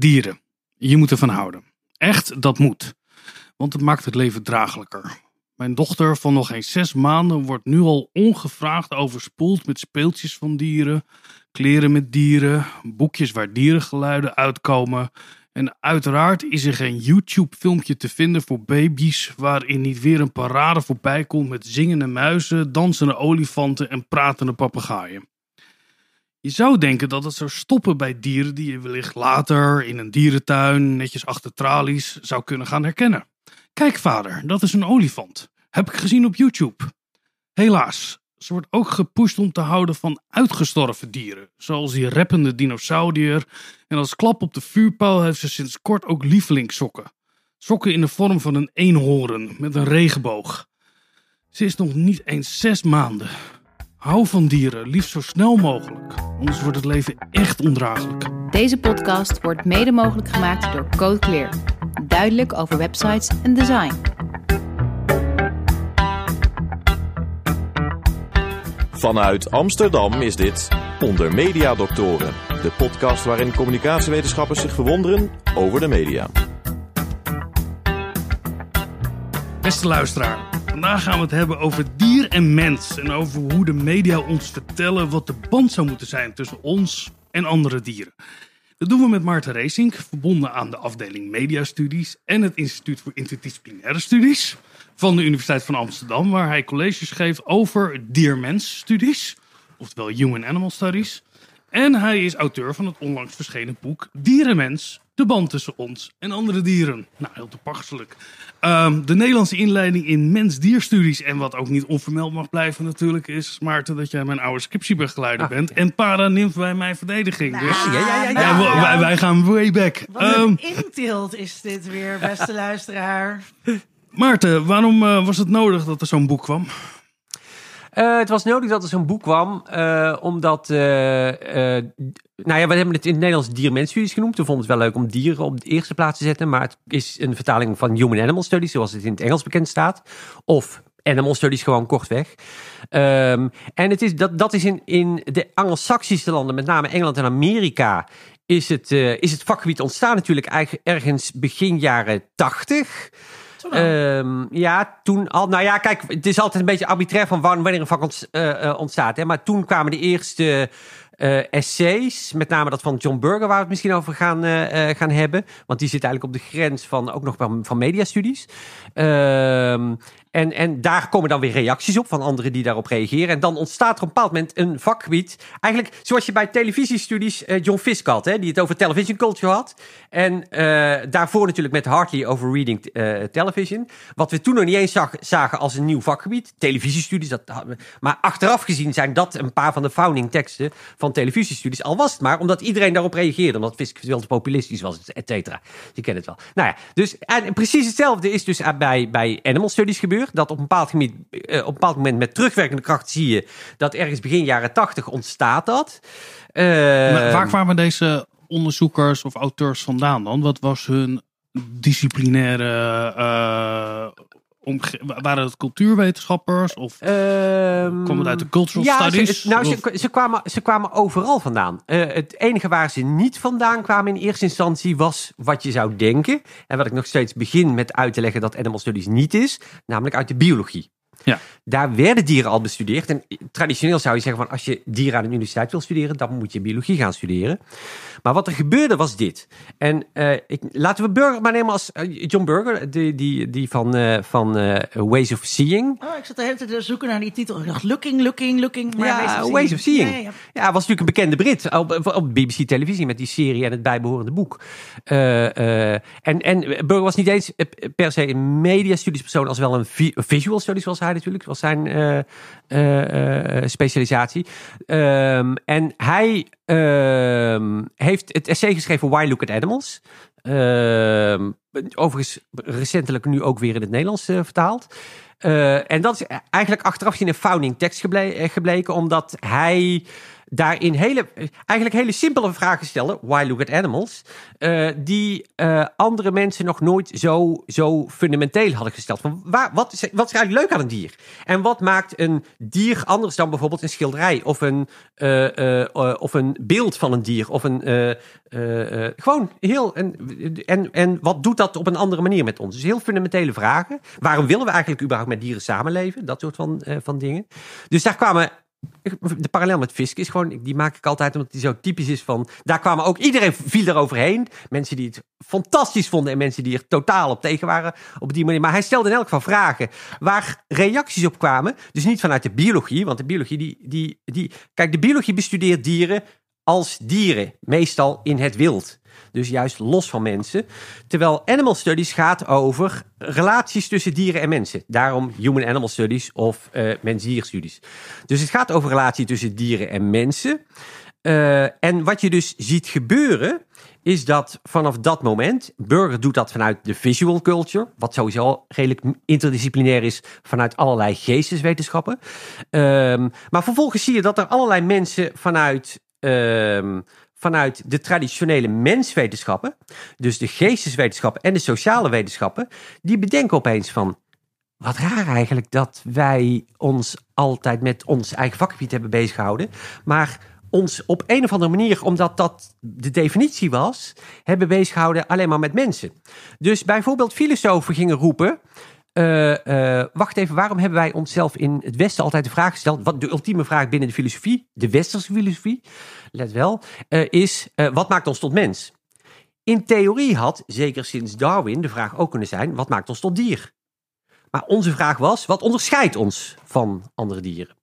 Dieren. Je moet ervan houden. Echt, dat moet. Want het maakt het leven draaglijker. Mijn dochter van nog geen zes maanden wordt nu al ongevraagd overspoeld met speeltjes van dieren, kleren met dieren, boekjes waar dierengeluiden uitkomen. En uiteraard is er geen YouTube-filmpje te vinden voor baby's waarin niet weer een parade voorbij komt met zingende muizen, dansende olifanten en pratende papegaaien. Je zou denken dat het zou stoppen bij dieren die je wellicht later in een dierentuin, netjes achter tralies, zou kunnen gaan herkennen. Kijk vader, dat is een olifant. Heb ik gezien op YouTube. Helaas, ze wordt ook gepusht om te houden van uitgestorven dieren, zoals die rappende dinosaurier. En als klap op de vuurpijl heeft ze sinds kort ook lievelingssokken. Sokken in de vorm van een eenhoorn met een regenboog. Ze is nog niet eens zes maanden. Hou van dieren, liefst zo snel mogelijk. Anders wordt het leven echt ondraaglijk. Deze podcast wordt mede mogelijk gemaakt door Code Clear. Duidelijk over websites en design. Vanuit Amsterdam is dit Onder Media Doctoren, de podcast waarin communicatiewetenschappers zich verwonderen over de media. Beste luisteraar, vandaag gaan we het hebben over dier en mens. En over hoe de media ons vertellen wat de band zou moeten zijn tussen ons en andere dieren. Dat doen we met Maarten Racing, verbonden aan de afdeling Mediastudies en het Instituut voor Interdisciplinaire Studies van de Universiteit van Amsterdam, waar hij colleges geeft over dier-mens-studies, oftewel Human Animal Studies. En hij is auteur van het onlangs verschenen boek Dierenmens, de band tussen ons en andere dieren. Nou, heel toepasselijk. Um, de Nederlandse inleiding in mens-dierstudies. En wat ook niet onvermeld mag blijven natuurlijk is, Maarten, dat jij mijn oude scriptiebegeleider ah, bent. En para-nymf bij mijn verdediging. Nou, dus ja, ja, ja, ja, ja wij, wij, gaan way back. Wat een um, intilt is dit weer, beste luisteraar. Maarten, waarom uh, was het nodig dat er zo'n boek kwam? Uh, het was nodig dat er zo'n boek kwam, uh, omdat, uh, nou ja, we hebben het in het Nederlands dier-mens-studies genoemd. We vonden het wel leuk om dieren op de eerste plaats te zetten, maar het is een vertaling van Human Animal Studies, zoals het in het Engels bekend staat. Of Animal Studies gewoon kortweg. Um, en het is, dat, dat is in, in de Anglo-Saxische landen, met name Engeland en Amerika, is het, is het vakgebied ontstaan natuurlijk ergens begin jaren tachtig. Um, ja, toen al. Nou ja, kijk, het is altijd een beetje arbitrair van wanneer een vak ont, uh, ontstaat. Hè? Maar toen kwamen de eerste uh, essays, met name dat van John Burger, waar we het misschien over gaan, gaan hebben. Want die zit eigenlijk op de grens van ook nog van, van mediastudies. Um, en, en daar komen dan weer reacties op van anderen die daarop reageren. En dan ontstaat er op een bepaald moment een vakgebied. Eigenlijk zoals je bij televisiestudies uh, John Fisk had, hè, die het over television culture had. En uh, daarvoor natuurlijk met Hartley over reading uh, television. Wat we toen nog niet eens zag, zagen als een nieuw vakgebied. Televisiestudies. Dat, maar achteraf gezien zijn dat een paar van de founding teksten van televisiestudies. Al was het maar omdat iedereen daarop reageerde. Omdat Fisk veel te populistisch was, et cetera. Je kent het wel. Nou ja, dus en precies hetzelfde is dus bij, bij animal studies gebeurd. Dat op een bepaald, gebied, uh, op een bepaald moment met terugwerkende kracht zie je dat ergens begin jaren tachtig ontstaat dat. Uh, waar kwamen deze onderzoekers of auteurs vandaan dan? Wat was hun disciplinaire uh, waren het cultuurwetenschappers of um, kwam het uit de cultural ja, studies? Ze, nou, ze, ze, kwamen, ze kwamen overal vandaan. Uh, het enige waar ze niet vandaan kwamen in eerste instantie was wat je zou denken. En wat ik nog steeds begin met uit te leggen dat animal studies niet is, namelijk uit de biologie. Ja. Daar werden dieren al bestudeerd. En traditioneel zou je zeggen van als je dieren aan de universiteit wil studeren, dan moet je biologie gaan studeren. Maar wat er gebeurde was dit. En uh, ik, laten we Burger maar nemen als uh, John Burger, die, die, die van, uh, van Ways of Seeing. Oh, ik zat de hele tijd te zoeken naar die titel. Ik dacht looking, looking, looking. Maar ja, Ways of Ways of Seeing. Ja, ja, ja. was natuurlijk een bekende Brit op, op BBC televisie met die serie en het bijbehorende boek. en, en Burger was niet eens per se een media studies persoon als wel een vi visual studies was hij natuurlijk, was zijn specialisatie. Um, en hij uh, heeft het essay geschreven Why Look at Animals. Uh, overigens recentelijk nu ook weer in het Nederlands vertaald. En dat is eigenlijk achteraf gezien een founding tekst geble gebleken, omdat hij daarin hele, eigenlijk hele simpele vragen stellen. Why look at animals? Uh, die uh, andere mensen nog nooit zo, zo fundamenteel hadden gesteld. Van waar, wat, is, wat is eigenlijk leuk aan een dier? En wat maakt een dier anders dan bijvoorbeeld een schilderij? Of een, uh, of een beeld van een dier? Of een eh, eh, gewoon heel. En, en, en wat doet dat op een andere manier met ons? Dus heel fundamentele vragen. Waarom willen we eigenlijk überhaupt met dieren samenleven? Dat soort van, eh, van dingen. Dus daar kwamen. De parallel met Fisk is gewoon, die maak ik altijd omdat die zo typisch is van. Daar kwamen ook iedereen viel eroverheen. Mensen die het fantastisch vonden en mensen die er totaal op tegen waren op die manier. Maar hij stelde in elk geval vragen waar reacties op kwamen. Dus niet vanuit de biologie, want de biologie die, die, die. Kijk, de biologie bestudeert dieren als dieren, meestal in het wild. Dus juist los van mensen. Terwijl animal studies gaat over relaties tussen dieren en mensen. Daarom human animal studies of uh, mens-dier studies. Dus het gaat over relatie tussen dieren en mensen. Uh, en wat je dus ziet gebeuren, is dat vanaf dat moment, Burger doet dat vanuit de visual culture, wat sowieso redelijk interdisciplinair is vanuit allerlei geesteswetenschappen. Um, maar vervolgens zie je dat er allerlei mensen vanuit um, vanuit de traditionele menswetenschappen, dus de geesteswetenschappen en de sociale wetenschappen, die bedenken opeens van. Wat raar eigenlijk dat wij ons altijd met ons eigen vakgebied hebben bezighouden. Maar ons op een of andere manier, omdat dat de definitie was, hebben bezighouden alleen maar met mensen. Dus bijvoorbeeld filosofen gingen roepen. Uh, uh, wacht even, waarom hebben wij onszelf in het Westen altijd de vraag gesteld? Wat de ultieme vraag binnen de filosofie, de westerse filosofie, let wel, uh, is: wat maakt ons tot mens? In theorie had, zeker sinds Darwin, de vraag ook kunnen zijn: wat maakt ons tot dier? Maar onze vraag was: wat onderscheidt ons van andere dieren?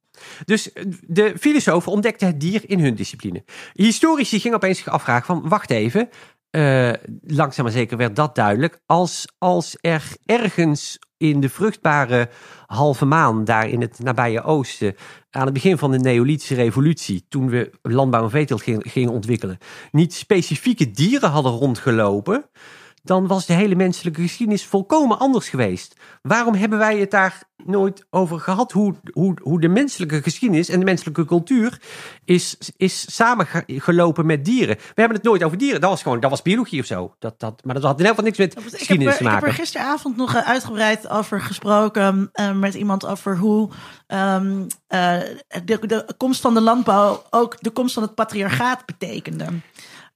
Dus de filosofen ontdekten het dier in hun discipline. Historici gingen opeens zich afvragen: van, wacht even, langzaam maar zeker werd dat duidelijk. Als, als er ergens in de vruchtbare halve maan, daar in het nabije oosten, aan het begin van de Neolithische revolutie, toen we landbouw en veeteelt gingen ontwikkelen, niet specifieke dieren hadden rondgelopen, dan was de hele menselijke geschiedenis volkomen anders geweest. Waarom hebben wij het daar nooit over gehad? Hoe, hoe, hoe de menselijke geschiedenis en de menselijke cultuur is, is samengelopen met dieren. We hebben het nooit over dieren. Dat was gewoon, dat was biologie of zo. Dat, dat, maar dat had in ieder geval niks met geschiedenis heb, te maken. Ik heb er gisteravond nog eh, uitgebreid over gesproken uh, met iemand over hoe um, uh, de, de komst van de landbouw ook de komst van het patriarchaat betekende.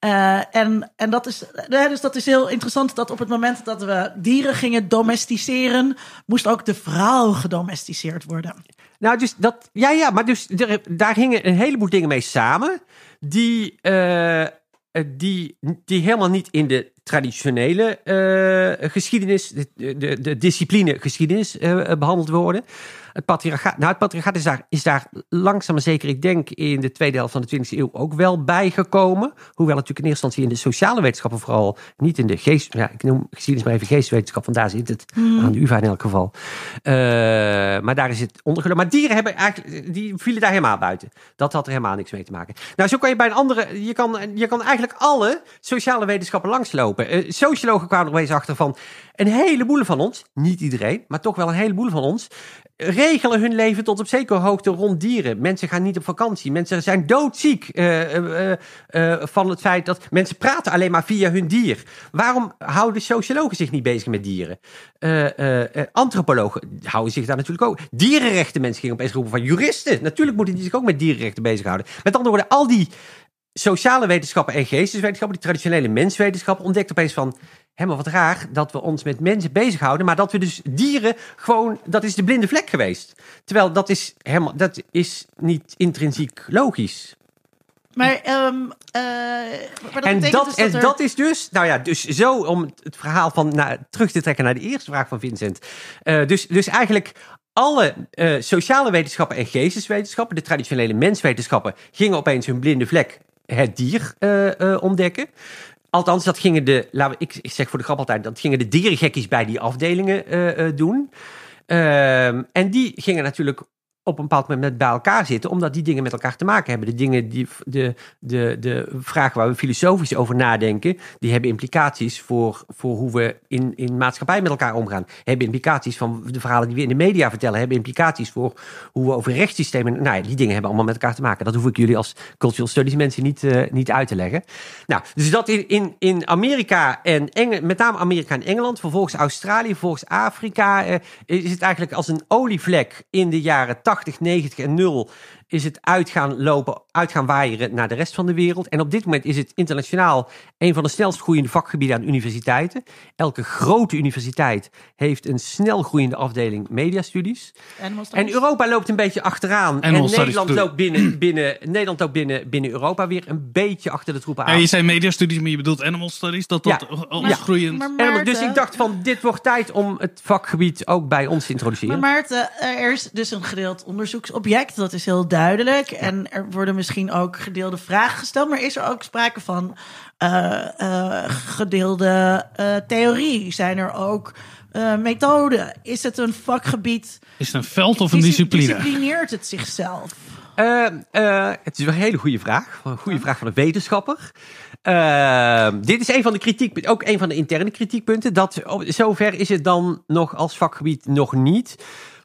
Uh, en, en dat is, dus dat is heel interessant dat op het moment dat we dieren gingen domesticeren, moest ook de vrouw gedomesticeerd worden. Nou, dus dat, ja, ja, maar dus daar hingen een heleboel dingen mee samen, die, uh, die, die helemaal niet in de traditionele uh, geschiedenis, de, de, de, discipline geschiedenis behandeld worden. Het patriarchaat, nou, het patriarchaat is daar, is daar langzaam maar zeker, ik denk, in de tweede helft van de 20e eeuw ook wel bijgekomen. Hoewel natuurlijk in eerste instantie in de sociale wetenschappen vooral, niet in de geest, ja, ik noem geschiedenis maar even geestwetenschap, want daar zit het Hmm. aan de UvA in elk geval. Uh, maar daar is het ondergelopen. Maar dieren hebben eigenlijk, die vielen daar helemaal buiten. Dat had er helemaal niks mee te maken. Nou, zo kan je bij een andere, je kan, je kan eigenlijk alle sociale wetenschappen langslopen. Uh, sociologen kwamen opeens achter van, een heleboel van ons, niet iedereen, maar toch wel een heleboel van ons, regelen hun leven tot op zekere hoogte rond dieren. Mensen gaan niet op vakantie. Mensen zijn doodziek uh, uh, van het feit dat mensen praten alleen maar via hun dier. Waarom houden sociologen zich niet bezig met dieren? antropologen houden zich daar natuurlijk ook. Dierenrechten mensen gingen opeens roepen van juristen. Natuurlijk moeten die zich ook met dierenrechten bezighouden. Met andere woorden, al die sociale wetenschappen en geesteswetenschappen, die traditionele menswetenschappen, ontdekt opeens van helemaal wat raar dat we ons met mensen bezighouden, maar dat we dus dieren gewoon, dat is de blinde vlek geweest. Terwijl dat is helemaal, dat is niet intrinsiek logisch. Maar, um, uh, maar dat en dat, dus en dat, er... dat is dus, nou ja, dus zo om het verhaal van nou, terug te trekken naar de eerste vraag van Vincent. Uh, dus, dus eigenlijk alle uh, sociale wetenschappen en geesteswetenschappen, de traditionele menswetenschappen, gingen opeens hun blinde vlek het dier uh, ontdekken. Althans, dat gingen de, laten we, ik, zeg voor de grap altijd, dat gingen de dierengekkies bij die afdelingen uh, doen. Uh, en die gingen natuurlijk op een bepaald moment bij elkaar zitten, omdat die dingen met elkaar te maken hebben. De dingen die, de, de, de vragen waar we filosofisch over nadenken, die hebben implicaties voor, voor hoe we in, in maatschappij met elkaar omgaan. Hebben implicaties van de verhalen die we in de media vertellen, hebben implicaties voor hoe we over rechtssystemen. Nou ja, die dingen hebben allemaal met elkaar te maken. Dat hoef ik jullie als cultural studies mensen niet, uh, niet uit te leggen. Nou, dus dat in, in, in Amerika en Engel, met name Amerika en Engeland, vervolgens Australië, vervolgens Afrika, uh, is het eigenlijk als een olievlek in de jaren 80, 90 en 0 is het uitgaan lopen, uitgaan waaieren naar de rest van de wereld. En op dit moment is het internationaal een van de snelst groeiende vakgebieden aan universiteiten. Elke grote universiteit heeft een snel groeiende afdeling mediastudies. En. Europa loopt een beetje achteraan. En Nederland loopt binnen, binnen, Nederland loopt binnen, binnen Europa weer een beetje achter de troepen aan. Ja, je zei mediastudies, maar je bedoelt animal studies. Dat dat Ja. als Ja. groeiend... Maar En Maarten- dus ik dacht van, dit wordt tijd om het vakgebied ook bij ons te introduceren. Maar Maarten, er is dus een gedeeld onderzoeksobject, dat is heel duidelijk. En er worden misschien ook gedeelde vragen gesteld, maar is er ook sprake van eh, eh, gedeelde eh, theorie? Zijn er ook eh, methoden? Is het een vakgebied? Is het een veld of een Dis- discipline? Disciplineert het zichzelf? Eh, eh, het is wel een hele goede vraag. Een goede vraag van een wetenschapper. Eh, dit is een van de kritiek, ook een van de interne kritiekpunten. Dat op- zover is het dan nog als vakgebied nog niet.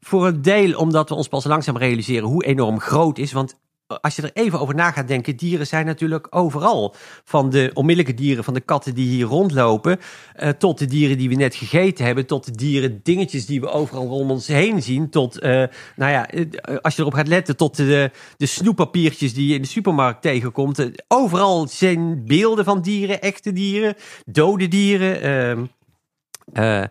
Voor een deel omdat we ons pas langzaam realiseren hoe enorm groot is. Want als je er even over na gaat denken, dieren zijn natuurlijk overal. Van de onmiddellijke dieren, van de katten die hier rondlopen, eh, tot de dieren die we net gegeten hebben, tot de dieren dingetjes die we overal rond ons heen zien, tot, eh, nou ja, eh, als je erop gaat letten, tot de, de snoeppapiertjes die je in de supermarkt tegenkomt. Overal zijn beelden van dieren, echte dieren, dode dieren. ehm, eh, eh,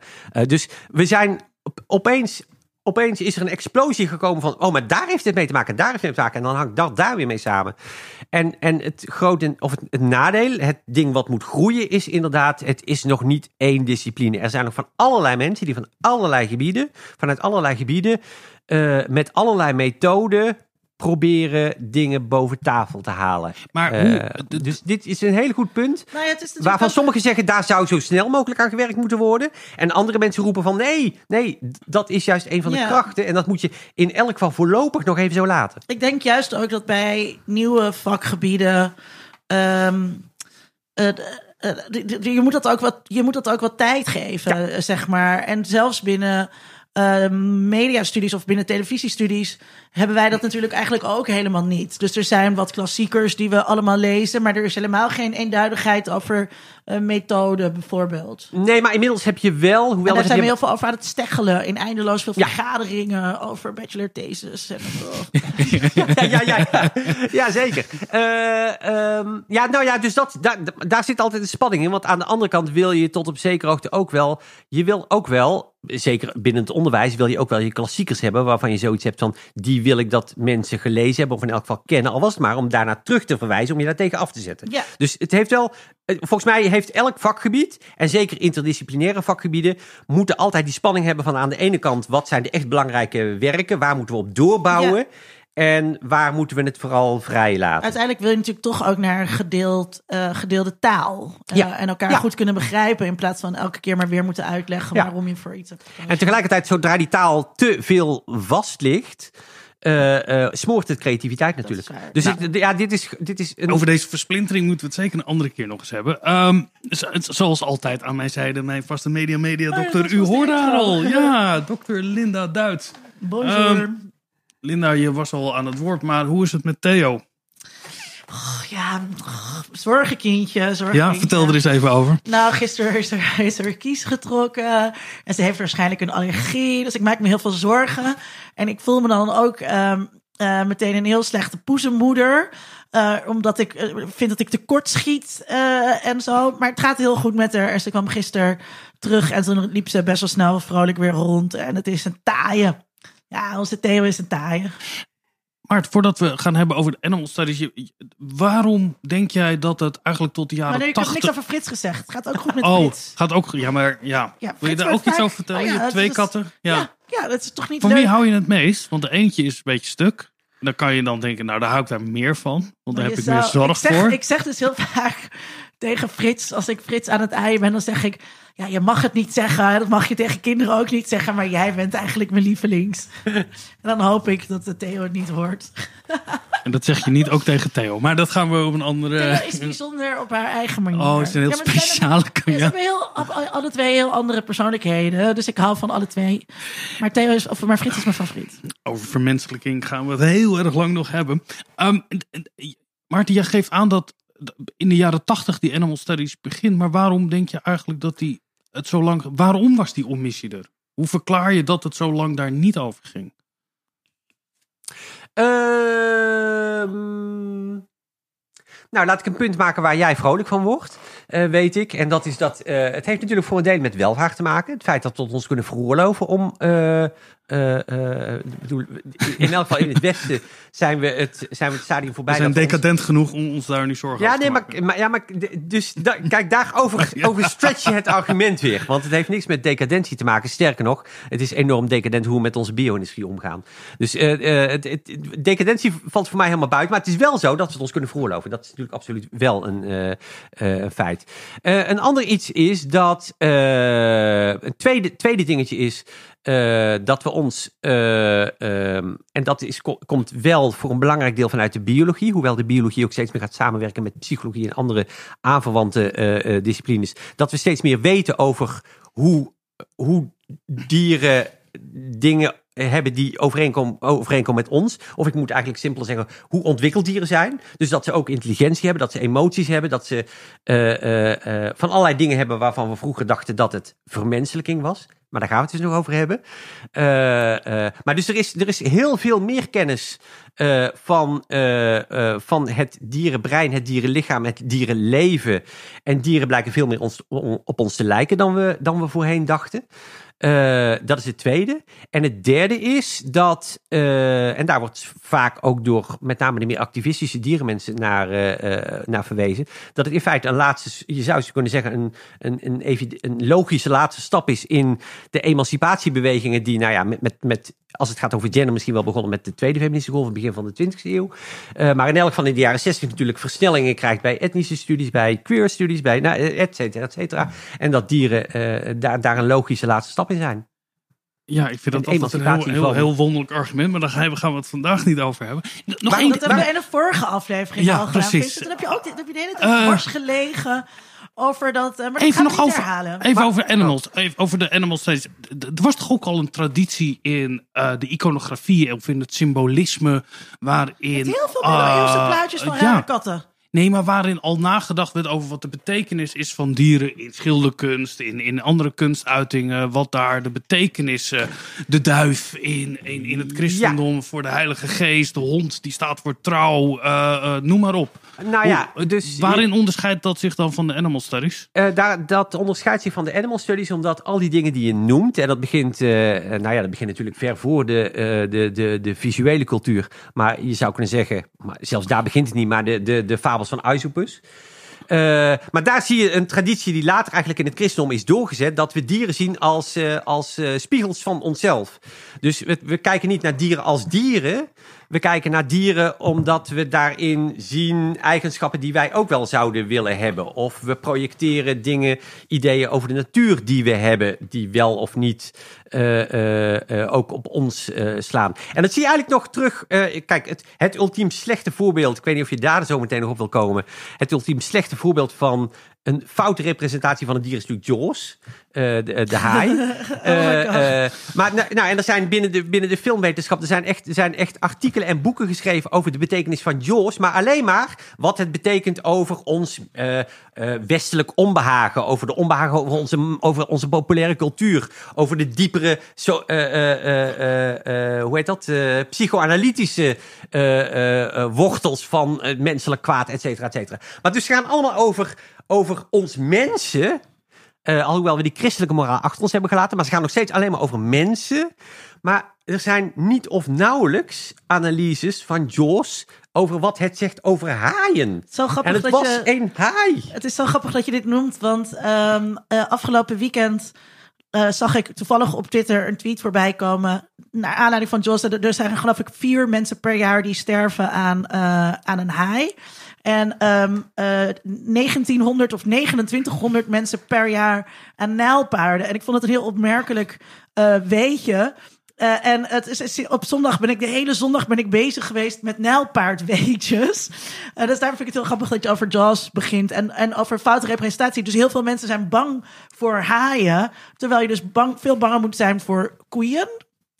dus we zijn op- opeens opeens is er een explosie gekomen van, oh, maar daar heeft het mee te maken, daar heeft het mee te maken. En dan hangt dat daar weer mee samen. En, en het grote, of het, nadeel, het ding wat moet groeien, is inderdaad, het is nog niet één discipline. Er zijn nog van allerlei mensen die van allerlei gebieden, vanuit allerlei gebieden, eh, met allerlei methoden proberen dingen boven tafel te halen. Maar Eh, hoe... dus dit is een heel goed punt. Nou ja, het is natuurlijk Waarvan ook- sommigen zeggen, daar zou zo snel mogelijk aan gewerkt moeten worden. En andere mensen roepen van, nee, nee, dat is juist een van de Ja. krachten. En dat moet je in elk geval voorlopig nog even zo laten. Ik denk juist ook dat bij nieuwe vakgebieden. ehm, eh, eh, je, moet dat ook wat, je moet dat ook wat tijd geven, zeg maar. En zelfs binnen eh, mediastudies of binnen televisiestudies hebben wij dat natuurlijk eigenlijk ook helemaal niet. Dus er zijn wat klassiekers die we allemaal lezen, maar er is helemaal geen eenduidigheid over eh methode bijvoorbeeld. Nee, maar inmiddels heb je wel, hoewel... En daar zijn we heel veel over aan het steggelen in eindeloos veel Ja. vergaderingen over bachelor thesis. En, ja, ja, ja, ja. ja, zeker. Eh, ehm, ja, nou ja, dus dat, daar, daar zit altijd een spanning in. Want aan de andere kant wil je tot op zekere hoogte ook wel... Je wil ook wel, zeker binnen het onderwijs... wil je ook wel je klassiekers hebben... waarvan je zoiets hebt van... die wil ik dat mensen gelezen hebben... of in elk geval kennen. Al was het maar om daarna terug te verwijzen... om je daar tegen af te zetten. Ja. Dus het heeft wel... eh, Volgens mij heeft elk vakgebied... en zeker interdisciplinaire vakgebieden... moeten altijd die spanning hebben van aan de ene kant... wat zijn de echt belangrijke werken? Waar moeten we op doorbouwen? Ja. En waar moeten we het vooral vrij laten? Uiteindelijk wil je natuurlijk toch ook naar gedeeld, eh, gedeelde taal. Eh, Ja. En elkaar Ja. goed kunnen begrijpen. In plaats van elke keer maar weer moeten uitleggen Ja. waarom je voor iets hebt gekozen. En tegelijkertijd, zodra die taal te veel vast ligt, eh, eh, smoort het creativiteit natuurlijk. Dus Nou. ik- ja, dit is, dit is een... Over deze versplintering moeten we het zeker een andere keer nog eens hebben. Ehm, zoals altijd aan mijn zijde, mijn vaste media media Oh ja, dokter. U hoorde haar al. Ja, dokter Linda Duits. Bonjour. Ehm, Linda, je was al aan het woord, maar hoe is het met Theo? Oh, ja, oh, zorgenkindje, Ja, vertel er eens even over. Nou, gisteren is er, is er kies getrokken. En ze heeft waarschijnlijk een allergie. Dus ik maak me heel veel zorgen. En ik voel me dan ook ehm, eh, meteen een heel slechte poezenmoeder. Eh, omdat ik eh, vind dat ik tekort schiet en zo. Maar het gaat heel goed met haar. En ze kwam gisteren terug en toen liep ze best wel snel vrolijk weer rond. En het is een taaie. Ja, onze Theo is een taaie. Maar voordat we gaan hebben over de animal studies, waarom denk jij dat het eigenlijk tot de Maar jaren nee, ik heb 80... niks over Frits gezegd. Het gaat ook goed met Oh, Frits. gaat ook. Ja, maar ja. Ja, Wil je daar ook iets over vertellen? Ja, je hebt twee is- katten. Ja. Ja, ja, dat is toch niet Van leuk? wie hou je het meest? Want de eentje is een beetje stuk. Dan kan je dan denken, nou, daar hou ik daar meer van. Want daar Maar heb ik zou- meer zorg ik zeg, voor. Ik zeg dus heel vaak tegen Frits, als ik Frits aan het aaien ben, dan zeg ik: Ja, je mag het niet zeggen. Dat mag je tegen kinderen ook niet zeggen. Maar jij bent eigenlijk mijn lievelings. en dan hoop ik dat de Theo het niet hoort. En dat zeg je niet ook tegen Theo. Maar dat gaan we op een andere... Theo is bijzonder op haar eigen manier. Oh, het is een heel Ja, maar ze zijn- speciale ze ja. hebben heel, alle twee heel andere persoonlijkheden. Dus ik hou van alle twee. Maar Theo is, of maar Frits is mijn favoriet. Over vermenselijking gaan we het heel erg lang nog hebben. En- en- Maarten, jij geeft aan dat in de jaren tachtig die animal studies begint. Maar waarom denk je eigenlijk dat die het zo lang... Waarom was die omissie er? Hoe verklaar je dat het zo lang daar niet over ging? Ehm, nou, laat ik een punt maken waar jij vrolijk van wordt, eh, weet ik. En dat is dat eh, het heeft natuurlijk voor een deel met welvaart te maken. Het feit dat we ons kunnen veroorloven om. ik bedoel, in elk geval in het Westen zijn we het, zijn we het stadium We voorbij. zijn dat we ons- decadent genoeg om ons daar nu zorgen ja, over te nee, maar, maken. maar, ja, maar dus da- kijk, daarover over stretch je het argument weer. Want het heeft niks met decadentie te maken. Sterker nog, het is enorm decadent hoe we met onze bio-industrie omgaan. Dus het, het- decadentie valt voor mij helemaal buiten. Maar het is wel zo dat we het ons kunnen veroorloven. Dat is natuurlijk absoluut wel een, eh, eh, een ander iets is dat. eh, een tweede, tweede dingetje is. eh, dat we ons, eh, ehm, en dat is, ko- komt wel voor een belangrijk deel vanuit de biologie, hoewel de biologie ook steeds meer gaat samenwerken met psychologie en andere aanverwante disciplines, dat we steeds meer weten over hoe, hoe dieren dingen hebben die overeenkomen, overeenkomen met ons. Of ik moet eigenlijk simpel zeggen hoe ontwikkeld dieren zijn. Dus dat ze ook intelligentie hebben, dat ze emoties hebben, dat ze eh, eh, eh, van allerlei dingen hebben waarvan we vroeger dachten dat het vermenselijking was. Maar daar gaan we het dus nog over hebben. Eh, eh, maar dus er is, er is heel veel meer kennis eh, van, van het dierenbrein, het dierenlichaam, het dierenleven. En dieren blijken veel meer ons, op ons te lijken dan we, dan we voorheen dachten. Dat is het tweede. En het derde is dat, en daar wordt vaak ook door met name de meer activistische dierenmensen naar, naar verwezen, dat het in feite een laatste, je zou kunnen zeggen, een, een, een, een logische laatste stap is in de emancipatiebewegingen die, nou ja, met, met, met als het gaat over gender, misschien wel begonnen met de tweede feministische golf, begin van de 20e eeuw. Eh, maar in elk geval in de jaren 60 natuurlijk versnellingen krijgt bij etnische studies, bij queer studies, bij nou, eh, et cetera, et cetera. En dat dieren eh, daar, daar een logische laatste stap in zijn. Ja, ik vind dat Een altijd een heel, heel, van- heel wonderlijk argument, maar daar gaan we, gaan we het vandaag niet over hebben. Nog Maar één Dat hebben we in de vorige aflevering Ja, al gedaan. precies. Toen heb je ook dit- heb je de hele tijd dwars gelegen over dat. eh, maar dat Even nog over, herhalen. even Maar- over animals. Even over de animal studies. D- Er was toch ook al een traditie in eh, de iconografie of in het symbolisme waarin... Heel veel middeleeuwse eh, plaatjes van rare katten. Nee, maar waarin al nagedacht werd over wat de betekenis is van dieren in schilderkunst, in, in andere kunstuitingen, wat daar de betekenis, eh, de duif in, in, in het christendom voor de heilige geest, de hond die staat voor trouw, eh, eh, noem maar op. Nou ja, Hoe- dus Waarin onderscheidt dat zich dan van de animal studies? Eh, daar, dat onderscheidt zich van de animal studies, omdat al die dingen die je noemt, en dat begint, eh, eh, nou ja, dat begint natuurlijk ver voor de, eh, de, de, de visuele cultuur. Maar je zou kunnen zeggen, maar zelfs daar begint het niet, maar de, de, de fabels van Aesopus. Eh, maar daar zie je een traditie die later eigenlijk in het christendom is doorgezet, dat we dieren zien als, eh, als eh, spiegels van onszelf. Dus we, we kijken niet naar dieren als dieren, we kijken naar dieren omdat we daarin zien eigenschappen die wij ook wel zouden willen hebben. Of we projecteren dingen, ideeën over de natuur die we hebben, die wel of niet eh, eh, eh, ook op ons slaan. En dat zie je eigenlijk nog terug. kijk, het, het ultiem slechte voorbeeld, ik weet niet of je daar zo meteen nog op wil komen. Het ultiem slechte voorbeeld van een foute representatie van het dier is natuurlijk Jaws, eh, de, de haai. Eh, eh, maar nou, nou, en er zijn binnen de, binnen de filmwetenschap, er zijn, echt, er zijn echt artikelen en boeken geschreven over de betekenis van Jaws, maar alleen maar wat het betekent over ons eh, eh, westelijk onbehagen, over de onbehagen over onze, over onze populaire cultuur, over de diepere, zo, eh, eh, eh, eh, eh, hoe heet dat, eh, psychoanalytische eh, eh, eh, wortels van het menselijk kwaad, et cetera, et cetera. Maar dus het gaan allemaal over, over ons mensen, eh, alhoewel we die christelijke moraal achter ons hebben gelaten. Maar ze gaan nog steeds alleen maar over mensen. Maar er zijn niet of nauwelijks analyses van Jaws over wat het zegt over haaien. Zo grappig En het dat was je- een haai. Het is zo grappig dat je dit noemt, want ehm, eh, afgelopen weekend eh, zag ik toevallig op Twitter een tweet voorbij komen. Naar aanleiding van Jos. Er zijn geloof ik vier mensen per jaar die sterven aan, aan een haai. En ehm, eh, 1900 of 2900 mensen per jaar aan nijlpaarden. En ik vond het een heel opmerkelijk eh weetje. Eh, en het is, op zondag ben ik de hele zondag ben ik bezig geweest met nijlpaardweetjes. Eh, dus daarom vind ik het heel grappig dat je over Jaws begint en, en over foute representatie. Dus heel veel mensen zijn bang voor haaien, terwijl je dus bang, veel banger moet zijn voor koeien.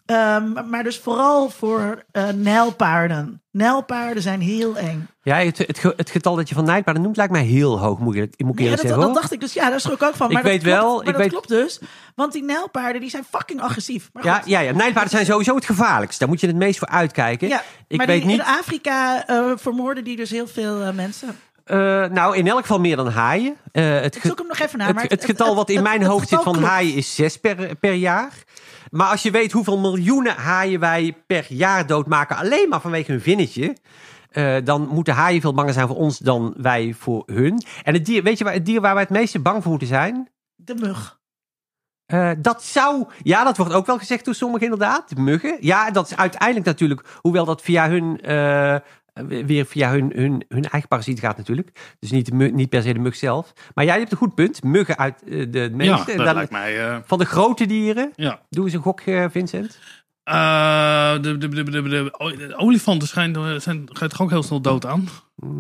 Ehm, maar dus vooral voor eh nijlpaarden. Nijlpaarden zijn heel eng. Ja, het, het, het getal dat je van nijlpaarden noemt lijkt mij heel hoog, moet ik, moet ik Ja, dat, zeggen. dat hoor. dacht ik dus. Ja, daar schrok ik ook van. Ik Maar dat weet klopt, wel, Maar ik dat weet- klopt dus. Want die nijlpaarden die zijn fucking agressief. Maar Ja, ja, ja, nijlpaarden zijn sowieso het gevaarlijkst. Daar moet je het meest voor uitkijken. Ja, ik maar weet die, niet. in Afrika eh, vermoorden die dus heel veel eh, mensen. Nou, in elk geval meer dan haaien. Het, Ik zoek hem nog even naar. het, maar het getal wat in mijn hoofd zit van klopt. haaien is zes per, per jaar. Maar als je weet hoeveel miljoenen haaien wij per jaar doodmaken, alleen maar vanwege hun vinnetje. eh, dan moeten haaien veel banger zijn voor ons dan wij voor hun. En het dier, weet je waar, het dier waar wij het meeste bang voor moeten zijn? De mug. Eh, dat zou, ja, dat wordt ook wel gezegd door sommigen inderdaad. De muggen. Ja, dat is uiteindelijk natuurlijk, hoewel dat via hun, eh, weer via hun, hun, hun eigen parasiet gaat natuurlijk. Dus niet, mug- niet per se de mug zelf. Maar jij hebt een goed punt. Muggen uit eh, de Ja, meeste. En dat dan- lijkt mij... eh, van de grote dieren. ja. Doe eens een gok, eh, Vincent. Eh, de, de, de, de, de, de- de olifanten schijnen, eh, zijn, gaat toch ook heel snel dood aan?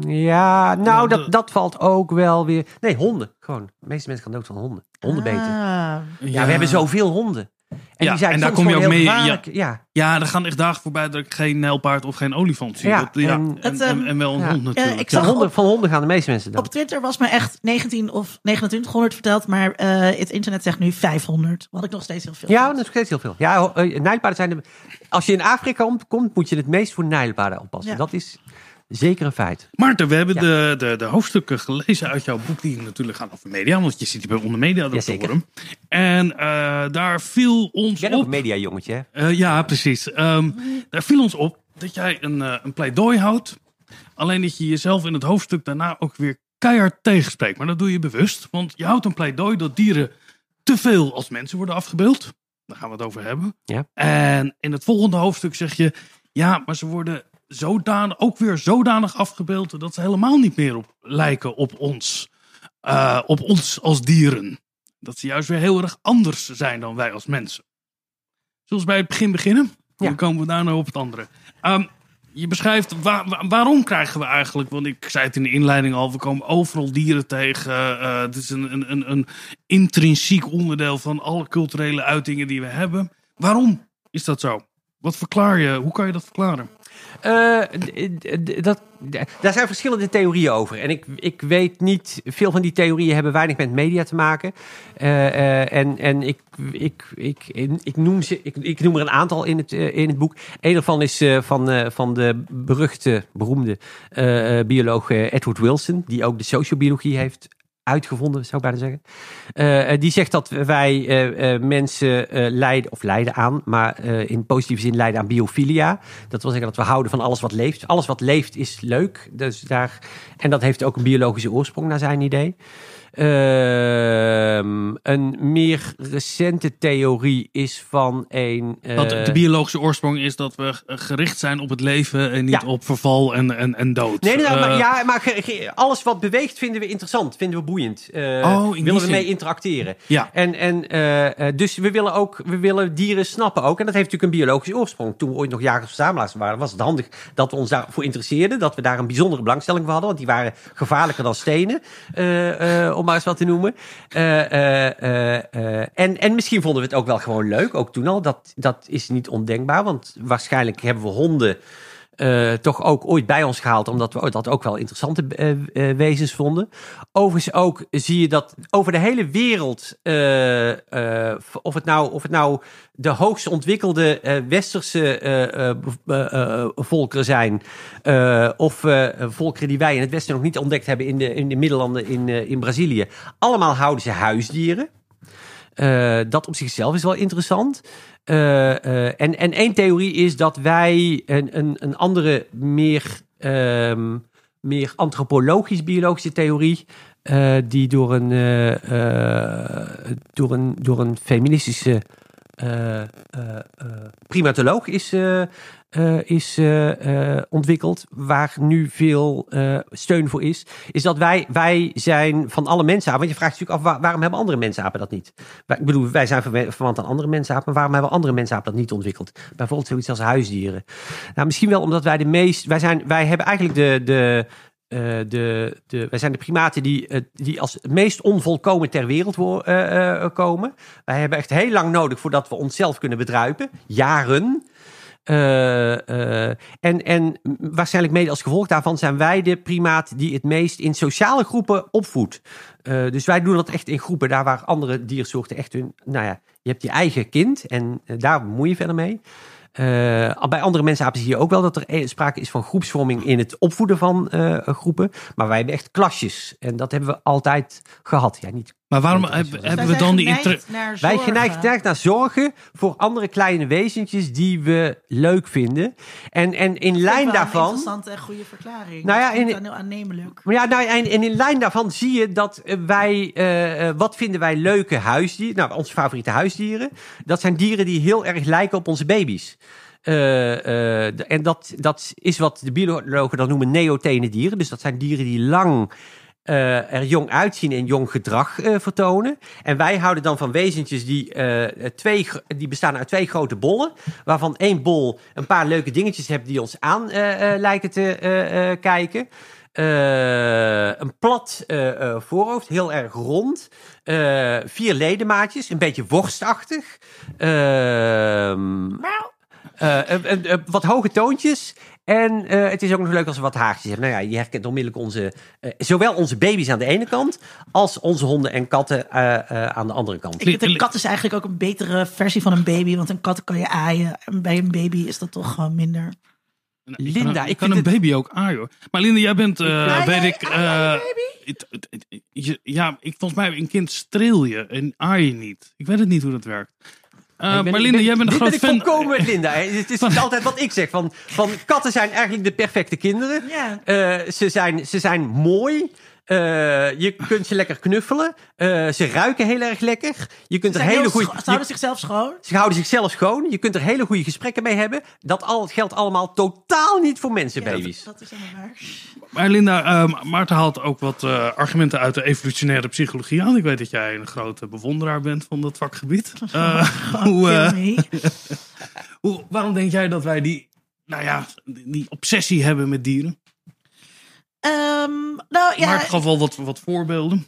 Ja, nou, Ja, dat, dat valt ook wel weer. Nee, honden. Gewoon. De meeste mensen gaan dood van honden. Honden beten. Ah. Ja, we hebben zoveel honden. En Ja, die zijn en daar kom je ook mee. Ja. Ja, er gaan echt dagen voorbij dat ik geen nijlpaard of geen olifant zie. Ja, Dat- ja. en- En, Het, en, ehm, en wel een ja. hond natuurlijk. Ja, ik Van zag honden, van honden gaan de meeste mensen dood. Op Twitter was me echt 19 of 2900 verteld, maar eh, het internet zegt nu 500. Wat ik nog steeds heel veel Ja, vind. dat is nog steeds heel veel. Ja, eh, nijlpaarden zijn de... Als je in Afrika komt, komt, moet je het meest voor nijlpaarden oppassen. Ja. Dat is zeker een feit. Maarten, we hebben Ja. de, de, de hoofdstukken gelezen uit jouw boek die natuurlijk gaan over media. Want je zit hier bij onder media Jazeker. doctoren. En eh, daar viel ons op... een mediajongetje, hè? Eh, ja, precies. Ehm, daar viel ons op dat jij een, eh, een pleidooi houdt. Alleen dat je jezelf in het hoofdstuk daarna ook weer keihard tegenspreekt. Maar dat doe je bewust. Want je houdt een pleidooi dat dieren te veel als mensen worden afgebeeld. Daar gaan we het over hebben. Ja. En in het volgende hoofdstuk zeg je... Ja, maar ze worden zodanig, ook weer zodanig afgebeeld... dat ze helemaal niet meer op, lijken op ons. Eh, op ons als dieren. Dat ze juist weer heel erg anders zijn dan wij als mensen. Zullen we bij het begin beginnen? Ja. Dan komen we daarna op het andere. Ehm, je beschrijft wa- wa- waarom krijgen we eigenlijk, want ik zei het in de inleiding al, we komen overal dieren tegen. eh, het is een, een, een, een intrinsiek onderdeel van alle culturele uitingen die we hebben. Waarom is dat zo? Wat verklaar je? Hoe kan je dat verklaren? Eh, dat, daar zijn verschillende theorieën over. En ik, ik weet niet, veel van die theorieën hebben weinig met media te maken. Eh, eh, en en ik, ik, ik, ik, noem ze, ik, ik noem er een aantal in het, in het boek. Een daarvan is van, van de beruchte, beroemde bioloog Edward Wilson, die ook de sociobiologie heeft uitgevonden, zou ik bijna zeggen. Eh, eh, die zegt dat wij eh, mensen lijden, of lijden aan, maar in positieve zin lijden aan biofilia. Dat wil zeggen dat we houden van alles wat leeft. Alles wat leeft is leuk. Dus daar, en dat heeft ook een biologische oorsprong naar zijn idee. Ehm, een meer recente theorie is van een. eh, Want de biologische oorsprong is dat we gericht zijn op het leven en niet Ja. op verval en, en, en dood. Nee, nee, nee, maar, Eh, ja, maar alles wat beweegt vinden we interessant, vinden we boeiend. Eh, Oh, willen we mee interacteren. Ja. En, en eh, eh, dus we willen ook, we willen dieren snappen ook. En dat heeft natuurlijk een biologische oorsprong. Toen we ooit nog jagers-verzamelaars waren, was het handig dat we ons daarvoor interesseerden. Dat we daar een bijzondere belangstelling voor hadden. Want die waren gevaarlijker dan stenen, eh, eh, om maar eens wat te noemen. Eh, eh, eh, en, en misschien vonden we het ook wel gewoon leuk, ook toen al. Dat, dat is niet ondenkbaar, want waarschijnlijk hebben we honden eh, toch ook ooit bij ons gehaald, omdat we dat ook wel interessante eh, eh, wezens vonden. Overigens ook zie je dat over de hele wereld, of, het nou, of het nou de hoogst ontwikkelde westerse volkeren zijn, of volkeren die wij in het westen nog niet ontdekt hebben in de, in de Middellanden in, in Brazilië, allemaal houden ze huisdieren. Dat op zichzelf is wel interessant. Eh, eh, en, en één theorie is dat wij een, een, een andere, meer, ehm, meer antropologisch-biologische theorie, eh, die door een, door een, door een feministische primatoloog is, eh, is eh, eh, ontwikkeld, waar nu veel steun voor is, is dat wij, wij zijn van alle mensapen, want je vraagt natuurlijk af, waar- waarom hebben andere mensapen dat niet? Ik bedoel, wij zijn verwant aan andere mensapen, maar waarom hebben andere mensapen dat niet ontwikkeld? Bijvoorbeeld zoiets als huisdieren. Nou, misschien wel omdat wij de meest, wij, zijn, wij hebben eigenlijk de, de de, de, wij zijn de primaten die, die als het meest onvolkomen ter wereld komen. Wij hebben echt heel lang nodig voordat we onszelf kunnen bedruipen. Jaren. Eh, eh, en, en waarschijnlijk mede als gevolg daarvan zijn wij de primaat die het meest in sociale groepen opvoedt. Eh, dus wij doen dat echt in groepen, daar waar andere diersoorten echt hun. Nou ja, je hebt je eigen kind en daar bemoei je verder mee. Bij andere mensapen zie je ook wel dat er sprake is van groepsvorming in het opvoeden van groepen. Maar wij hebben echt klasjes. En dat hebben we altijd gehad. Ja, niet Maar waarom heb- hebben Wij we dan die wij geneigd geneigd naar zorgen voor andere kleine wezentjes die we leuk vinden. En, en in lijn wel Een daarvan. interessante en goede verklaring. Nou ja, in- heel aannemelijk. Maar ja, nou, en, en in lijn daarvan zie je dat wij, eh, eh, wat vinden wij leuke huisdieren? Nou, onze favoriete huisdieren. Dat zijn dieren die heel erg lijken op onze baby's. Eh, eh, en dat, dat is wat de biologen dan noemen neotene dieren. Dus dat zijn dieren die lang eh, er jong uitzien en jong gedrag eh, vertonen. En wij houden dan van wezentjes die, eh, twee, die bestaan uit twee grote bollen. Waarvan één bol een paar leuke dingetjes heeft die ons aan lijken te kijken. Een plat voorhoofd, heel erg rond. Vier ledemaatjes, een beetje worstachtig. Ehm, eh, wat hoge toontjes. En eh, het is ook nog leuk als we wat haartjes hebben. Nou ja, je herkent onmiddellijk onze, eh, zowel onze baby's aan de ene kant... als onze honden en katten eh, eh, aan de andere kant. Ik een kat is eigenlijk ook een betere versie van een baby. Want een kat kan je aaien. En bij een baby is dat toch gewoon minder. Ik Linda, kan, ik ik kan een baby ook aaien. hoor. Maar Linda, jij bent, eh, weet jij- ik... eh, het- het- het- je- ja, ik, volgens mij een kind streel je en aai je niet. Ik weet het niet hoe dat werkt. Eh, Ik ben- maar ik Linda, ben- jij bent een dit groot ben ik fan. volkomen met Linda. Het is altijd wat ik zeg. Van, van katten zijn eigenlijk de perfecte kinderen. Ja. Eh, ze, zijn, ze zijn mooi. Eh, je kunt ze lekker knuffelen. Eh, ze ruiken heel erg lekker. Je kunt Ze, er hele goede. ze houden zichzelf schoon. Ze houden zichzelf schoon. Je kunt er hele goede gesprekken mee hebben. Dat al, geldt allemaal totaal niet voor Ja, mensenbaby's. dat, dat is helemaal waar. Maar Linda, eh, Maarten haalt ook wat eh, argumenten uit de evolutionaire psychologie aan. Ik weet dat jij een grote bewonderaar bent van dat vakgebied. Eh, hoe, hoe, waarom denk jij dat wij die, nou ja, die obsessie hebben met dieren? Ehm, nou ja, al wat, wat voorbeelden.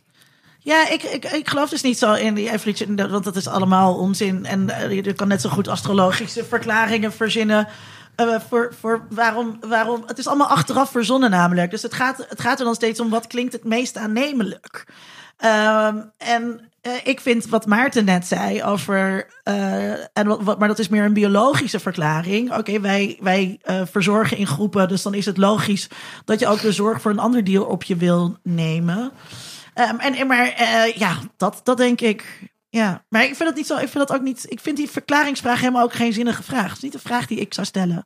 Ja, ik, ik, ik geloof dus niet zo in die evolutie, want dat is allemaal onzin. En eh, je kan net zo goed astrologische verklaringen verzinnen. eh, voor, voor waarom, waarom. Het is allemaal achteraf verzonnen, namelijk. Dus het gaat, het gaat er dan steeds om wat klinkt het meest aannemelijk. Ehm, en ik vind wat Maarten net zei over. eh, en wat, wat- maar dat is meer een biologische verklaring. Oké, wij, wij eh, verzorgen in groepen. Dus dan is het logisch dat je ook de zorg voor een ander dier op je wil nemen. Ehm, en, maar eh, ja, dat, dat denk ik. Ja, maar ik vind het niet zo. Ik vind dat ook niet. Ik vind die verklaringsvraag helemaal ook geen zinnige vraag. Het is niet een vraag die ik zou stellen.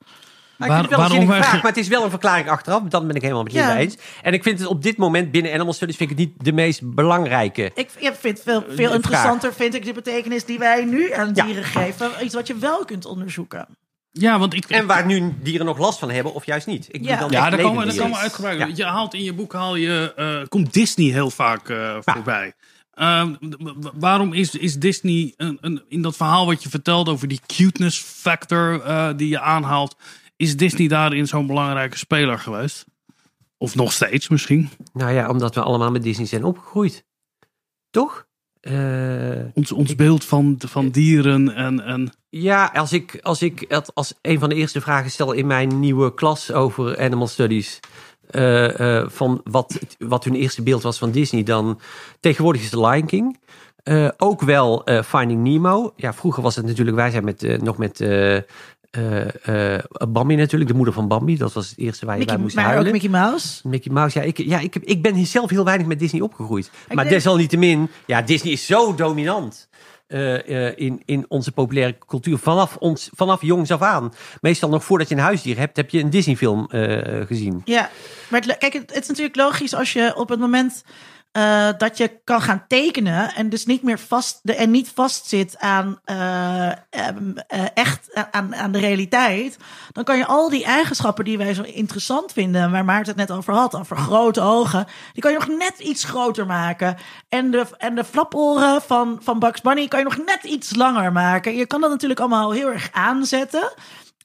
Maar ik vind het wel een waarom vraag, maar het is wel een verklaring achteraf. Dat ben ik helemaal met Ja. Linda eens. En ik vind het op dit moment binnen Animal Studies vind ik het niet de meest belangrijke. Ik ja, vind veel, vraag. veel interessanter vind ik de betekenis die wij nu aan Ja. dieren geven. Iets wat je wel kunt onderzoeken. Ja, want ik, En waar nu dieren nog last van hebben, of juist niet. Ik Ja. dan Ja, daar komen, we uitgebreid. Ja. Je haalt in je boek haal je, eh, komt Disney heel vaak eh, voorbij. Ehm, waarom is, is Disney een, een, in dat verhaal wat je vertelt over die cuteness factor eh, die je aanhaalt, is Disney daarin zo'n belangrijke speler geweest? Of nog steeds misschien? Nou ja, omdat we allemaal met Disney zijn opgegroeid. Toch? Eh, Ons, ons beeld van, van dieren en, en ja, als ik, als ik het als een van de eerste vragen stel in mijn nieuwe klas over Animal Studies. eh, eh, van wat, wat hun eerste beeld was van Disney, dan tegenwoordig is The Lion King. Eh, ook wel eh, Finding Nemo. Ja, vroeger was het natuurlijk, wij zijn met, eh, nog met eh, eh, Bambi natuurlijk, de moeder van Bambi. Dat was het eerste waar je bij Mickey, moest maar huilen. ook Mickey Mouse. Mickey Mouse, ja, ik, ja ik, heb- ik ben zelf heel weinig met Disney opgegroeid. maar desalniettemin, ja, Disney is zo dominant eh, in, in onze populaire cultuur. Vanaf, ons, vanaf jongs af aan. Meestal nog voordat je een huisdier hebt, heb je een Disney-film gezien. Ja, maar het, kijk, het, het is natuurlijk logisch als je op het moment eh, dat je kan gaan tekenen en dus niet meer vast en niet vastzit aan eh, ehm, eh, echt aan, aan de realiteit, dan kan je al die eigenschappen die wij zo interessant vinden, waar Maarten het net over had, over grote ogen, die kan je nog net iets groter maken. En de, en de flaporen van, van Bugs Bunny kan je nog net iets langer maken. Je kan dat natuurlijk allemaal heel erg aanzetten.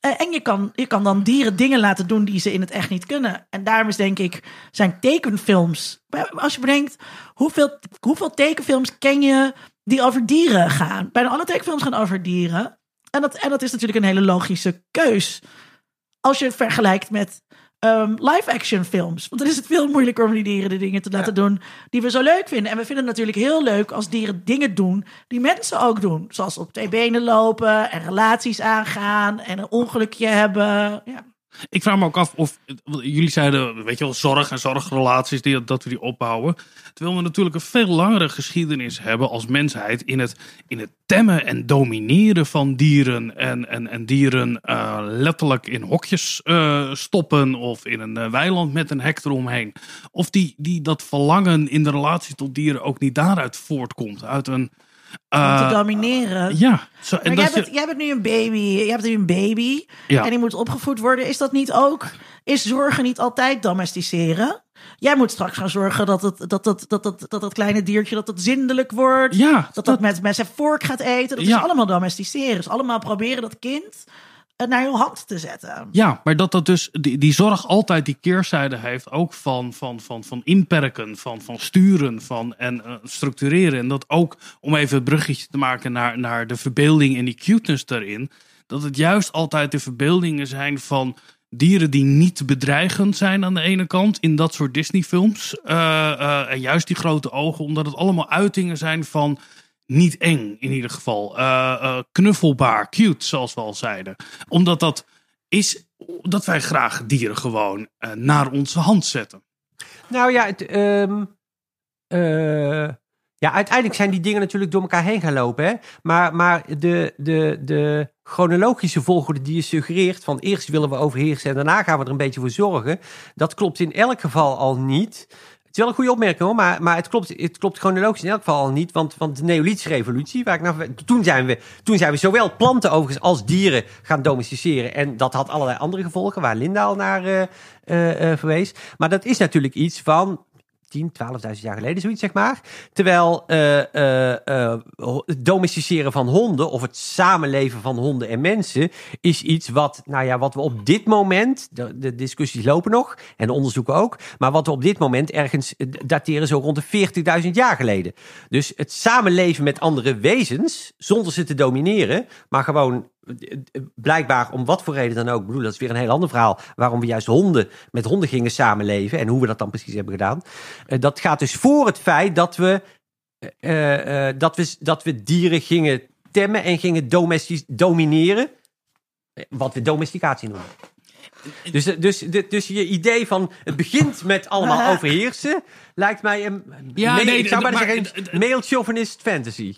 Eh, en je kan, je kan dan dieren dingen laten doen die ze in het echt niet kunnen. En daarom is denk ik, zijn tekenfilms. Als je bedenkt, hoeveel, hoeveel tekenfilms ken je die over dieren gaan? Bijna alle tekenfilms gaan over dieren. En dat, en dat is natuurlijk een hele logische keus. Als je het vergelijkt met um, live-action films. Want dan is het veel moeilijker om die dieren de dingen te laten doen die we zo leuk vinden. En we vinden het natuurlijk heel leuk als dieren dingen doen die mensen ook doen. Zoals op twee benen lopen en relaties aangaan en een ongelukje hebben. Ja. Ik vraag me ook af of jullie zeiden, weet je wel, zorg en zorgrelaties, die, dat we die opbouwen. Terwijl we natuurlijk een veel langere geschiedenis hebben als mensheid in het, in het temmen en domineren van dieren. En, en, en dieren uh, letterlijk in hokjes uh, stoppen of in een uh, weiland met een hek eromheen. Of die, die, dat verlangen in de relatie tot dieren ook niet daaruit voortkomt. Uit een om te eh, domineren. Ja. Zo, en maar jij, bent, jij bent nu een baby. Je hebt nu een baby. Ja. En die moet opgevoed worden. Is dat niet ook... Is zorgen niet altijd domesticeren? Jij moet straks gaan zorgen dat het, dat, dat, dat, dat, dat, dat kleine diertje dat het zindelijk wordt. Ja, dat dat, dat met, met zijn vork gaat eten. Dat ja. is allemaal domesticeren. Dus allemaal proberen dat kind naar je hand te zetten. Ja, maar dat dat dus die, die zorg altijd die keerzijde heeft, ook van, van, van, van inperken, van, van sturen van, en uh, structureren. En dat ook, om even het bruggetje te maken naar, naar de verbeelding en die cuteness daarin, dat het juist altijd de verbeeldingen zijn van dieren die niet bedreigend zijn aan de ene kant in dat soort Disney-films. Uh, en juist die grote ogen, omdat het allemaal uitingen zijn van niet eng in ieder geval. Uh, knuffelbaar, cute, zoals we al zeiden. Omdat dat is dat wij graag dieren gewoon uh, naar onze hand zetten. Nou ja, het, um, ja, uiteindelijk zijn die dingen natuurlijk door elkaar heen gaan lopen. Hè? Maar, maar de, de, de chronologische volgorde die je suggereert... van eerst willen we overheersen en daarna gaan we er een beetje voor zorgen... dat klopt in elk geval al niet is wel een goede opmerking hoor, maar, maar het, klopt, het klopt chronologisch in elk geval al niet. Want, want de Neolithische revolutie, waar ik nou, toen, zijn we, toen zijn we zowel planten overigens als dieren gaan domesticeren. En dat had allerlei andere gevolgen, waar Linda al naar uh, uh, verwees. Maar dat is natuurlijk iets van 10, 12.000 jaar geleden, zoiets zeg maar. Terwijl uh, uh, het domesticeren van honden of het samenleven van honden en mensen is iets wat, nou ja, wat we op dit moment, de, discussies lopen nog en de onderzoeken ook, maar wat we op dit moment ergens dateren zo rond de 40.000 jaar geleden. Dus het samenleven met andere wezens, zonder ze te domineren, maar gewoon blijkbaar om wat voor reden dan ook, bedoel, dat is weer een heel ander verhaal, waarom we juist honden met honden gingen samenleven en hoe we dat dan precies hebben gedaan. Uh, dat gaat dus voor het feit dat we, uh, uh, dat we, dat we dieren gingen temmen en gingen domineren, wat we domesticatie noemen. Dus, dus, dus je idee van het begint met allemaal overheersen, lijkt mij een. Ja, nee, ik zou maar zeggen, male chauvinist fantasy.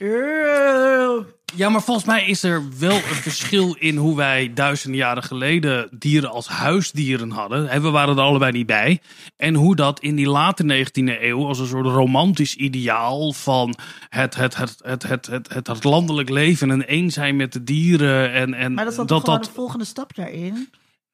Ja, maar volgens mij is er wel een verschil in hoe wij duizenden jaren geleden dieren als huisdieren hadden. We waren er allebei niet bij. En hoe dat in die late 19e eeuw als een soort romantisch ideaal van het, het, het, het, het, het, het, het landelijk leven en één zijn met de dieren. En, en maar dat is dan dat, gewoon dat, de volgende stap daarin.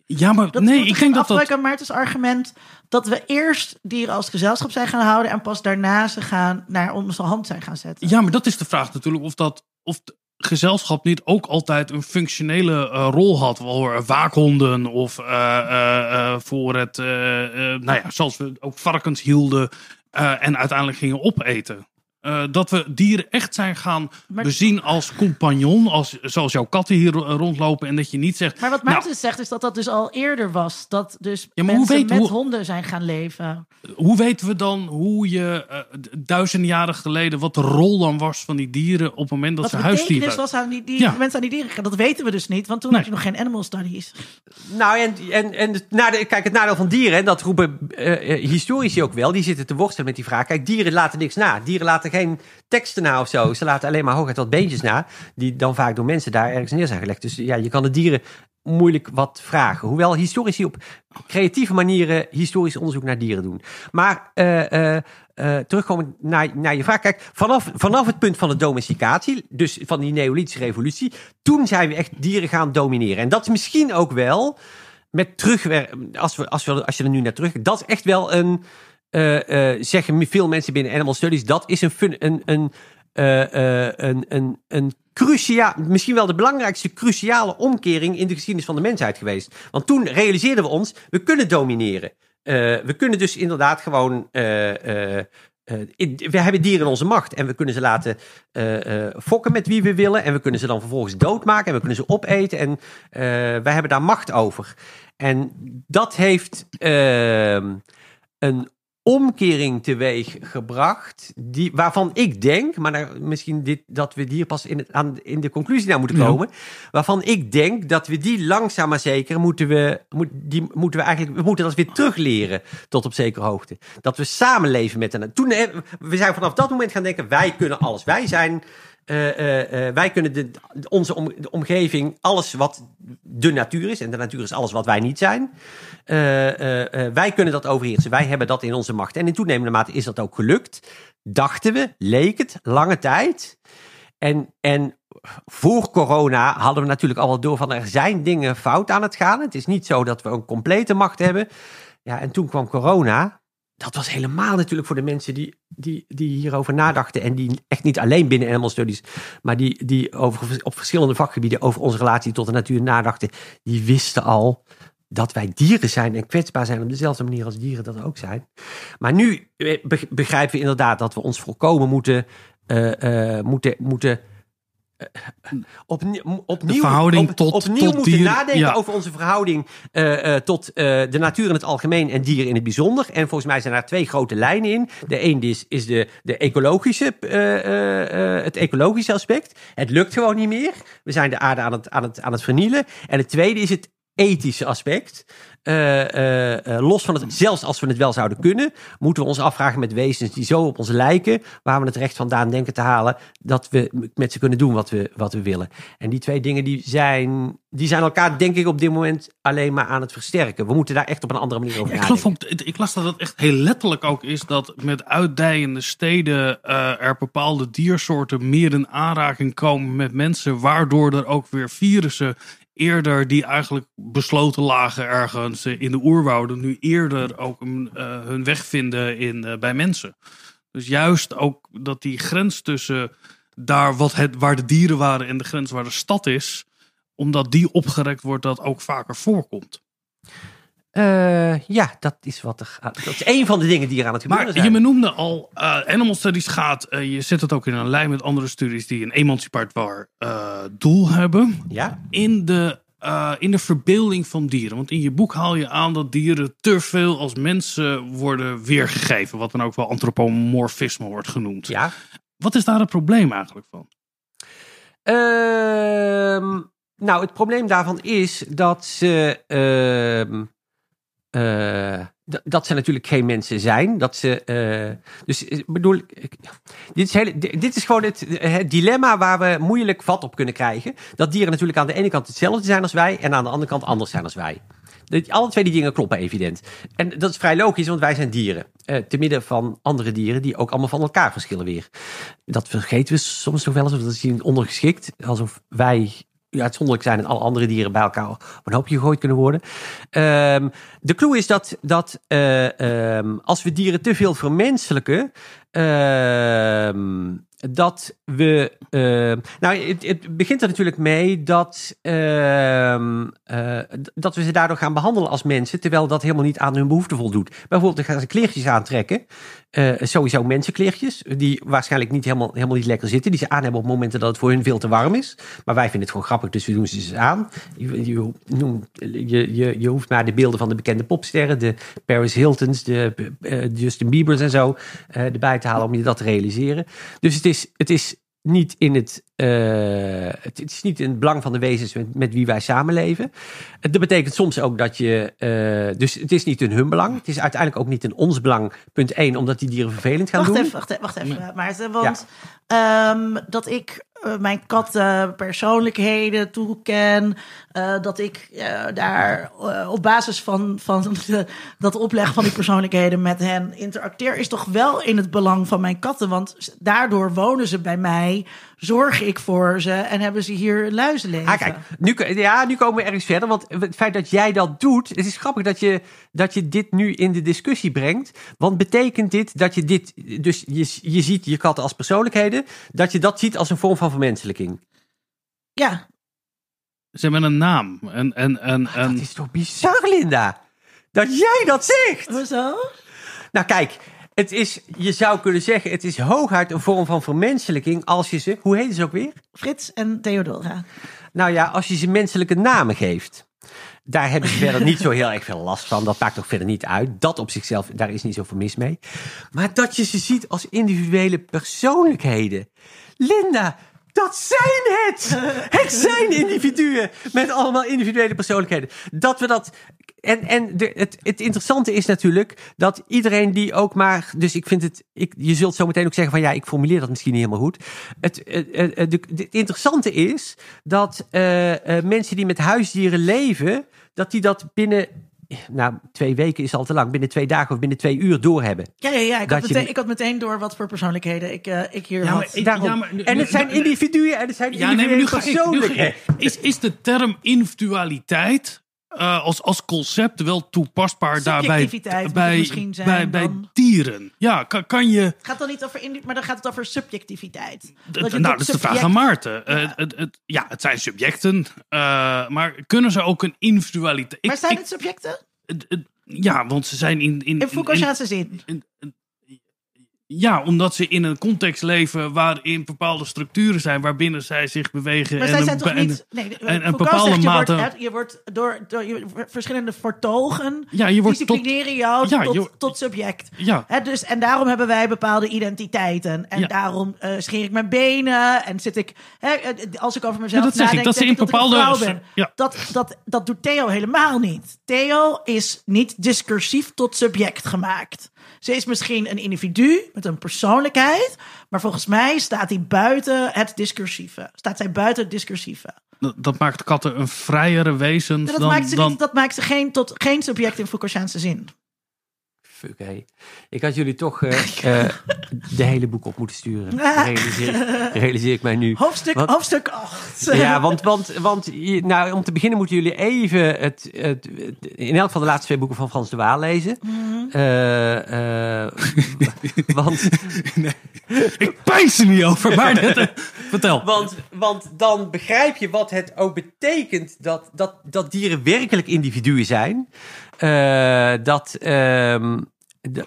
Ja, maar dat nee, ik denk dat dat... aan Maartens argument dat we eerst dieren als gezelschap zijn gaan houden... en pas daarna ze gaan naar onze hand zijn gaan zetten. Ja, maar dat is de vraag natuurlijk of dat... Of gezelschap niet ook altijd een functionele uh, rol had. Voor waakhonden of uh, uh, voor het, nou ja, zoals we ook varkens hielden en uiteindelijk gingen opeten. Uh, dat we dieren echt zijn gaan bezien als compagnon, als, zoals jouw katten hier rondlopen. En dat je niet zegt. Maar wat Maarten nou, zegt, is dat dat dus al eerder was. Dat dus ja, mensen weet, met hoe, honden zijn gaan leven. Hoe weten we dan hoe je uh, duizenden jaren geleden, wat de rol dan was van die dieren op het moment dat wat ze huisdieren Wat was aan die, die ja. mensen aan die dieren Dat weten we dus niet, want toen nee. had je nog geen animal studies. Nou, en, en, en nou, kijk, het nadeel van dieren, en dat roepen uh, historici ook wel, die zitten te worstelen met die vraag. Kijk, dieren laten niks na. Dieren laten geen teksten na of zo. Ze laten alleen maar hooguit wat beentjes na, die dan vaak door mensen daar ergens neer zijn gelegd. Dus ja, je kan de dieren moeilijk wat vragen. Hoewel historici op creatieve manieren historisch onderzoek naar dieren doen. Maar uh, uh, uh, terugkomen naar, naar je vraag. Kijk, vanaf, vanaf het punt van de domesticatie, dus van die Neolithische revolutie, toen zijn we echt dieren gaan domineren. En dat is misschien ook wel met terugwerk, als, we, als, we, als je er nu naar terug, dat is echt wel een zeggen veel mensen binnen Animal Studies, dat is een, fun, een, een, uh, een, een, een cruciaal, misschien wel de belangrijkste cruciale omkering in de geschiedenis van de mensheid geweest. Want toen realiseerden we ons, we kunnen domineren. Eh, we kunnen dus inderdaad gewoon. eh, eh, eh, in- we hebben dieren in onze macht en we kunnen ze laten eh, eh, fokken met wie we willen. En we kunnen ze dan vervolgens doodmaken en we kunnen ze opeten. En eh, wij hebben daar macht over. En dat heeft ehm, een omkering teweeg gebracht. Die, waarvan ik denk, maar daar, misschien dit, dat we hier pas in, het, aan, in de conclusie naar moeten Ja. komen. Waarvan ik denk dat we die langzaam maar zeker moeten we, moet, die moeten we eigenlijk, we moeten dat weer terugleren tot op zekere hoogte. Dat we samenleven met hen. Toen, we zijn vanaf dat moment gaan denken, wij kunnen alles. Wij zijn, eh, eh, eh, wij kunnen de, onze om, de omgeving, alles wat de natuur is. En de natuur is alles wat wij niet zijn. Wij kunnen dat overheersen. Wij hebben dat in onze macht. En in toenemende mate is dat ook gelukt. Dachten we, leek het, lange tijd. En, en voor corona hadden we natuurlijk al wel door van er zijn dingen fout aan het gaan. Het is niet zo dat we een complete macht hebben. Ja, en toen kwam corona. Dat was helemaal natuurlijk voor de mensen die, die, die hierover nadachten. En die echt niet alleen binnen Animal Studies, maar die, die over, op verschillende vakgebieden over onze relatie tot de natuur nadachten. Die wisten al dat wij dieren zijn en kwetsbaar zijn op dezelfde manier als dieren dat ook zijn. Maar nu eh, be- begrijpen we inderdaad dat we ons volkomen moeten, eh, eh, moeten, moeten opnieuw, opnieuw, verhouding op- tot- opnieuw tot moeten dieren, nadenken ja. over onze verhouding eh, eh, tot eh, de natuur in het algemeen en dieren in het bijzonder. En volgens mij zijn daar twee grote lijnen in. De een is, is de, de ecologische, het ecologische aspect. Het lukt gewoon niet meer. We zijn de aarde aan het, aan het, aan het vernielen. En het tweede is het ethische aspect. Eh, eh, eh, los van het, zelfs als we het wel zouden kunnen, moeten we ons afvragen met wezens die zo op ons lijken, waar we het recht vandaan denken te halen, dat we met ze kunnen doen wat we, wat we willen. En die twee dingen die zijn, die zijn elkaar, denk ik, op dit moment alleen maar aan het versterken. We moeten daar echt op een andere manier over Ik, nadenken. ik las dat het echt heel letterlijk ook is dat met uitdijende steden er bepaalde diersoorten meer in aanraking komen met mensen, waardoor er ook weer virussen eerder die eigenlijk besloten lagen ergens eh, in de oerwouden, nu eerder ook een, eh, hun weg vinden in, eh, bij mensen. Dus juist ook dat die grens tussen daar wat het, waar de dieren waren en de grens waar de stad is, omdat die opgerekt wordt, dat ook vaker voorkomt. Eh, ja, dat is wat er. Dat is een van de dingen die er aan het gebeuren Maar zijn. je benoemde al, eh, Animal Studies gaat, eh, je zet het ook in een lijn met andere studies die een emancipatoire doel hebben. Ja. In de, in de verbeelding van dieren. Want in je boek haal je aan dat dieren te veel als mensen worden weergegeven. Wat dan ook wel antropomorfisme wordt genoemd. ja. Wat is daar het probleem eigenlijk van? Ehm, nou, het probleem daarvan is dat ze. Eh, dat ze natuurlijk geen mensen zijn. Dat ze. eh, dus ik bedoel. ik- dit, is hele, di- dit is gewoon het, dilemma waar we moeilijk vat op kunnen krijgen. Dat dieren natuurlijk aan de ene kant hetzelfde zijn als wij. En aan de andere kant anders zijn als wij. Alle twee die dingen kloppen evident. En dat is vrij logisch, want wij zijn dieren. Eh, te midden van andere dieren die ook allemaal van elkaar verschillen weer. Dat vergeten we soms nog wel eens, of dat hier ondergeschikt. Alsof wij uitzonderlijk zijn en alle andere dieren bij elkaar op een hoopje gegooid kunnen worden. Ehm, de clue is dat, dat eh, ehm, als we dieren te veel vermenselijken, ehm, dat we. nou, het, het begint er natuurlijk mee dat, eh, dat we ze daardoor gaan behandelen als mensen, terwijl dat helemaal niet aan hun behoeften voldoet. Bijvoorbeeld, dan gaan ze kleertjes aantrekken. Eh, sowieso mensenkleertjes, die waarschijnlijk niet helemaal, helemaal niet lekker zitten. Die ze aan hebben op momenten dat het voor hun veel te warm is. Maar wij vinden het gewoon grappig, dus we doen ze ze aan. Je, je, je, je, je hoeft maar de beelden van de bekende popsterren, de Paris Hiltons, de eh, Justin Biebers en zo, eh, erbij te halen om je dat te realiseren. Dus het is, het is niet in het, eh, het, het is niet in het belang van de wezens met, met wie wij samenleven. Dat betekent soms ook dat je, eh, dus het is niet in hun belang. Het is uiteindelijk ook niet in ons belang. Punt 1, omdat die dieren vervelend gaan Wacht doen. even, wacht even, wacht even Maarten. Want ehm, dat ik eh, mijn katten persoonlijkheden toeken. eh, dat ik eh, daar eh, op basis van, van de- dat opleggen van die persoonlijkheden met hen interacteer. Is toch wel in het belang van mijn katten. Want daardoor wonen ze bij mij. Zorg ik voor ze en hebben ze hier een luizenleven. Ah, kijk, nu, ja, nu komen we ergens verder. Want het feit dat jij dat doet. Het is grappig dat je, dat je dit nu in de discussie brengt. Want betekent dit dat je dit. Dus je, je ziet je katten als persoonlijkheden. Dat je dat ziet als een vorm van vermenselijking. Ja, Ze hebben een naam. En, en, en, en, Dat is toch bizar, Linda? Dat jij dat zegt. hoezo? Nou kijk, het is, je zou kunnen zeggen, het is hooguit een vorm van vermenselijking als je ze, hoe heet ze ook weer? Frits en Theodora. Nou ja, als je ze menselijke namen geeft. Daar hebben ze verder niet zo heel erg veel last van. Dat maakt ook verder niet uit. Dat op zichzelf, daar is niet zoveel mis mee. Maar dat je ze ziet als individuele persoonlijkheden. Linda, dat zijn het! Het zijn individuen met allemaal individuele persoonlijkheden. Dat we dat. En, en de, het, het interessante is natuurlijk dat iedereen die ook maar. Dus ik vind het. Ik, je zult zo meteen ook zeggen van ja, ik formuleer dat misschien niet helemaal goed. Het, het, het, interessante is dat eh, eh, mensen die met huisdieren leven, dat die dat binnen. Nou, twee weken is al te lang. Binnen twee dagen of binnen twee uur doorhebben. Ja, ja, ja. Ik, had je- meteen, ik had meteen door wat voor persoonlijkheden ik, eh, ik hier Ja, had. maar ik- Daarom. ja, maar nu- en het zijn individuen en het zijn Ja, nee, maar nu individuele ga ik. Nu ga persoonlijkheden. ik. Is, is de term individualiteit eh, als, als concept wel toepasbaar daarbij bij, misschien zijn bij, bij dieren? Ja, kan, kan je. Het gaat dan niet over indi- maar dan gaat het over subjectiviteit. d- nou, dat is de vraag aan Maarten. Eh, Ja. het, het, ja, het zijn subjecten, eh, maar kunnen ze ook een individualiteit? Maar zijn ik- het subjecten? ja, want ze zijn in. in, In Foucaultiaanse zin. in- in- ja, omdat ze in een context leven waarin bepaalde structuren zijn waarbinnen zij zich bewegen. Maar en zij een- zijn toch en- niet... Nee, en- en Foucault bepaalde zegt, je mate- Wordt, je wordt door, door je, verschillende vertogen... Ja, je wordt tot- jou Ja, tot, je- tot subject. Ja, dus, en daarom hebben wij bepaalde identiteiten. En Ja. daarom eh, scheer ik mijn benen. En zit ik, eh, als ik over mezelf Ja, dat zeg ik, dat ze in ik dat ik een bepaalde- vrouw ben. ja. Dat, dat, dat doet Theo helemaal niet. Theo is niet discursief tot subject gemaakt. Ze is misschien een individu met een persoonlijkheid. Maar volgens mij staat hij buiten het discursieve. Staat zij buiten het discursieve. dat, dat maakt katten een vrijere wezen En dat, dan... maakt ze, dan niet, dat maakt ze geen, tot, geen subject in Foucaultiaanse zin. Fuck, hé. Ik had jullie toch eh, eh, de hele boek op moeten sturen. Realiseer, realiseer ik mij nu. Hoofdstuk, Wat? hoofdstuk 8. Ja, want, want, want nou, om te beginnen moeten jullie even het, het, in elk geval de laatste twee boeken van Frans de Waal lezen. Eh, eh, want, Ik pijs er niet over, maar dit, eh, vertel. want, want dan begrijp je wat het ook betekent dat, dat, dat dieren werkelijk individuen zijn. Eh, dat, ehm,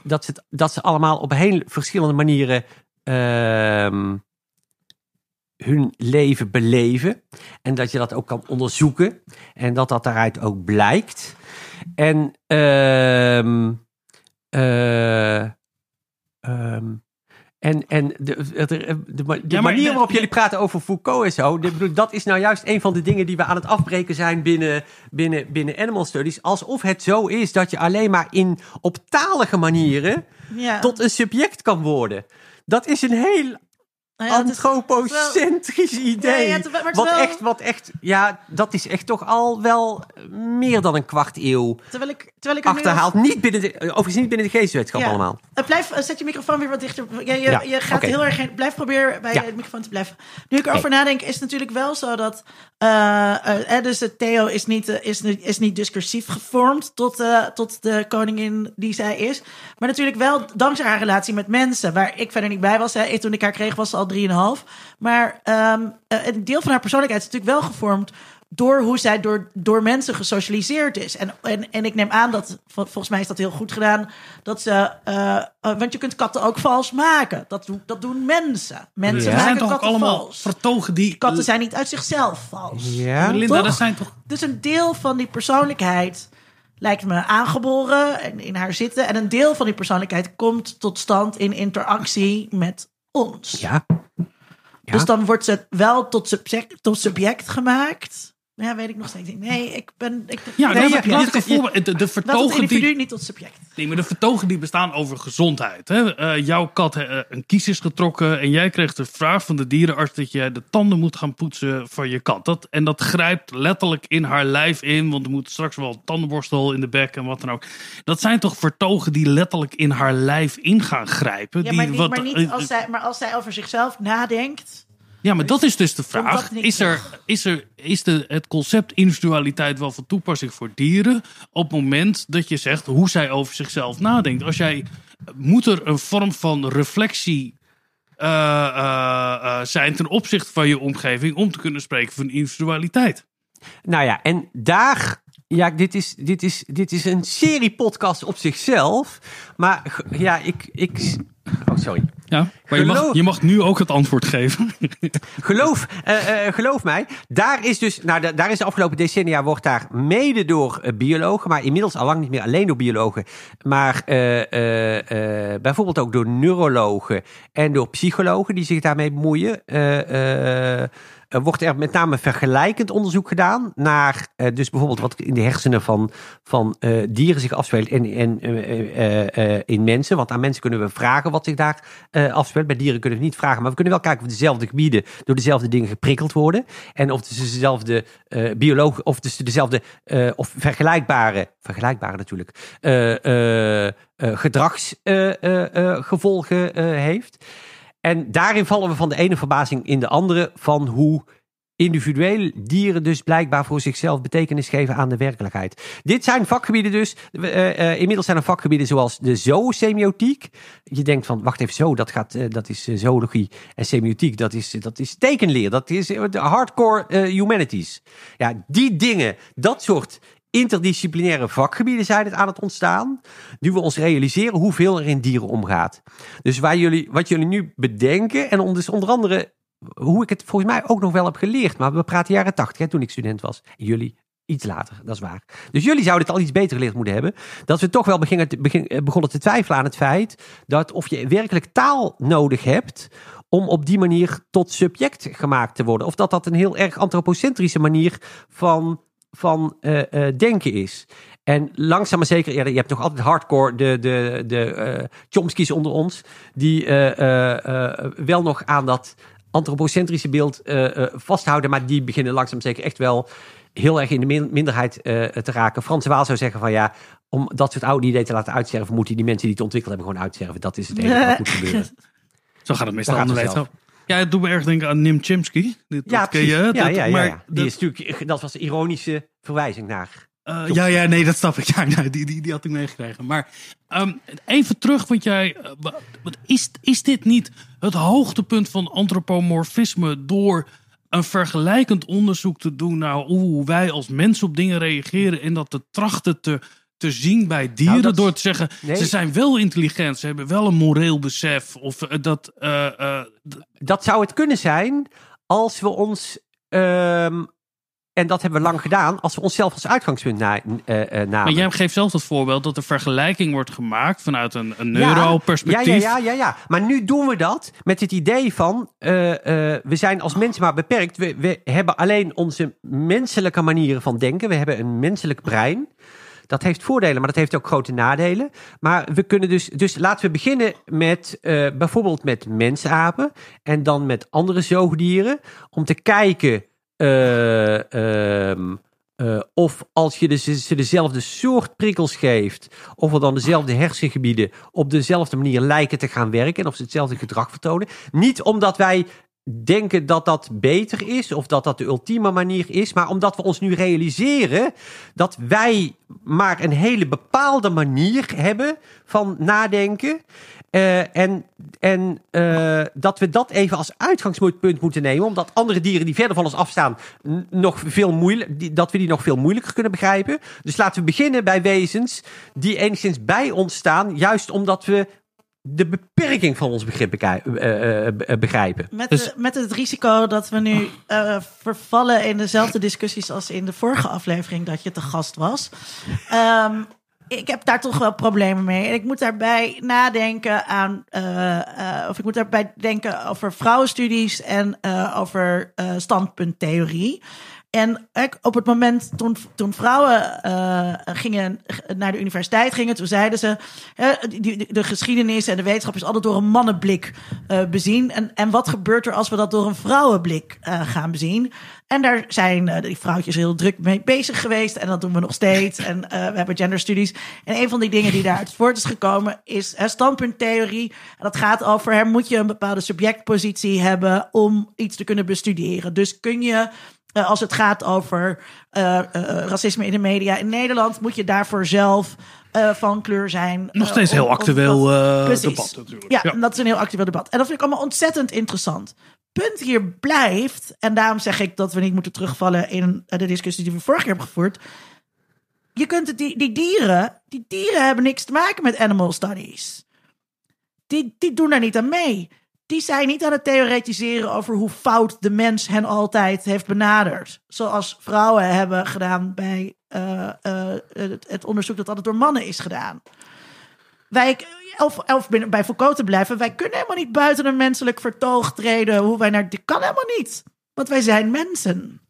dat, ze dat ze allemaal op heel verschillende manieren ehm, hun leven beleven. En dat je dat ook kan onderzoeken. En dat dat daaruit ook blijkt. En ehm, en, en de, de, de, de manier waarop jullie praten over Foucault en zo, bedoel, dat is nou juist een van de dingen die we aan het afbreken zijn binnen, binnen, binnen Animal Studies. Alsof het zo is dat je alleen maar in op talige manieren Ja. tot een subject kan worden. Dat is een heel Nou ja, antropocentrisch idee. ja, wat echt, wat echt, ja, dat is echt toch al wel meer dan een kwart eeuw Terwijl ik, terwijl ik er achterhaald. Niet binnen de, overigens niet binnen de geesteswetenschap allemaal. Eh, Blijf, eh, zet je microfoon weer wat dichter. Je, je gaat heel erg. Blijf proberen bij de microfoon te blijven. Nu ik erover nadenk, is het natuurlijk wel zo dat. eh, eh, eh, dus de Theo is niet, eh, is, niet- is niet discursief gevormd tot, eh, tot de koningin die zij is. Maar natuurlijk wel dankzij haar relatie met mensen, waar ik verder niet bij was. Hè. Toen ik haar kreeg, was ze al drieënhalf. Maar ehm, eh, een deel van haar persoonlijkheid is natuurlijk wel gevormd door hoe zij door, door mensen gesocialiseerd is. En, en, en ik neem aan dat, vol- volgens mij is dat heel goed gedaan, dat ze, eh, eh, want je kunt katten ook vals maken. Dat, doen- dat doen mensen. Mensen Ja. Maken zijn toch katten allemaal vals. vertogen die... Katten zijn niet uit zichzelf vals. Ja. Linda, Toch? dat zijn toch... Dus een deel van die persoonlijkheid lijkt me aangeboren en in haar zitten. En een deel van die persoonlijkheid komt tot stand in interactie met ons. Ja. Ja. Dus dan wordt ze wel tot subject, tot subject gemaakt. Ja, weet ik nog steeds niet. Nee, ik ben... Ik, Ja, nee, ik een voorbeeld... De, de vertogen individu, die... niet tot subject. Nee, maar de vertogen die bestaan over gezondheid. Hè? Eh, jouw kat eh, een kies is getrokken en jij kreeg de vraag van de dierenarts dat je de tanden moet gaan poetsen van je kat. Dat, en dat grijpt letterlijk in haar lijf in, want er moet straks wel een tandenborstel in de bek en wat dan ook. Dat zijn toch vertogen die letterlijk in haar lijf in gaan grijpen? Ja, die, niet, wat- maar, niet eh, als zij, maar als zij over zichzelf nadenkt... Ja, maar dat is dus de vraag. Is, er, is, er, is de, het concept individualiteit wel van toepassing voor dieren op het moment dat je zegt hoe zij over zichzelf nadenkt? Als jij moet er een vorm van reflectie eh, eh, eh, zijn ten opzichte van je omgeving om te kunnen spreken van individualiteit. Nou ja, en daar. Ja, dit is, dit is, dit is een serie podcast op zichzelf. Maar ja, ik. ik oh, sorry. Ja, maar je mag, je mag nu ook het antwoord geven. Geloof, eh, eh, geloof mij, daar is dus, nou, da- daar is de afgelopen decennia wordt daar mede door eh, biologen, maar inmiddels al lang niet meer alleen door biologen, maar bijvoorbeeld ook door neurologen en door psychologen die zich daarmee bemoeien. Eh, wordt er met name vergelijkend onderzoek gedaan naar eh, dus bijvoorbeeld wat in de hersenen van, van eh, dieren zich afspeelt en, en in mensen. Want aan mensen kunnen we vragen wat zich daar afspeelt. Bij dieren kunnen we niet vragen, maar we kunnen wel kijken of dezelfde gebieden door dezelfde dingen geprikkeld worden. En of ze dezelfde eh bioloog, of dus dezelfde of vergelijkbare, vergelijkbare natuurlijk, gedragsgevolgen heeft. En daarin vallen we van de ene verbazing in de andere van hoe individueel dieren dus blijkbaar voor zichzelf betekenis geven aan de werkelijkheid. Dit zijn vakgebieden dus. eh, eh, inmiddels zijn er vakgebieden zoals de zoosemiotiek. Je denkt van, wacht even, zo, dat, gaat, eh, dat is zoologie. En semiotiek, dat is, dat is tekenleer. Dat is de hardcore humanities. Ja, die dingen, dat soort interdisciplinaire vakgebieden zijn het aan het ontstaan. Nu we ons realiseren hoeveel er in dieren omgaat. Dus waar jullie, wat jullie nu bedenken, en dus onder andere hoe ik het volgens mij ook nog wel heb geleerd. Maar we praten jaren tachtig, toen ik student was. Jullie iets later, dat is waar. Dus jullie zouden het al iets beter geleerd moeten hebben. Dat we toch wel eh, begonnen te twijfelen aan het feit dat of je werkelijk taal nodig hebt om op die manier tot subject gemaakt te worden. Of dat dat een heel erg antropocentrische manier van, van eh, eh, denken is. En langzaam maar zeker, ja, je hebt nog altijd hardcore, de, de, de eh Chomsky's onder ons, die wel nog aan dat antropocentrische beeld vasthouden, maar die beginnen langzaam zeker echt wel heel erg in de min- minderheid te raken. Frans Waal zou zeggen van ja, om dat soort oude ideeën te laten uitsterven, moeten die mensen die het ontwikkeld hebben gewoon uitsterven. Dat is het enige wat moet gebeuren. Zo gaat het meestal aan de. Ja, het doet me erg denken aan Nim Chimpsky. Dit, Ja, dat ken je. Ja, Dat- ja, ja, maar ja. Die dat- is natuurlijk, dat was een ironische verwijzing naar. Eh, ja, ja, nee, dat snap ik. Ja, nee, die, die, die had ik meegekregen. Maar ehm, even terug, want jij. wat is, is dit niet het hoogtepunt van antropomorfisme door een vergelijkend onderzoek te doen naar hoe wij als mensen op dingen reageren en dat te trachten te, te zien bij dieren Nou, dat is- door te zeggen Nee. ze zijn wel intelligent, ze hebben wel een moreel besef of eh, dat eh, eh, Dat zou het kunnen zijn als we ons. ehm, en dat hebben we lang gedaan, als we onszelf als uitgangspunt na, namen. maar jij geeft zelf het voorbeeld dat er vergelijking wordt gemaakt vanuit een, een neuroperspectief. Ja, ja, ja, ja, ja. Maar nu doen we dat met het idee van... we zijn als mensen maar beperkt. We, we hebben alleen onze menselijke manieren van denken. We hebben een menselijk brein. Dat heeft voordelen, maar dat heeft ook grote nadelen. Maar we kunnen dus... Dus laten we beginnen met eh, bijvoorbeeld met mensapen. En dan met andere zoogdieren. Om te kijken... eh, ehm, eh, of als je de, ze dezelfde soort prikkels geeft, of er dan dezelfde hersengebieden op dezelfde manier lijken te gaan werken en of ze hetzelfde gedrag vertonen. Niet omdat wij denken dat dat beter is of dat dat de ultieme manier is, maar omdat we ons nu realiseren dat wij maar een hele bepaalde manier hebben van nadenken. Eh, en en eh, dat we dat even als uitgangspunt moeten nemen, omdat andere dieren die verder van ons afstaan, nog veel moeilijk, dat we die nog veel moeilijker kunnen begrijpen. Dus laten we beginnen bij wezens die enigszins bij ons staan, juist omdat we de beperking van ons begrip eh, eh, eh, begrijpen. Met, Dus- met het risico dat we nu eh, vervallen in dezelfde discussies als in de vorige aflevering dat je te gast was. Ehm, ik heb daar toch wel problemen mee. En ik moet daarbij nadenken aan, of ik moet daarbij denken over vrouwenstudies en over standpunttheorie. En op het moment toen, toen vrouwen eh, gingen naar de universiteit gingen, toen zeiden ze: de geschiedenis en de wetenschap is altijd door een mannenblik eh, bezien. En, en wat gebeurt er als we dat door een vrouwenblik eh, gaan bezien? En daar zijn die vrouwtjes heel druk mee bezig geweest. En dat doen we nog steeds. En we hebben genderstudies. En een van die dingen die daaruit voort is gekomen is standpunttheorie. En dat gaat over, hè, moet je een bepaalde subjectpositie hebben om iets te kunnen bestuderen. Dus kun je eh, als het gaat over eh, eh, racisme in de media in Nederland, moet je daarvoor zelf van kleur zijn. Nog steeds heel actueel debat natuurlijk. Ja, dat is een heel actueel debat. En dat vind ik allemaal ontzettend interessant. Punt hier blijft, en daarom zeg ik dat we niet moeten terugvallen in de discussie die we vorig jaar hebben gevoerd. Je kunt het, die, die dieren, die dieren hebben niks te maken met animal studies. Die, die doen daar niet aan mee. Die zijn niet aan het theoretiseren over hoe fout de mens hen altijd heeft benaderd. Zoals vrouwen hebben gedaan bij eh, eh, het, onderzoek dat altijd door mannen is gedaan. Wij, of, bij Foucault te blijven, wij kunnen helemaal niet buiten een menselijk vertoog treden. Hoe wij naar, dit kan helemaal niet. Want wij zijn mensen.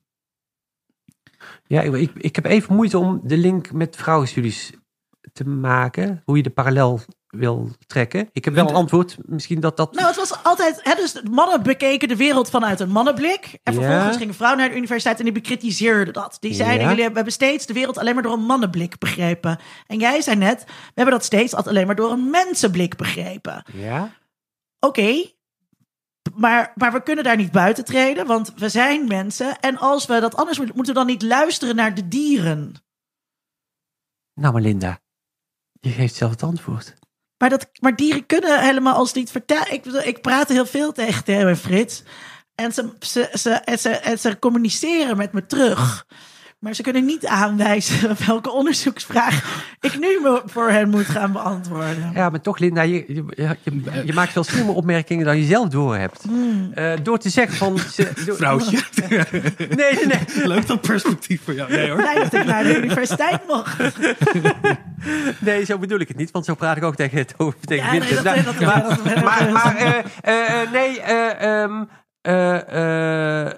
Ja, ik, ik, ik heb even moeite om de link met vrouwenstudies te maken. Hoe je de parallel wil trekken. Ik heb wel een antwoord. Misschien dat dat... Nou, het was altijd. Hè, dus mannen bekeken de wereld vanuit een mannenblik. En Ja. vervolgens gingen vrouwen naar de universiteit en die bekritiseerden dat. Die zeiden: Ja. jullie hebben steeds de wereld alleen maar door een mannenblik begrepen. En jij zei net: we hebben dat steeds alleen maar door een mensenblik begrepen. Ja? Oké. Maar, maar we kunnen daar niet buiten treden, want we zijn mensen. En als we dat anders moeten, moeten we dan niet luisteren naar de dieren. Nou, maar Linda. Je geeft zelf het antwoord. Maar, dat, maar dieren kunnen helemaal als niet vertellen. Ik, ik praat heel veel tegen Theo en Frits. En ze, ze, ze, en ze, en ze communiceren met me terug. Maar ze kunnen niet aanwijzen welke onderzoeksvraag ik nu voor hen moet gaan beantwoorden. Ja, maar toch, Linda, je, je, je, je maakt veel slimme opmerkingen dan je zelf door hebt. Eh, door te zeggen van... Ze, door- Vrouwtje. Nee, nee, nee. Leuk dat perspectief voor jou. Nee hoor. Blij dat ik naar de universiteit mocht. Nee, zo bedoel ik het niet. Want zo praat ik ook tegen, het over, tegen Ja, nee, dat, Nou, dat, dat, dat- maar, maar eh, eh, eh, nee, eh, ehm, eh, eh,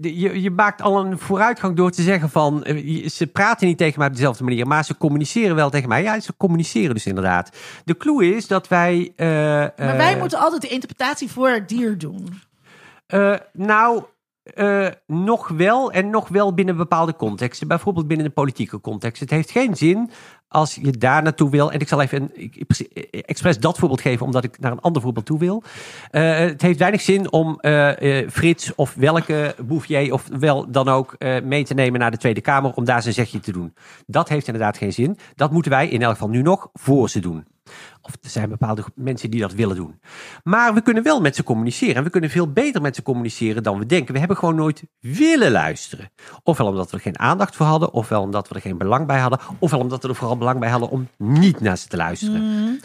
je, je maakt al een vooruitgang door te zeggen van eh, ze praten niet tegen mij op dezelfde manier, maar ze communiceren wel tegen mij. Ja, ze communiceren dus inderdaad. De clue is dat wij. eh, maar wij eh, moeten altijd de interpretatie voor het dier doen. eh, nou, eh, nog wel en nog wel binnen bepaalde contexten. Bijvoorbeeld binnen de politieke context. Het heeft geen zin als je daar naartoe wil. En ik zal even een, ik, expres dat voorbeeld geven, omdat ik naar een ander voorbeeld toe wil. Eh, het heeft weinig zin om eh, eh, Frits of welke Bouvier of wel dan ook mee te nemen naar de Tweede Kamer om daar zijn zegje te doen. Dat heeft inderdaad geen zin. Dat moeten wij in elk geval nu nog voor ze doen. Of er zijn bepaalde mensen die dat willen doen. Maar we kunnen wel met ze communiceren. En we kunnen veel beter met ze communiceren dan we denken. We hebben gewoon nooit willen luisteren. Ofwel omdat we er geen aandacht voor hadden. Ofwel omdat we er geen belang bij hadden. Ofwel omdat we er vooral belang bij hadden om niet naar ze te luisteren.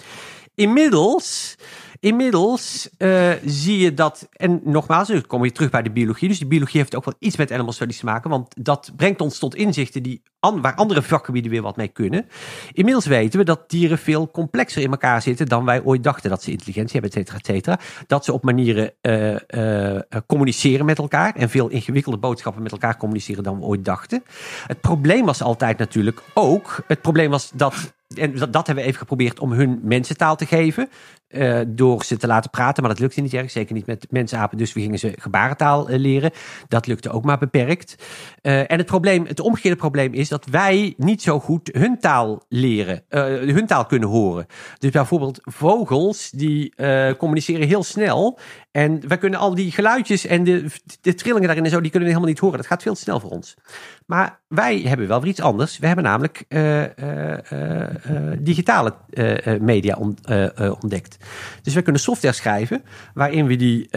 Inmiddels, inmiddels eh, zie je dat, en nogmaals, dan kom je terug bij de biologie. Dus de biologie heeft ook wel iets met animal studies te maken, want dat brengt ons tot inzichten die waar andere vakgebieden weer wat mee kunnen. Inmiddels weten we dat dieren veel complexer in elkaar zitten dan wij ooit dachten. Dat ze intelligentie hebben, et cetera, et cetera. Dat ze op manieren eh, eh, communiceren met elkaar en veel ingewikkelde boodschappen met elkaar communiceren dan we ooit dachten. Het probleem was altijd natuurlijk ook, het probleem was dat en dat, hebben we even geprobeerd om hun mensentaal te geven. eh, door ze te laten praten, maar dat lukte niet erg. Zeker niet met mensapen. Dus we gingen ze gebarentaal eh, leren. Dat lukte ook maar beperkt. Eh, en het probleem, het omgekeerde probleem is dat wij niet zo goed hun taal leren. hun taal kunnen horen. Dus bijvoorbeeld vogels, die communiceren heel snel. En wij kunnen al die geluidjes en de, de trillingen daarin en zo, die kunnen we helemaal niet horen. Dat gaat veel te snel voor ons. Maar wij hebben wel weer iets anders. We hebben namelijk eh, eh, eh, digitale media on- ontdekt. Dus we kunnen software schrijven waarin we die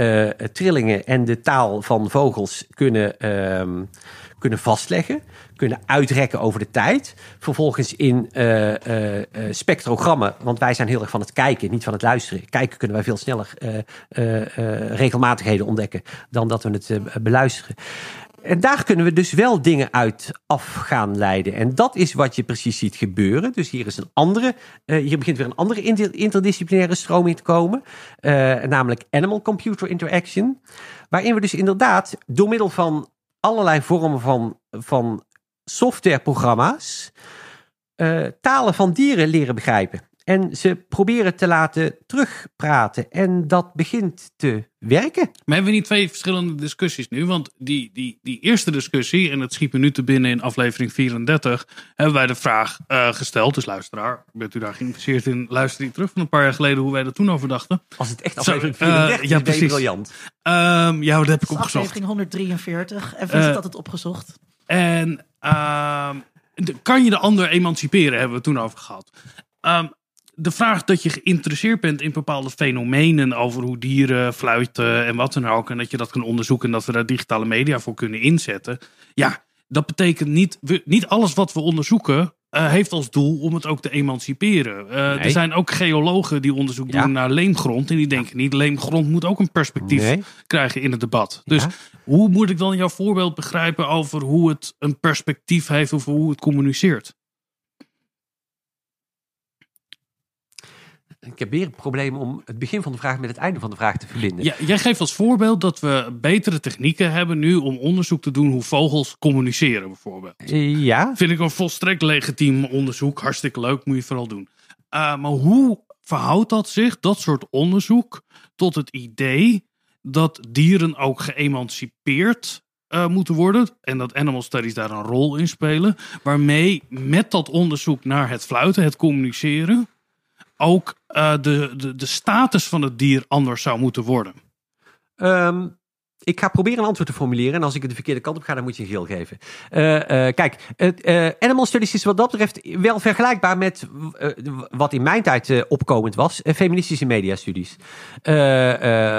trillingen en de taal van vogels kunnen, ehm, kunnen vastleggen. Kunnen uitrekken over de tijd. Vervolgens in spectrogrammen, want wij zijn heel erg van het kijken, niet van het luisteren. Kijken kunnen wij veel sneller regelmatigheden ontdekken dan dat we het beluisteren. En daar kunnen we dus wel dingen uit af gaan leiden. En dat is wat je precies ziet gebeuren. Dus hier is een andere, eh, hier begint weer een andere inter- interdisciplinaire stroming te komen. eh, namelijk animal-computer interaction. Waarin we dus inderdaad door middel van allerlei vormen van, van softwareprogramma's eh, talen van dieren leren begrijpen. En ze proberen te laten terugpraten. En dat begint te werken. Maar hebben we niet twee verschillende discussies nu? Want die, die, die eerste discussie, en het schiet me nu te binnen in aflevering 34, hebben wij de vraag eh, gesteld. Dus luisteraar, bent u daar geïnteresseerd in? Luister die terug van een paar jaar geleden hoe wij er toen over dachten. Als het echt aflevering eh, 34 ja, is, ben je precies. briljant. Ehm, ja, dat heb ik Dat is opgezocht. aflevering 143. En Vincent Eh, had het opgezocht. En ehm, kan je de ander emanciperen, hebben we het toen over gehad. Ehm, de vraag dat je geïnteresseerd bent in bepaalde fenomenen over hoe dieren fluiten en wat dan ook. En dat je dat kan onderzoeken en dat we daar digitale media voor kunnen inzetten. Ja, dat betekent niet, we, niet alles wat we onderzoeken eh, heeft als doel om het ook te emanciperen. Eh, Nee. Er zijn ook geologen die onderzoek Ja. doen naar leemgrond. En die denken niet, leemgrond moet ook een perspectief Nee. krijgen in het debat. Dus Ja. hoe moet ik dan jouw voorbeeld begrijpen over hoe het een perspectief heeft of hoe het communiceert? Ik heb weer een probleem om het begin van de vraag met het einde van de vraag te verbinden. Ja, jij geeft als voorbeeld dat we betere technieken hebben nu om onderzoek te doen hoe vogels communiceren bijvoorbeeld. Eh, ja. Vind ik een volstrekt legitiem onderzoek. Hartstikke leuk, moet je vooral doen. Uh, maar hoe verhoudt dat zich, dat soort onderzoek, tot het idee dat dieren ook geëmancipeerd uh, moeten worden? En dat animal studies daar een rol in spelen. Waarmee met dat onderzoek naar het fluiten, het communiceren, ook uh, de, de, de status van het dier anders zou moeten worden. Um, ik ga proberen een antwoord te formuleren. En als ik het de verkeerde kant op ga, dan moet je een geel geven. Uh, uh, kijk, Animal Studies is wat dat betreft wel vergelijkbaar met wat in mijn tijd opkomend was. feministische mediastudies.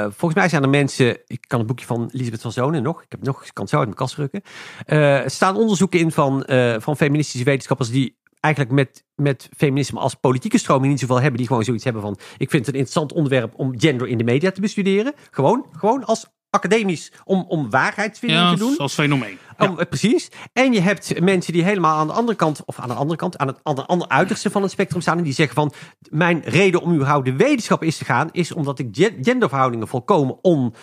volgens mij zijn er mensen, ik kan het boekje van Elisabeth van Zonen nog, ik heb nog, ik kan het zo uit mijn kast drukken. er staan onderzoeken in van, van feministische wetenschappers die eigenlijk met, met feminisme als politieke stroming niet zoveel hebben. Die gewoon zoiets hebben van, ik vind het een interessant onderwerp om gender in de media te bestuderen. Gewoon, gewoon als academisch om, om waarheidsvinding ja, te doen. als fenomeen. Ja. Oh, precies. En je hebt mensen die helemaal aan de andere kant, of aan de andere kant, aan het aan de andere uiterste van het spectrum staan. En die zeggen van, mijn reden om überhaupt de wetenschap is te gaan, is omdat ik genderverhoudingen volkomen on,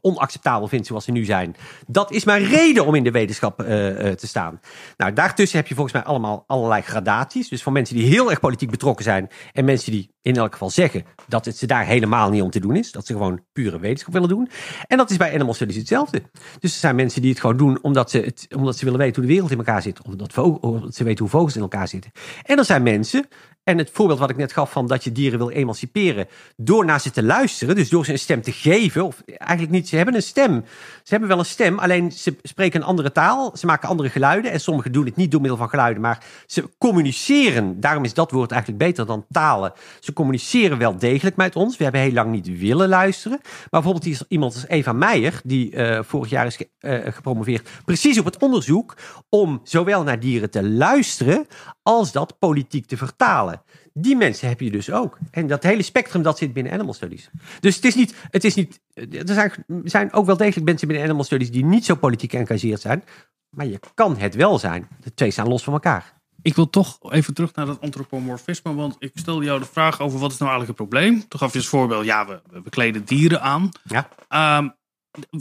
onacceptabel vind zoals ze nu zijn. Dat is mijn reden om in de wetenschap te staan. Nou, daartussen heb je volgens mij allemaal allerlei gradaties. Dus van mensen die heel erg politiek betrokken zijn en mensen die in elk geval zeggen dat het ze daar helemaal niet om te doen is. Dat ze gewoon pure wetenschap willen doen. En dat is bij Animal Studies hetzelfde. Dus er zijn mensen die het gewoon doen omdat ze, het, omdat ze willen weten hoe de wereld in elkaar zit. Omdat, omdat ze weten hoe vogels in elkaar zitten. En er zijn mensen, en het voorbeeld wat ik net gaf van dat je dieren wil emanciperen. Door naar ze te luisteren, dus door ze een stem te geven. Of eigenlijk niet, ze hebben een stem. Ze hebben wel een stem, alleen ze spreken een andere taal. Ze maken andere geluiden. En sommigen doen het niet door middel van geluiden, maar ze communiceren. Daarom is dat woord eigenlijk beter dan talen. Ze communiceren wel degelijk met ons. We hebben heel lang niet willen luisteren. Maar bijvoorbeeld is iemand als Eva Meijer, die uh, vorig jaar is ge, uh, gepromoveerd, precies op het onderzoek om zowel naar dieren te luisteren als dat politiek te vertalen. Die mensen heb je dus ook. En dat hele spectrum dat zit binnen Animal Studies. Dus het is niet, het is niet er zijn, zijn ook wel degelijk mensen binnen Animal Studies die niet zo politiek geëngageerd zijn. Maar je kan het wel zijn. De twee staan los van elkaar. Ik wil toch even terug naar dat antropomorfisme. Want ik stelde jou de vraag over wat is nou eigenlijk het probleem. Toen gaf je als voorbeeld, ja, we, we kleden dieren aan. Ja. Um,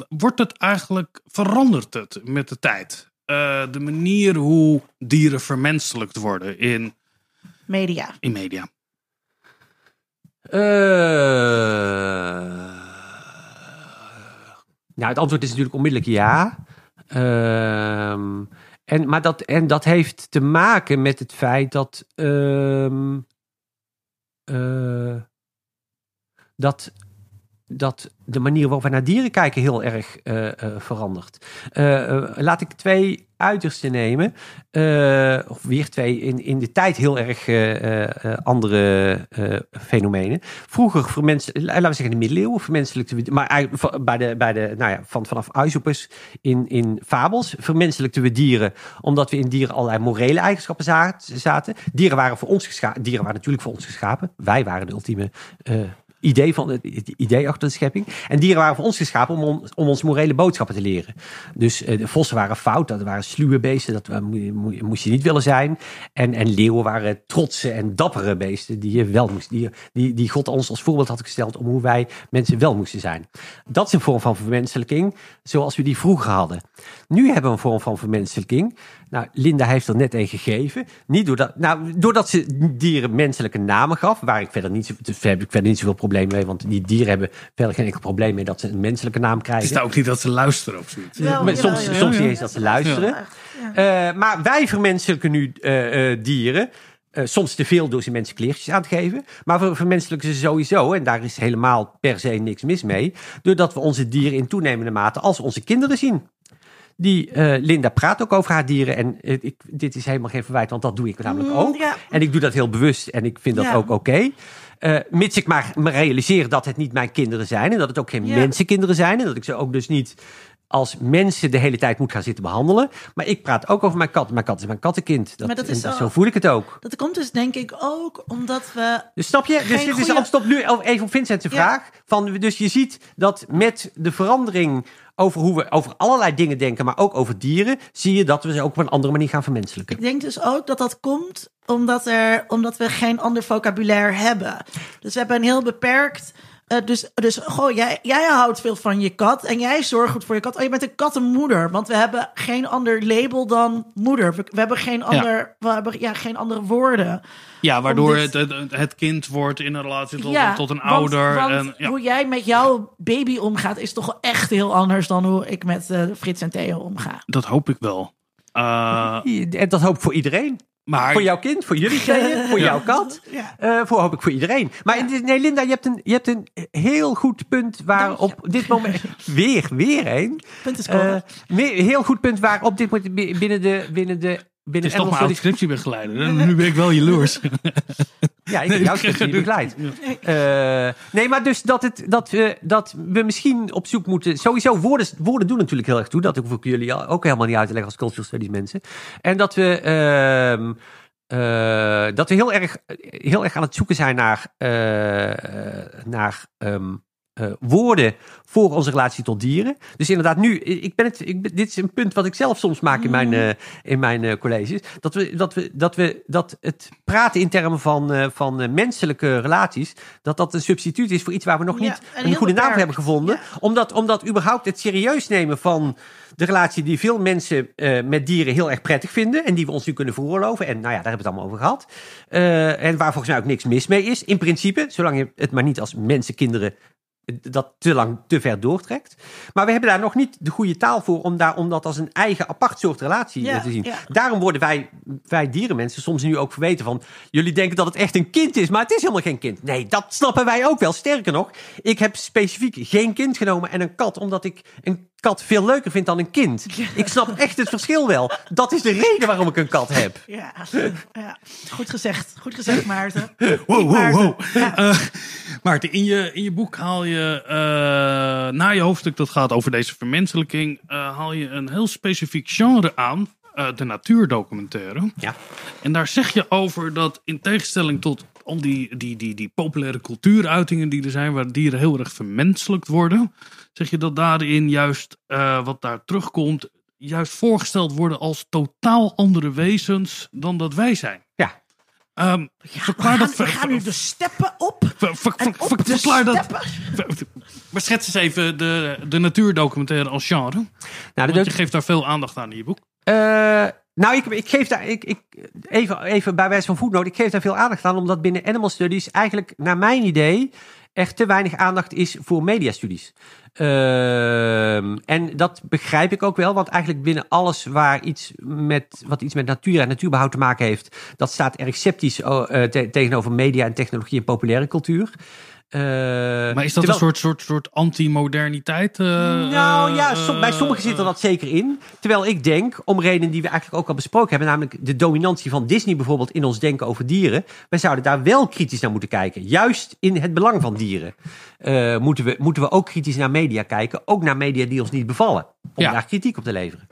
wordt het eigenlijk, verandert het met de tijd? Uh, de manier hoe dieren vermenselijkt worden in media. In media. Uh, nou, het antwoord is natuurlijk onmiddellijk ja. Uh, en, maar dat, en dat heeft te maken met het feit dat. Uh, dat dat de manier waarop we naar dieren kijken heel erg uh, uh, verandert. Uh, laat ik twee uitersten nemen. of weer twee in, in de tijd heel erg andere fenomenen. Vroeger, voor mensen, laten we zeggen de middeleeuwen, vermenselijkte we, maar bij de, bij de, nou ja, van, vanaf Aesopus in, in fabels, vermenselijkten we dieren, omdat we in dieren allerlei morele eigenschappen zaten. Dieren waren voor ons geschapen, dieren waren natuurlijk voor ons geschapen. Wij waren de ultieme idee, van, het, idee achter de schepping. En dieren waren voor ons geschapen om, on- om ons morele boodschappen te leren. Dus eh, de vossen waren fout, dat waren sluwe beesten, dat moest je niet willen zijn. En, en leeuwen waren trotse en dappere beesten die je wel moest, die, die, die God ons als voorbeeld had gesteld om hoe wij mensen wel moesten zijn. Dat is een vorm van vermenselijking, zoals we die vroeger hadden. Nu hebben we een vorm van vermenselijking. Nou, Linda heeft er net een gegeven. Niet doordat, nou, doordat ze dieren menselijke namen gaf, waar ik verder niet, heb ik verder niet zoveel probleem mee, want die dieren hebben verder geen enkel probleem mee dat ze een menselijke naam Het krijgen. is nou ook niet dat ze luisteren of zoiets. Wel, Maar soms, soms Ja, niet ja. eens dat ze luisteren. Ja. Eh, maar wij vermenselijken nu eh, eh, dieren. Eh, soms te veel door ze mensen kleertjes aan te geven. Maar we vermenselijken ze sowieso. En daar is helemaal per se niks mis mee. Doordat we onze dieren in toenemende mate als onze kinderen zien. Die eh, Linda praat ook over haar dieren. En ik, dit is helemaal geen verwijt, want dat doe ik namelijk Mm, ook. ja. En ik doe dat heel bewust en ik vind dat Ja. ook oké. Eh, mits ik maar me realiseer dat het niet mijn kinderen zijn. En dat het ook geen Ja. mensenkinderen zijn. En dat ik ze ook dus niet als mensen de hele tijd moet gaan zitten behandelen. Maar ik praat ook over mijn kat. Mijn kat is mijn kattenkind. Dat, Maar dat is en zo- zo voel ik het ook. Dat komt dus denk ik ook omdat we... Dus snap je? Dus dit is goeie- antwoord op nu even op Vincent's Ja. vraag. Van, dus je ziet dat met de verandering over hoe we over allerlei dingen denken, maar ook over dieren, zie je dat we ze ook op een andere manier gaan vermenselijken. Ik denk dus ook dat dat komt omdat, er, omdat we geen ander vocabulaire hebben. Dus we hebben een heel beperkt... eh, dus, dus goh, jij, jij houdt veel van je kat en jij zorgt goed voor je kat. Oh, je bent een kattenmoeder, want we hebben geen ander label dan moeder. We, we hebben, geen, ander, we hebben ja, geen andere woorden. Ja, waardoor het, het, het kind wordt in een relatie tot, ja, tot een want- ouder. want en, ja. Hoe jij met jouw baby omgaat is toch echt heel anders dan hoe ik met eh, Frits en Theo omga. Dat hoop ik wel. Uh, En dat hoop ik voor iedereen. Maar Voor jouw kind, voor jullie tweeën, voor Ja. jouw kat. Ja. Eh, voor hoop ik voor iedereen. Maar Ja. nee, Linda, je hebt, een, je hebt een heel goed punt waar Dank je. op dit moment. Weer, weer een. Punt is Eh, heel goed punt waar op dit moment bi- binnen de. Binnen de het binnen is toch Studies- scriptiebegeleider. Nu ben ik wel jaloers. Ja, ik heb jouw scriptie begeleid. Eh, nee, maar dus dat, het, dat, we, dat we misschien op zoek moeten... Sowieso, woorden, woorden doen natuurlijk heel erg toe. Dat hoef ik jullie ook helemaal niet uit te leggen als cultural studies mensen. En dat we... ehm, eh, dat we heel erg, heel erg aan het zoeken zijn naar, eh, naar ehm, eh, woorden voor onze relatie tot dieren. Dus inderdaad, nu, ik ben het, ik dit is een punt wat ik zelf soms maak in mijn, eh, in mijn eh, colleges. Dat, we, dat, we, dat, we, dat het praten in termen van, van menselijke relaties, dat dat een substituut is voor iets waar we nog Ja, niet en een goede naam voor hebben gevonden. Ja. Omdat, omdat überhaupt het serieus nemen van de relatie die veel mensen met dieren heel erg prettig vinden. En die we ons nu kunnen veroorloven. En nou ja, daar hebben we het allemaal over gehad. Eh, en waar volgens mij ook niks mis mee is. In principe, zolang je het maar niet als mensen, kinderen dat te lang te ver doortrekt. Maar we hebben daar nog niet de goede taal voor om, daar, om dat als een eigen apart soort relatie Ja, eh, te zien. ja. Daarom worden wij, wij dierenmensen soms nu ook verweten van... jullie denken dat het echt een kind is, maar het is helemaal geen kind. Nee, dat snappen wij ook wel. Sterker nog, ik heb specifiek geen kind genomen en een kat... omdat ik een kat veel leuker vind dan een kind. Ik snap echt het verschil wel. Dat is de reden waarom ik een kat heb. Ja, ja, goed gezegd. Goed gezegd, Maarten. Wow, wow, Maarten. wow. Ja. Eh, Maarten, in je, in je boek haal je, eh, na je hoofdstuk dat gaat over deze vermenselijking, eh, haal je een heel specifiek genre aan, eh, de natuurdocumentaire. Ja. En daar zeg je over dat in tegenstelling tot al die, die, die, die populaire cultuuruitingen die er zijn, waar dieren heel erg vermenselijkt worden, zeg je dat daarin juist eh, wat daar terugkomt, juist voorgesteld worden als totaal andere wezens dan dat wij zijn. Ja. Ehm, Ja, we, verklaar gaan, dat we gaan nu de steppen op. Ver- ver- En ver- op de verklaar dat. steppen. Maar schets eens even de, de natuurdocumentaire als genre. Nou, Want je geeft daar veel aandacht aan in je boek. Eh, nou, ik, ik geef daar, ik, ik, even, even bij wijze van voetnoot, ik geef daar veel aandacht aan, omdat binnen Animal Studies eigenlijk, naar mijn idee, er te weinig aandacht is voor mediastudies. Ehm en dat begrijp ik ook wel, want eigenlijk binnen alles waar iets met, wat iets met natuur en natuurbehoud te maken heeft, dat staat erg sceptisch eh, te- tegenover media en technologie en populaire cultuur. Eh, Maar is dat terwijl- een soort, soort, soort anti-moderniteit? eh, nou ja, eh, som- bij sommigen zit er dat zeker in. Terwijl ik denk, om redenen die we eigenlijk ook al besproken hebben, namelijk de dominantie van Disney bijvoorbeeld in ons denken over dieren. Wij zouden daar wel kritisch naar moeten kijken. Juist in het belang van dieren moeten, we, moeten we ook kritisch naar media kijken. Ook naar media die ons niet bevallen. Om Ja. daar kritiek op te leveren.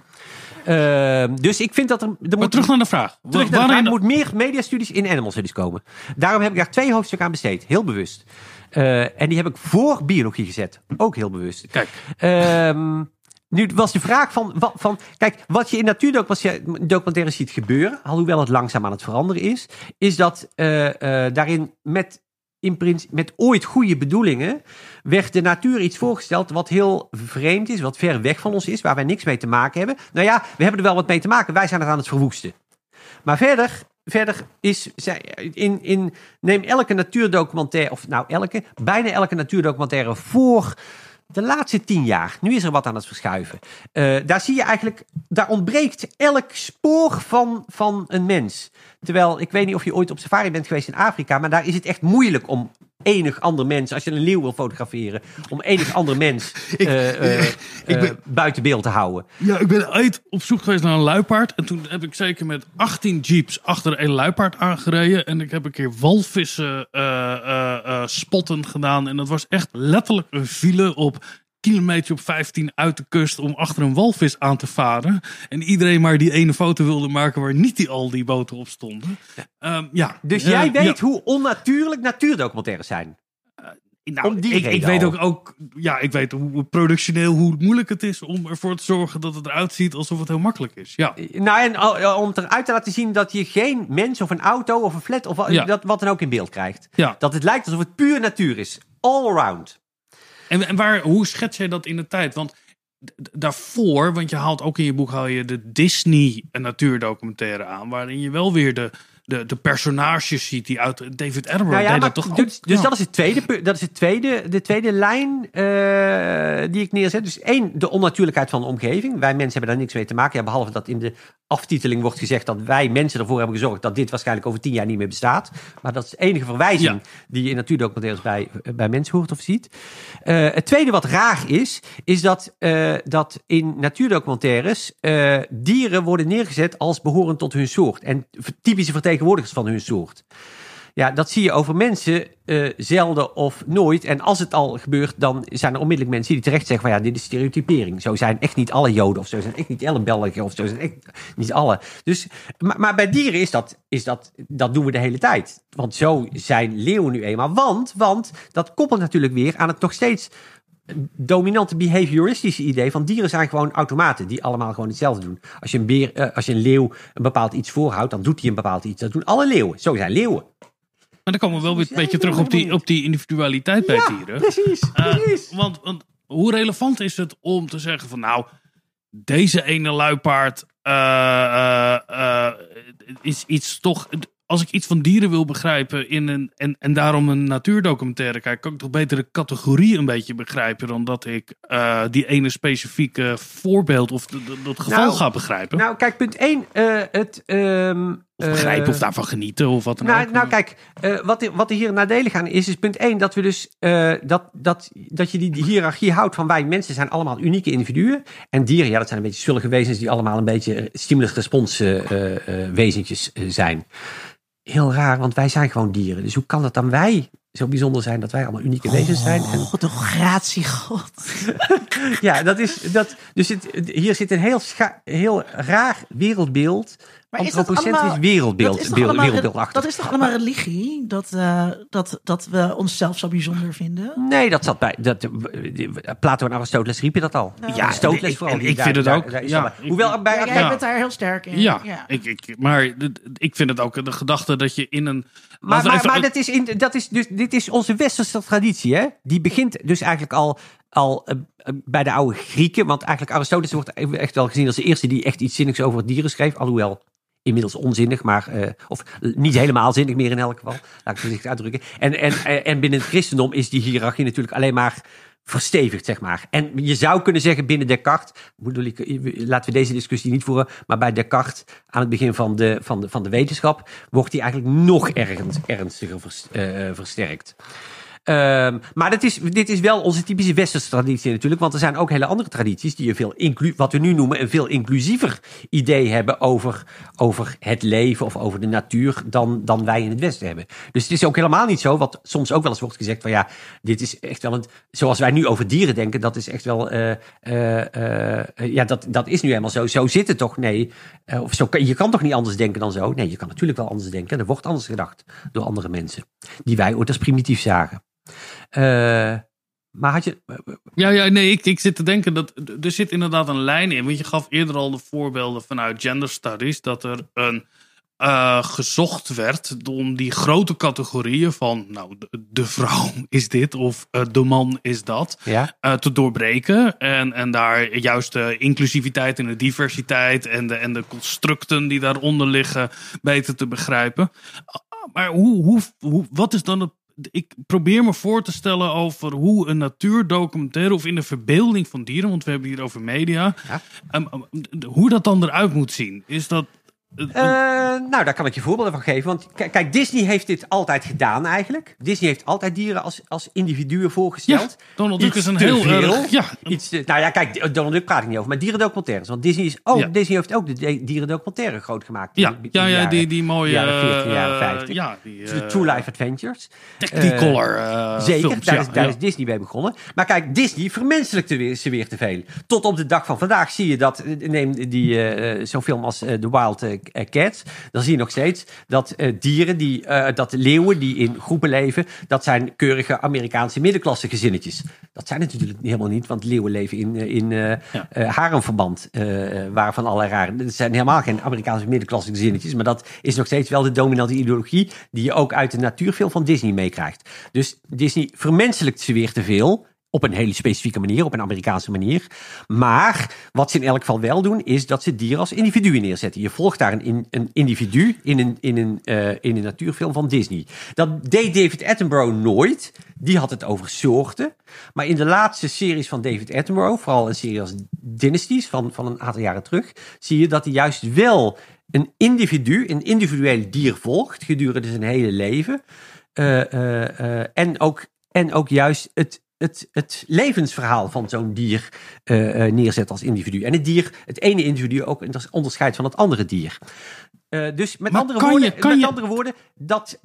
Dus ik vind dat er, er Maar moet terug naar de vraag. Terug naar de Waarin- vraag, er moet meer mediastudies in animal studies komen. Daarom heb ik daar twee hoofdstukken aan besteed. Heel bewust. Eh, en die heb ik voor biologie gezet. Ook heel bewust. Kijk. Ehm, nu was de vraag van, van... Kijk, wat je in natuurdocumentaires ziet gebeuren... alhoewel het langzaam aan het veranderen is... is dat eh, eh, daarin met, in met ooit goede bedoelingen... werd de natuur iets voorgesteld wat heel vreemd is... wat ver weg van ons is, waar wij niks mee te maken hebben. Nou ja, we hebben er wel wat mee te maken. Wij zijn het aan het verwoesten. Maar verder, verder is, in, in, neem elke natuurdocumentaire, of nou elke, bijna elke natuurdocumentaire voor de laatste tien jaar. Nu is er wat aan het verschuiven. Eh, daar zie je eigenlijk, daar ontbreekt elk spoor van, van een mens. Terwijl, ik weet niet of je ooit op safari bent geweest in Afrika, maar daar is het echt moeilijk om enig ander mens, als je een leeuw wil fotograferen, om enig ander mens eh, eh, ik ben- eh, buiten beeld te houden. Ja, ik ben ooit op zoek geweest naar een luipaard. En toen heb ik zeker met 18 jeeps achter een luipaard aangereden. En ik heb een keer walvissen eh, eh, eh, spotten gedaan. En dat was echt letterlijk een file op kilometer op 15 uit de kust om achter een walvis aan te varen. En iedereen maar die ene foto wilde maken waar niet die, al die boten op stonden. Ja, ja. Dus Eh, jij weet ja. hoe onnatuurlijk natuurdocumentaires zijn. Nou, Om die ik, ik weet ook, ook, ja, ik weet hoe productioneel hoe moeilijk het is om ervoor te zorgen dat het eruit ziet alsof het heel makkelijk is. Ja. Nou, en om eruit te laten zien dat je geen mens of een auto of een flat of Ja. dat, wat dan ook in beeld krijgt. Dat het lijkt alsof het puur natuur is. All around. En, waar, hoe schets jij dat in de tijd? Want daarvoor, want je haalt ook in je boek haal je de Disney natuurdocumentaire aan, waarin je wel weer de, de, de personages ziet die uit David Attenborough Nou ja, deed dat toch dus, ook? dus Ja. dat is, het tweede, dat is het tweede, de tweede lijn eh, die ik neerzet. Dus één, de onnatuurlijkheid van de omgeving. Wij mensen hebben daar niks mee te maken. Ja, behalve dat in de aftiteling wordt gezegd dat wij mensen ervoor hebben gezorgd dat dit waarschijnlijk over tien jaar niet meer bestaat. Maar dat is de enige verwijzing Ja. die je in natuurdocumentaires bij, bij mensen hoort of ziet. Eh, het tweede wat raar is, is dat, eh, dat in natuurdocumentaires eh, dieren worden neergezet als behorend tot hun soort. En typische vertegenwoordigers van hun soort. Ja, dat zie je over mensen eh, zelden of nooit. En als het al gebeurt, dan zijn er onmiddellijk mensen die terecht zeggen van ja, dit is stereotypering. Zo zijn echt niet alle Joden of zo zijn echt niet alle Belgen of zo zijn echt niet alle. Dus, maar, maar bij dieren is dat, is dat, dat doen we de hele tijd. Want zo zijn leeuwen nu eenmaal. Want, want dat koppelt natuurlijk weer aan het nog steeds dominante behavioristische idee van dieren zijn gewoon automaten die allemaal gewoon hetzelfde doen. Als je een, beer, eh, als je een leeuw een bepaald iets voorhoudt, dan doet hij een bepaald iets. Dat doen alle leeuwen. Zo zijn leeuwen. Maar dan komen we wel weer een beetje terug op die, op die individualiteit bij dieren. Precies, Eh, precies. want, want hoe relevant is het om te zeggen van nou, deze ene luipaard eh, is iets toch. Als ik iets van dieren wil begrijpen in een, en, en daarom een natuurdocumentaire kijk, kan ik toch beter de categorie een beetje begrijpen dan dat ik eh, die ene specifieke voorbeeld of dat geval Nou, ga begrijpen. Nou, kijk, punt 1. het, ehm, of begrijpen eh, of daarvan genieten of wat dan Nou, ook. nou kijk, eh, wat, wat er hier nadelig aan is, is punt 1 dat we dus eh, dat, dat, dat je die, die hiërarchie houdt van wij mensen zijn allemaal unieke individuen. En dieren, ja, dat zijn een beetje zullige wezens die allemaal een beetje stimulus-respons eh, eh, eh, wezentjes eh, zijn. Heel raar, want wij zijn gewoon dieren. Dus hoe kan het dan wij zo bijzonder zijn dat wij allemaal unieke wezens zijn? En, God, de gratie, God. ja, dat is dat. Dus het, hier zit een heel, scha- heel raar wereldbeeld. Maar is dat Antropocentrisch allemaal- wereldbeeld, dat is toch beeld, allemaal- wereldbeeldachtig. Dat is toch allemaal religie? Dat, eh, dat, dat we onszelf zo bijzonder vinden? Nee, dat zat bij. Dat, Plato en Aristoteles riepen dat al. Ja, Aristoteles vooral. en ik vind daar- het daar- ook, daar ja, Hoewel bij. Ja, jij Ja. bent daar heel sterk in. ja, Ik, ik, maar ik vind het ook de gedachte dat je in een. Maar, maar, even- maar dat is in, dat is dus, dit is onze westerse traditie. Hè? Die begint dus eigenlijk al, al eh, eh, bij de oude Grieken. Want eigenlijk Aristoteles wordt echt wel gezien als de eerste die echt iets zinnigs over dieren schreef. Alhoewel inmiddels onzinnig, maar eh, of niet helemaal zinnig meer in elk geval. Laat ik het voorzichtig uitdrukken. En, en, en en binnen het christendom is die hiërarchie natuurlijk alleen maar verstevigd, zeg maar. En je zou kunnen zeggen binnen Descartes, ik, laten we deze discussie niet voeren, maar bij Descartes aan het begin van de, van de, van de wetenschap wordt die eigenlijk nog ergens, ernstiger vers- eh, versterkt. Ehm, maar dit is, dit is wel onze typische westerse traditie natuurlijk. Want er zijn ook hele andere tradities die een veel inclu wat we nu noemen een veel inclusiever idee hebben over, over het leven of over de natuur dan, dan wij in het Westen hebben. Dus het is ook helemaal niet zo, wat soms ook wel eens wordt gezegd van ja, dit is echt wel een, zoals wij nu over dieren denken, dat is echt wel, eh, eh, eh, ja, dat, dat is nu helemaal zo. Zo zit het toch? Nee. Of zo, je kan toch niet anders denken dan zo? Nee, je kan natuurlijk wel anders denken. Er wordt anders gedacht door andere mensen, die wij ooit als primitief zagen. Eh, maar had je... Ja, ja nee, ik, ik zit te denken dat er zit inderdaad een lijn in. Want je gaf eerder al de voorbeelden vanuit gender studies. Dat er een eh, gezocht werd om die grote categorieën van, nou, de, de vrouw is dit of eh, de man is dat, Ja? te doorbreken. En, en daar juist de inclusiviteit en de diversiteit en de, en de constructen die daaronder liggen beter te begrijpen. Ah, Maar hoe, hoe, hoe, wat is dan het. Ik probeer me voor te stellen over hoe een natuurdocumentaire of in de verbeelding van dieren, want we hebben hier over media, Ja. ehm, ehm, hoe dat dan eruit moet zien. Is dat. Eh, Eh, nou, daar kan ik je voorbeelden van geven. Want kijk, Disney heeft dit altijd gedaan eigenlijk. Disney heeft altijd dieren als, als individuen ja, voorgesteld. Donald Duck is een heel veel. Ja, Iets te- nou ja, kijk, Donald Duck praat ik niet over, maar dierendocumentaires. Want Disney, is ook, Ja. Disney heeft ook de dierendocumentaire groot gemaakt. ja, in de- in ja, ja jaren- die, die mooie. jaren 40, jaren eh, 50. ja, die. de eh, True Life Adventures. Technicolor. eh, Zeker, films, daar, is, daar ja. is Disney bij begonnen. Maar kijk, Disney vermenselijkte weer, ze weer te veel. Tot op de dag van vandaag zie je dat, eh, neem die, eh, zo'n film als eh, The Wild eh, Cats, dan zie je nog steeds dat eh, dieren, die, eh, dat leeuwen die in groepen leven, dat zijn keurige Amerikaanse middenklasse gezinnetjes. Dat zijn het natuurlijk helemaal niet, want leeuwen leven in, eh, in eh Ja. eh, haremverband, eh, waarvan allerlei rare... Het zijn helemaal geen Amerikaanse middenklasse gezinnetjes, maar dat is nog steeds wel de dominante ideologie die je ook uit de natuurfilm van Disney meekrijgt. Dus Disney vermenselijkt ze weer te veel. Op een hele specifieke manier, op een Amerikaanse manier. Maar wat ze in elk geval wel doen, is dat ze dieren als individuen neerzetten. Je volgt daar een, een individu in een, in, een, eh, in een natuurfilm van Disney. Dat deed David Attenborough nooit. Die had het over soorten. Maar in de laatste series van David Attenborough, vooral een serie als Dynasties van, van een aantal jaren terug, zie je dat hij juist wel een individu, een individueel dier volgt gedurende zijn hele leven. Eh, eh, en, ook, en ook juist het, het, het levensverhaal van zo'n dier eh, eh, neerzet als individu. En het dier, het ene individu ook onderscheidt van het andere dier. Eh, dus met, Maar andere, kan woorden, je- met je- andere woorden, dat.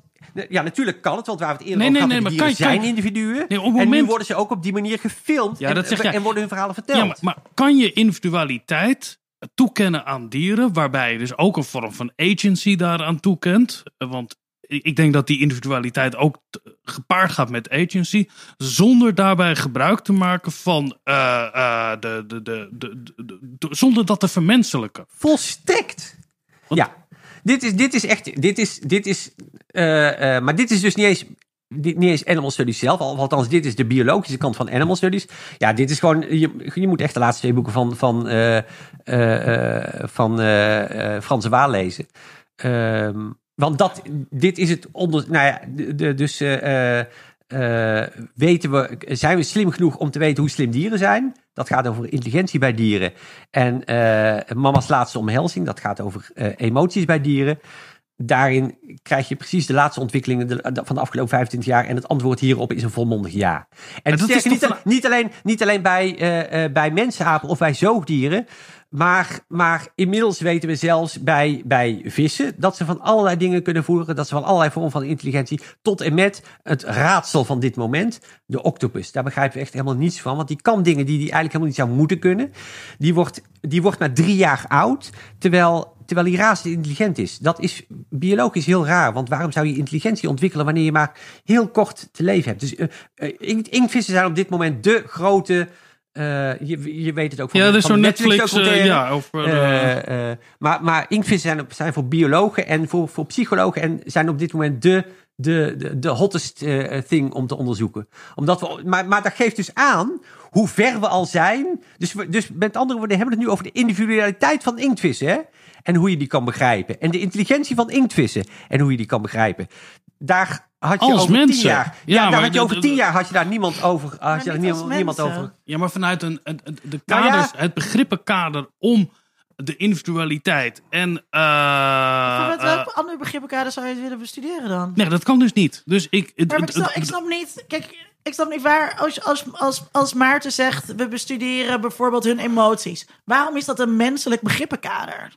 Ja, natuurlijk kan het, want waar we het eerder Nee, over nee, maar kan zijn kan individuen. Nee, En nu worden ze ook op die manier gefilmd Ja, en, dat zeg jij. en worden hun verhalen verteld. Ja, maar, maar kan je individualiteit toekennen aan dieren, waarbij je dus ook een vorm van agency daaraan toekent? Want ik denk dat die individualiteit ook gepaard gaat met agency, zonder daarbij gebruik te maken van eh, eh, de, de, de, de, de- de- zonder dat te vermenselijken. Volstrekt. Ja, dit is, dit is echt. Dit is, dit is, eh, maar dit is dus niet eens. Dit, niet eens animal studies zelf, al- althans dit is de biologische kant van animal studies. Ja, dit is gewoon, je, je moet echt de laatste twee boeken van, van, eh, van Frans de Waal lezen. Ehm, want dat, dit is het onder, nou ja, de, de- dus eh, eh, eh, weten we, zijn we slim genoeg om te weten hoe slim dieren zijn? Dat gaat over intelligentie bij dieren. En mama's laatste omhelzing, dat gaat over emoties bij dieren. Daarin krijg je precies de laatste ontwikkelingen van de afgelopen 25 jaar. En het antwoord hierop is een volmondig ja. En dat is niet, al- niet alleen, niet alleen bij, bij mensapen of bij zoogdieren. Maar, maar inmiddels weten we zelfs bij, bij vissen dat ze van allerlei dingen kunnen voeren. Dat ze van allerlei vormen van intelligentie. Tot en met het raadsel van dit moment, de octopus. Daar begrijpen we echt helemaal niets van. Want die kan dingen die die eigenlijk helemaal niet zou moeten kunnen. Die wordt, die wordt maar drie jaar oud. Terwijl, terwijl hij razend intelligent is. Dat is biologisch heel raar. Want waarom zou je intelligentie ontwikkelen wanneer je maar heel kort te leven hebt? Dus inkt- inktvissen zijn op dit moment de grote. Eh, je, je weet het ook van, Ja, van de Netflix, eh, ja, over... eh, maar, maar inktvissen zijn, zijn voor biologen en voor, voor psychologen en zijn op dit moment de, de, de, de hottest thing om te onderzoeken. Omdat we, maar, maar dat geeft dus aan hoe ver we al zijn. Dus, we, dus met andere woorden hebben we het nu over de individualiteit van inktvissen. Hè? En hoe je die kan begrijpen. En de intelligentie van inktvissen. En hoe je die kan begrijpen. Daar had je Als over mensen. tien jaar. Ja, Ja, daar had je over de- tien jaar had je daar niemand over. Had Maar je daar niemand, niemand over. Ja, maar vanuit een, een- een- de Nou ja. kaders, het begrippenkader om de individualiteit en... eh, Maar met eh, welk ander begrippenkader zou je het willen bestuderen dan? nee, dat kan dus niet. Dus ik... het- Maar ik, het- snap, ik snap niet. Kijk, ik snap niet waar. Als, als, als, als Maarten zegt. we bestuderen bijvoorbeeld hun emoties. Waarom is dat een menselijk begrippenkader?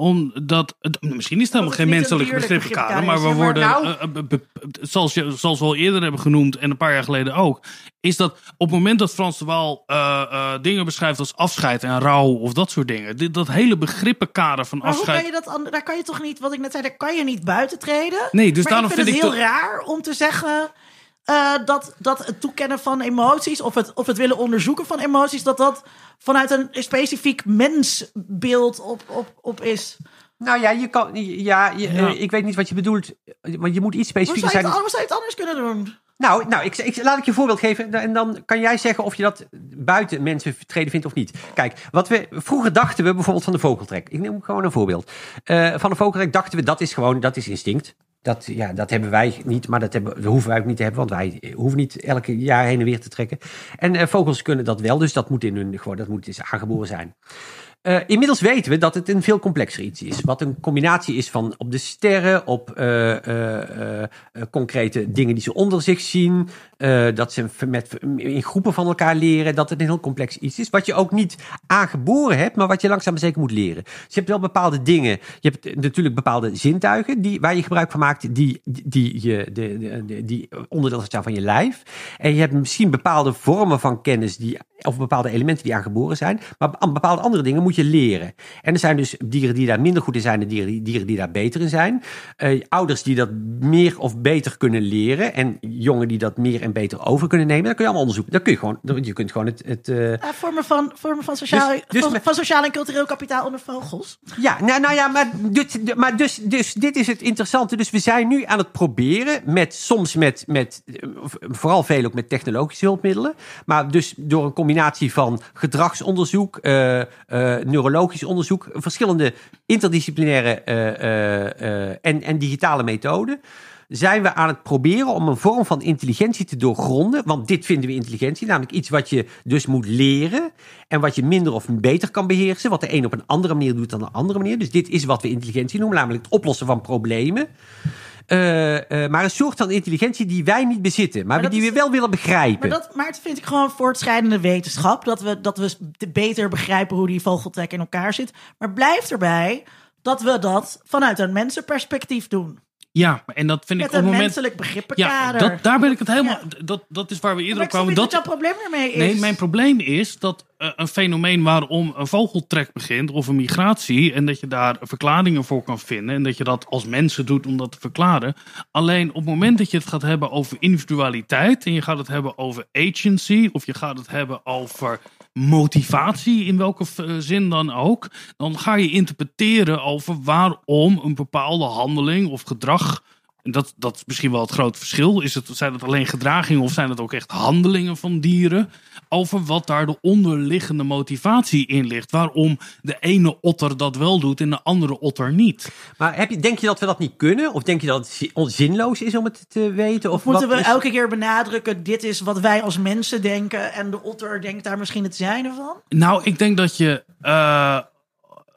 Omdat, het, misschien is het helemaal geen menselijk begrippenkader, maar we worden, maar eh, be- be- zoals, je, zoals we al eerder hebben genoemd en een paar jaar geleden ook, is dat op het moment dat Frans de Waal eh, eh, dingen beschrijft als afscheid en rouw of dat soort dingen, dit, dat hele begrippenkader van Maar hoe afscheid. kan je dat? Daar kan je toch niet. Wat ik net zei, daar kan je niet buiten treden. Nee, dus maar daarom ik vind vind het ik heel raar om te zeggen. Eh, dat, dat het toekennen van emoties of het, of het willen onderzoeken van emoties, dat dat vanuit een specifiek mensbeeld op, op, op is. Nou ja, je kan, ja, je- Ja. eh, ik weet niet wat je bedoelt, want je moet iets specifieker je zijn. het, hoe zou je het anders kunnen doen? Nou, nou ik, ik, laat ik je een voorbeeld geven en dan kan jij zeggen of je dat buiten mensen vertreden vindt of niet. Kijk, wat we vroeger dachten we bijvoorbeeld van de vogeltrek. Ik neem gewoon een voorbeeld. Eh, van de vogeltrek dachten we dat is gewoon, dat is instinct. Dat, ja, dat hebben wij niet, maar dat, hebben, dat hoeven wij ook niet te hebben, want wij hoeven niet elke jaar heen en weer te trekken. En eh, vogels kunnen dat wel, dus dat moet in hun, gewoon, dat moet is aangeboren zijn. Eh, inmiddels weten we dat het een veel complexer iets is. Wat een combinatie is van op de sterren, op eh, eh, concrete dingen die ze onder zich zien. dat ze met, in groepen van elkaar leren. Dat het een heel complex iets is. Wat je ook niet aangeboren hebt, maar wat je langzaam zeker moet leren. Dus je hebt wel bepaalde dingen. Je hebt natuurlijk bepaalde zintuigen die, waar je gebruik van maakt. Die, die, onderdeel zijn van je lijf. En je hebt misschien bepaalde vormen van kennis die, of bepaalde elementen die aangeboren zijn. Maar bepaalde andere dingen moet je leren. En er zijn dus dieren die daar minder goed in zijn en dieren, die- dieren die daar beter in zijn. Eh, ouders die dat meer of beter kunnen leren. En jongen die dat meer en beter over kunnen nemen. Dat kun je allemaal onderzoeken. Dat kun je gewoon, je kunt gewoon het. het eh, Ja, vormen van, vormen van, sociaal, Dus- dus van, met- van sociaal en cultureel kapitaal onder vogels. Ja, nou, nou ja, maar, dit, maar dus, dus dit is het interessante. Dus we zijn nu aan het proberen met soms met, met eh, vooral veel ook met technologische hulpmiddelen, maar dus door een combinatie van gedragsonderzoek, neurologisch onderzoek, verschillende interdisciplinaire eh, eh, eh, en, en digitale methoden. Zijn we aan het proberen om een vorm van intelligentie te doorgronden? Want dit vinden we intelligentie, namelijk iets wat je dus moet leren. En wat je minder of beter kan beheersen. Wat de een op een andere manier doet dan de andere manier. Dus dit is wat we intelligentie noemen, namelijk het oplossen van problemen. Eh, eh, maar een soort van intelligentie die wij niet bezitten, maar, dat die is- we wel willen begrijpen. Maar dat, maar het vind ik gewoon voortschrijdende wetenschap. Dat we, dat we te beter begrijpen hoe die vogeltrek in elkaar zit. Maar blijft erbij dat we dat vanuit een mensenperspectief doen. Ja, en dat vind ik op een moment... menselijk Ja, begrippenkader. dat, daar ben ik het helemaal... Ja. Dat, dat is waar we eerder op kwamen. Dat, jouw probleem ermee is. Nee, mijn probleem is dat eh, een fenomeen waarom een vogeltrek begint of een migratie en dat je daar verklaringen voor kan vinden en dat je dat als mensen doet om dat te verklaren. Alleen op het moment dat je het gaat hebben over individualiteit en je gaat het hebben over agency of je gaat het hebben over motivatie in welke v- zin dan ook, dan ga je interpreteren over waarom een bepaalde handeling of gedrag en dat, dat is misschien wel het grote verschil. Is het, zijn het alleen gedragingen of zijn het ook echt handelingen van dieren? Over wat daar de onderliggende motivatie in ligt. Waarom de ene otter dat wel doet en de andere otter niet. Maar heb je, denk je dat we dat niet kunnen? Of denk je dat het zi- zinloos is om het te weten? Of, Of moeten wat we is- elke keer benadrukken, dit is wat wij als mensen denken en de otter denkt daar misschien het zijne van? Nou, ik denk dat je eh,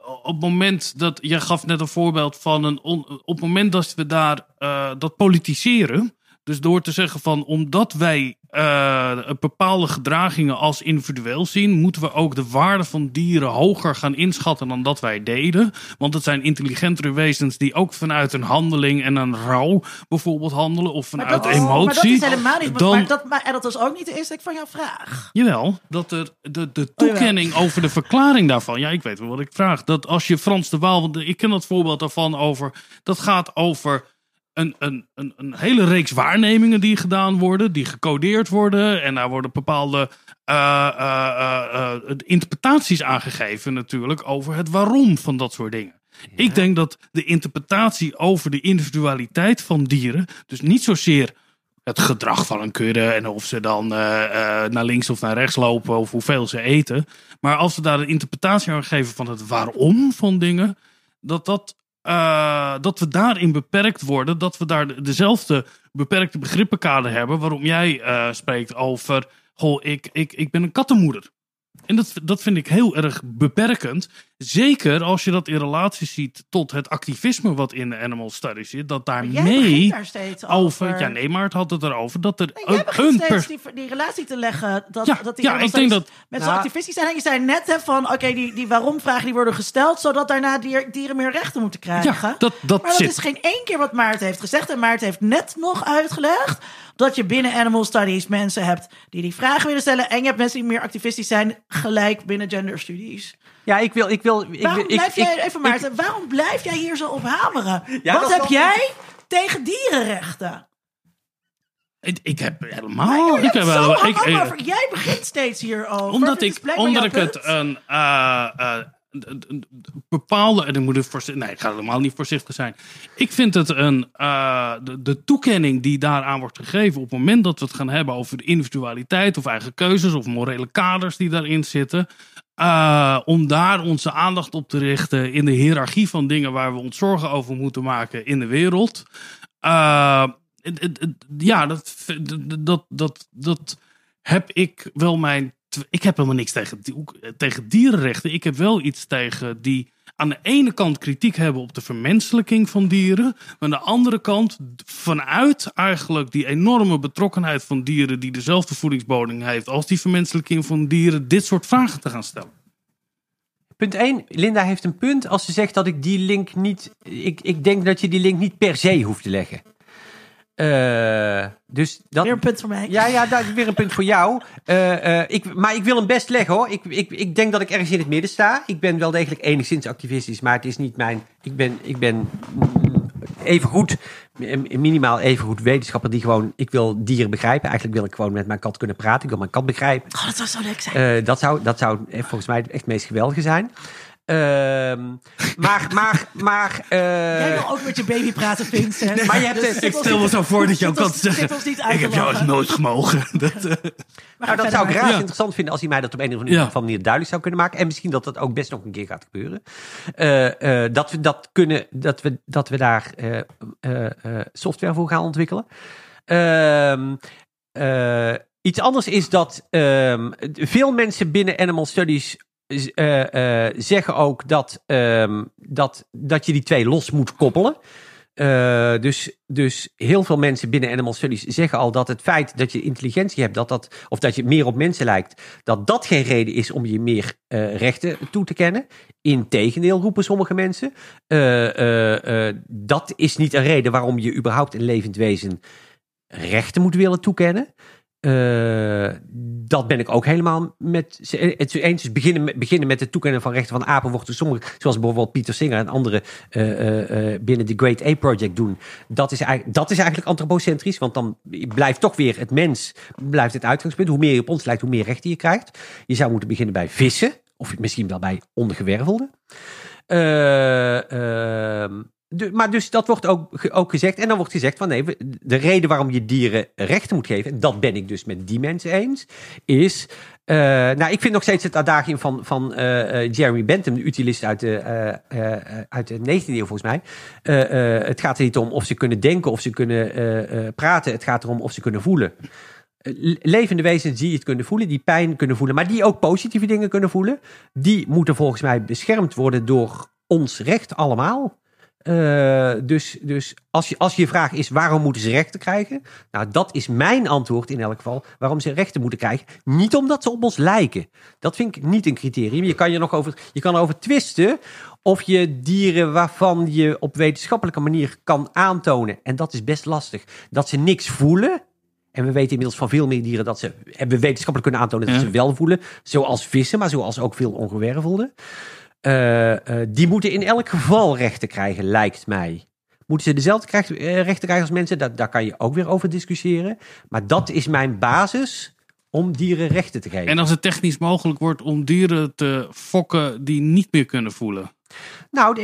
op het moment dat. Je gaf net een voorbeeld van een. on- op het moment dat we daar eh, dat politiseren. Dus door te zeggen van omdat wij eh, bepaalde gedragingen als individueel zien, moeten we ook de waarde van dieren hoger gaan inschatten dan dat wij deden. Want het zijn intelligentere wezens die ook vanuit een handeling en een rouw bijvoorbeeld handelen of Maar vanuit is, emotie. maar dat is helemaal niet. dan- Maar, dat, maar, en dat was ook niet de insteek van jouw vraag. Jawel, dat er de, de Oh, toekenning over de verklaring daarvan. Ja, ik weet wel wat ik vraag. Dat als je Frans de Waal, want ik ken dat voorbeeld daarvan over. Dat gaat over een, een, een, een hele reeks waarnemingen die gedaan worden, die gecodeerd worden. En daar worden bepaalde eh, eh, eh, interpretaties aangegeven, natuurlijk, over het waarom van dat soort dingen. Ik denk dat de interpretatie over de individualiteit van dieren, dus niet zozeer het gedrag van een kudde en of ze dan eh, eh, naar links of naar rechts lopen of hoeveel ze eten. Maar als we daar een interpretatie aan geven van het waarom van dingen, dat, dat, eh, dat we daarin beperkt worden, dat we daar de- dezelfde beperkte begrippenkader hebben waarom jij eh, spreekt over, goh, ik, ik, ik ben een kattenmoeder. En dat, dat vind ik heel erg beperkend. Zeker als je dat in relatie ziet tot het activisme wat in de Animal Studies zit. Dat daarmee begint daar steeds over. over. Ja, nee, maar het had het erover dat er Nee, jij ook begint een steeds per- die, die relatie te leggen. Dat, Ja, dat die ja, ik denk studies dat- Met Nou, zo'n activistisch zijn. En je zei net hè, van, oké, die, die waarom-vragen die worden gesteld... zodat daarna dier- dieren meer rechten moeten krijgen. Ja, dat, dat maar dat zit. is geen één keer wat Maarten heeft gezegd. En Maarten heeft net nog uitgelegd... dat je binnen animal studies mensen hebt die die vragen willen stellen... en je hebt mensen die meer activistisch zijn... gelijk binnen genderstudies. Ja, ik wil... Ik wil ik, Waarom ik, blijf ik- jij, even ik- Maarten, waarom blijf jij hier zo op hameren? Ja, wat heb jij tegen dierenrechten? Ik, ik heb helemaal... ik heb wel, ik, ik- over- Jij begint steeds hierover. omdat ik, omdat ik het een eh, eh, bepaalde. En dan moet ik voorzichtig. Nee, ik ga helemaal niet voorzichtig zijn. Ik vind het een. eh, de, de toekenning die daaraan wordt gegeven. op het moment dat we het gaan hebben over de individualiteit. of eigen keuzes. of morele kaders die daarin zitten. Eh, om daar onze aandacht op te richten. in de hiërarchie van dingen waar we ons zorgen over moeten maken in de wereld. Eh, ja, dat, dat, dat, dat heb ik wel mijn. Ik heb helemaal niks tegen, tegen dierenrechten. Ik heb wel iets tegen die aan de ene kant kritiek hebben op de vermenselijking van dieren. Maar aan de andere kant vanuit eigenlijk die enorme betrokkenheid van dieren. die dezelfde voedingsbodem heeft als die vermenselijking van dieren. dit soort vragen te gaan stellen. Punt 1, Linda heeft een punt als ze zegt dat ik die link niet. Ik, ik denk dat je die link niet per se hoeft te leggen. Eh, dus dat. Weer een punt voor mij. Ja, ja, dat is weer een punt voor jou. Eh, eh, ik, maar ik wil hem best leggen hoor. Ik, ik, ik denk dat ik ergens in het midden sta. Ik ben wel degelijk enigszins activistisch, maar het is niet mijn. Ik ben, ik ben even goed, minimaal even goed wetenschapper die gewoon. Ik wil dieren begrijpen. Eigenlijk wil ik gewoon met mijn kat kunnen praten. Ik wil mijn kat begrijpen. Oh, dat zou zo leuk zijn. Dat, zou, dat zou volgens mij echt het meest geweldige zijn. Ehm, maar, maar, maar. eh, Jij wil ook met je baby praten, Vincent. Maar je hebt- Dus ik zit ons stel me zo voor dat zit ons niet uit Ik heb jou nooit gemogen. Dat, Maar Nou, dat zou ik raar Ja. interessant vinden als hij mij dat op een of andere Ja. manier duidelijk zou kunnen maken. En misschien dat dat ook best nog een keer gaat gebeuren. Eh, eh, dat we dat kunnen, dat we, dat we daar eh, eh, eh, software voor gaan ontwikkelen. Ehm, eh, iets anders is dat ehm, veel mensen binnen Animal Studies zeggen ook dat, ehm, dat, dat je die twee los moet koppelen. Eh, dus, dus heel veel mensen binnen Animal Studies zeggen al dat het feit dat je intelligentie hebt, dat dat, of dat je meer op mensen lijkt, dat dat geen reden is om je meer eh, rechten toe te kennen. Integendeel roepen sommige mensen. Eh, eh, eh, dat is niet een reden waarom je überhaupt een levend wezen rechten moet willen toekennen. Eh, dat ben ik ook helemaal met ze het eens. Dus beginnen met, beginnen met het toekennen van rechten van apen wordt door sommigen, zoals bijvoorbeeld Pieter Singer en anderen eh, eh, binnen de Great Ape Project doen. Dat is, eigenlijk, dat is eigenlijk antropocentrisch, want dan blijft toch weer het mens blijft het uitgangspunt. Hoe meer je op ons lijkt, hoe meer rechten je krijgt. Je zou moeten beginnen bij vissen, of misschien wel bij ondergewervelden. Maar dus dat wordt ook, ook gezegd. En dan wordt gezegd van nee, de reden waarom je dieren rechten moet geven, en dat ben ik dus met die mensen eens, is. eh, nou, ik vind nog steeds het adagium van, van eh, eh, Jeremy Bentham, de utilist uit de, uit de 19e eeuw volgens mij. Het gaat er niet om of ze kunnen denken, of ze kunnen praten. Het gaat erom of ze kunnen voelen. Le- Levende wezens die het kunnen voelen, die pijn kunnen voelen, maar die ook positieve dingen kunnen voelen, die moeten volgens mij beschermd worden door ons recht allemaal. Eh, dus dus als, je, als je vraag is waarom moeten ze rechten krijgen? Nou, dat is mijn antwoord in elk geval. Waarom ze rechten moeten krijgen. Niet omdat ze op ons lijken. Dat vind ik niet een criterium. Je kan je nog over, je kan erover twisten of je dieren waarvan je op wetenschappelijke manier kan aantonen. En dat is best lastig. Dat ze niks voelen. En we weten inmiddels van veel meer dieren dat ze hebben we wetenschappelijk kunnen aantonen dat Ja. ze wel voelen. Zoals vissen, maar zoals ook veel ongewervelden. Eh, eh, die moeten in elk geval rechten krijgen, lijkt mij. Moeten ze dezelfde eh, rechten krijgen als mensen? Daar, daar kan je ook weer over discussiëren. Maar dat is mijn basis om dieren rechten te geven. En als het technisch mogelijk wordt om dieren te fokken die niet meer kunnen voelen. Nou,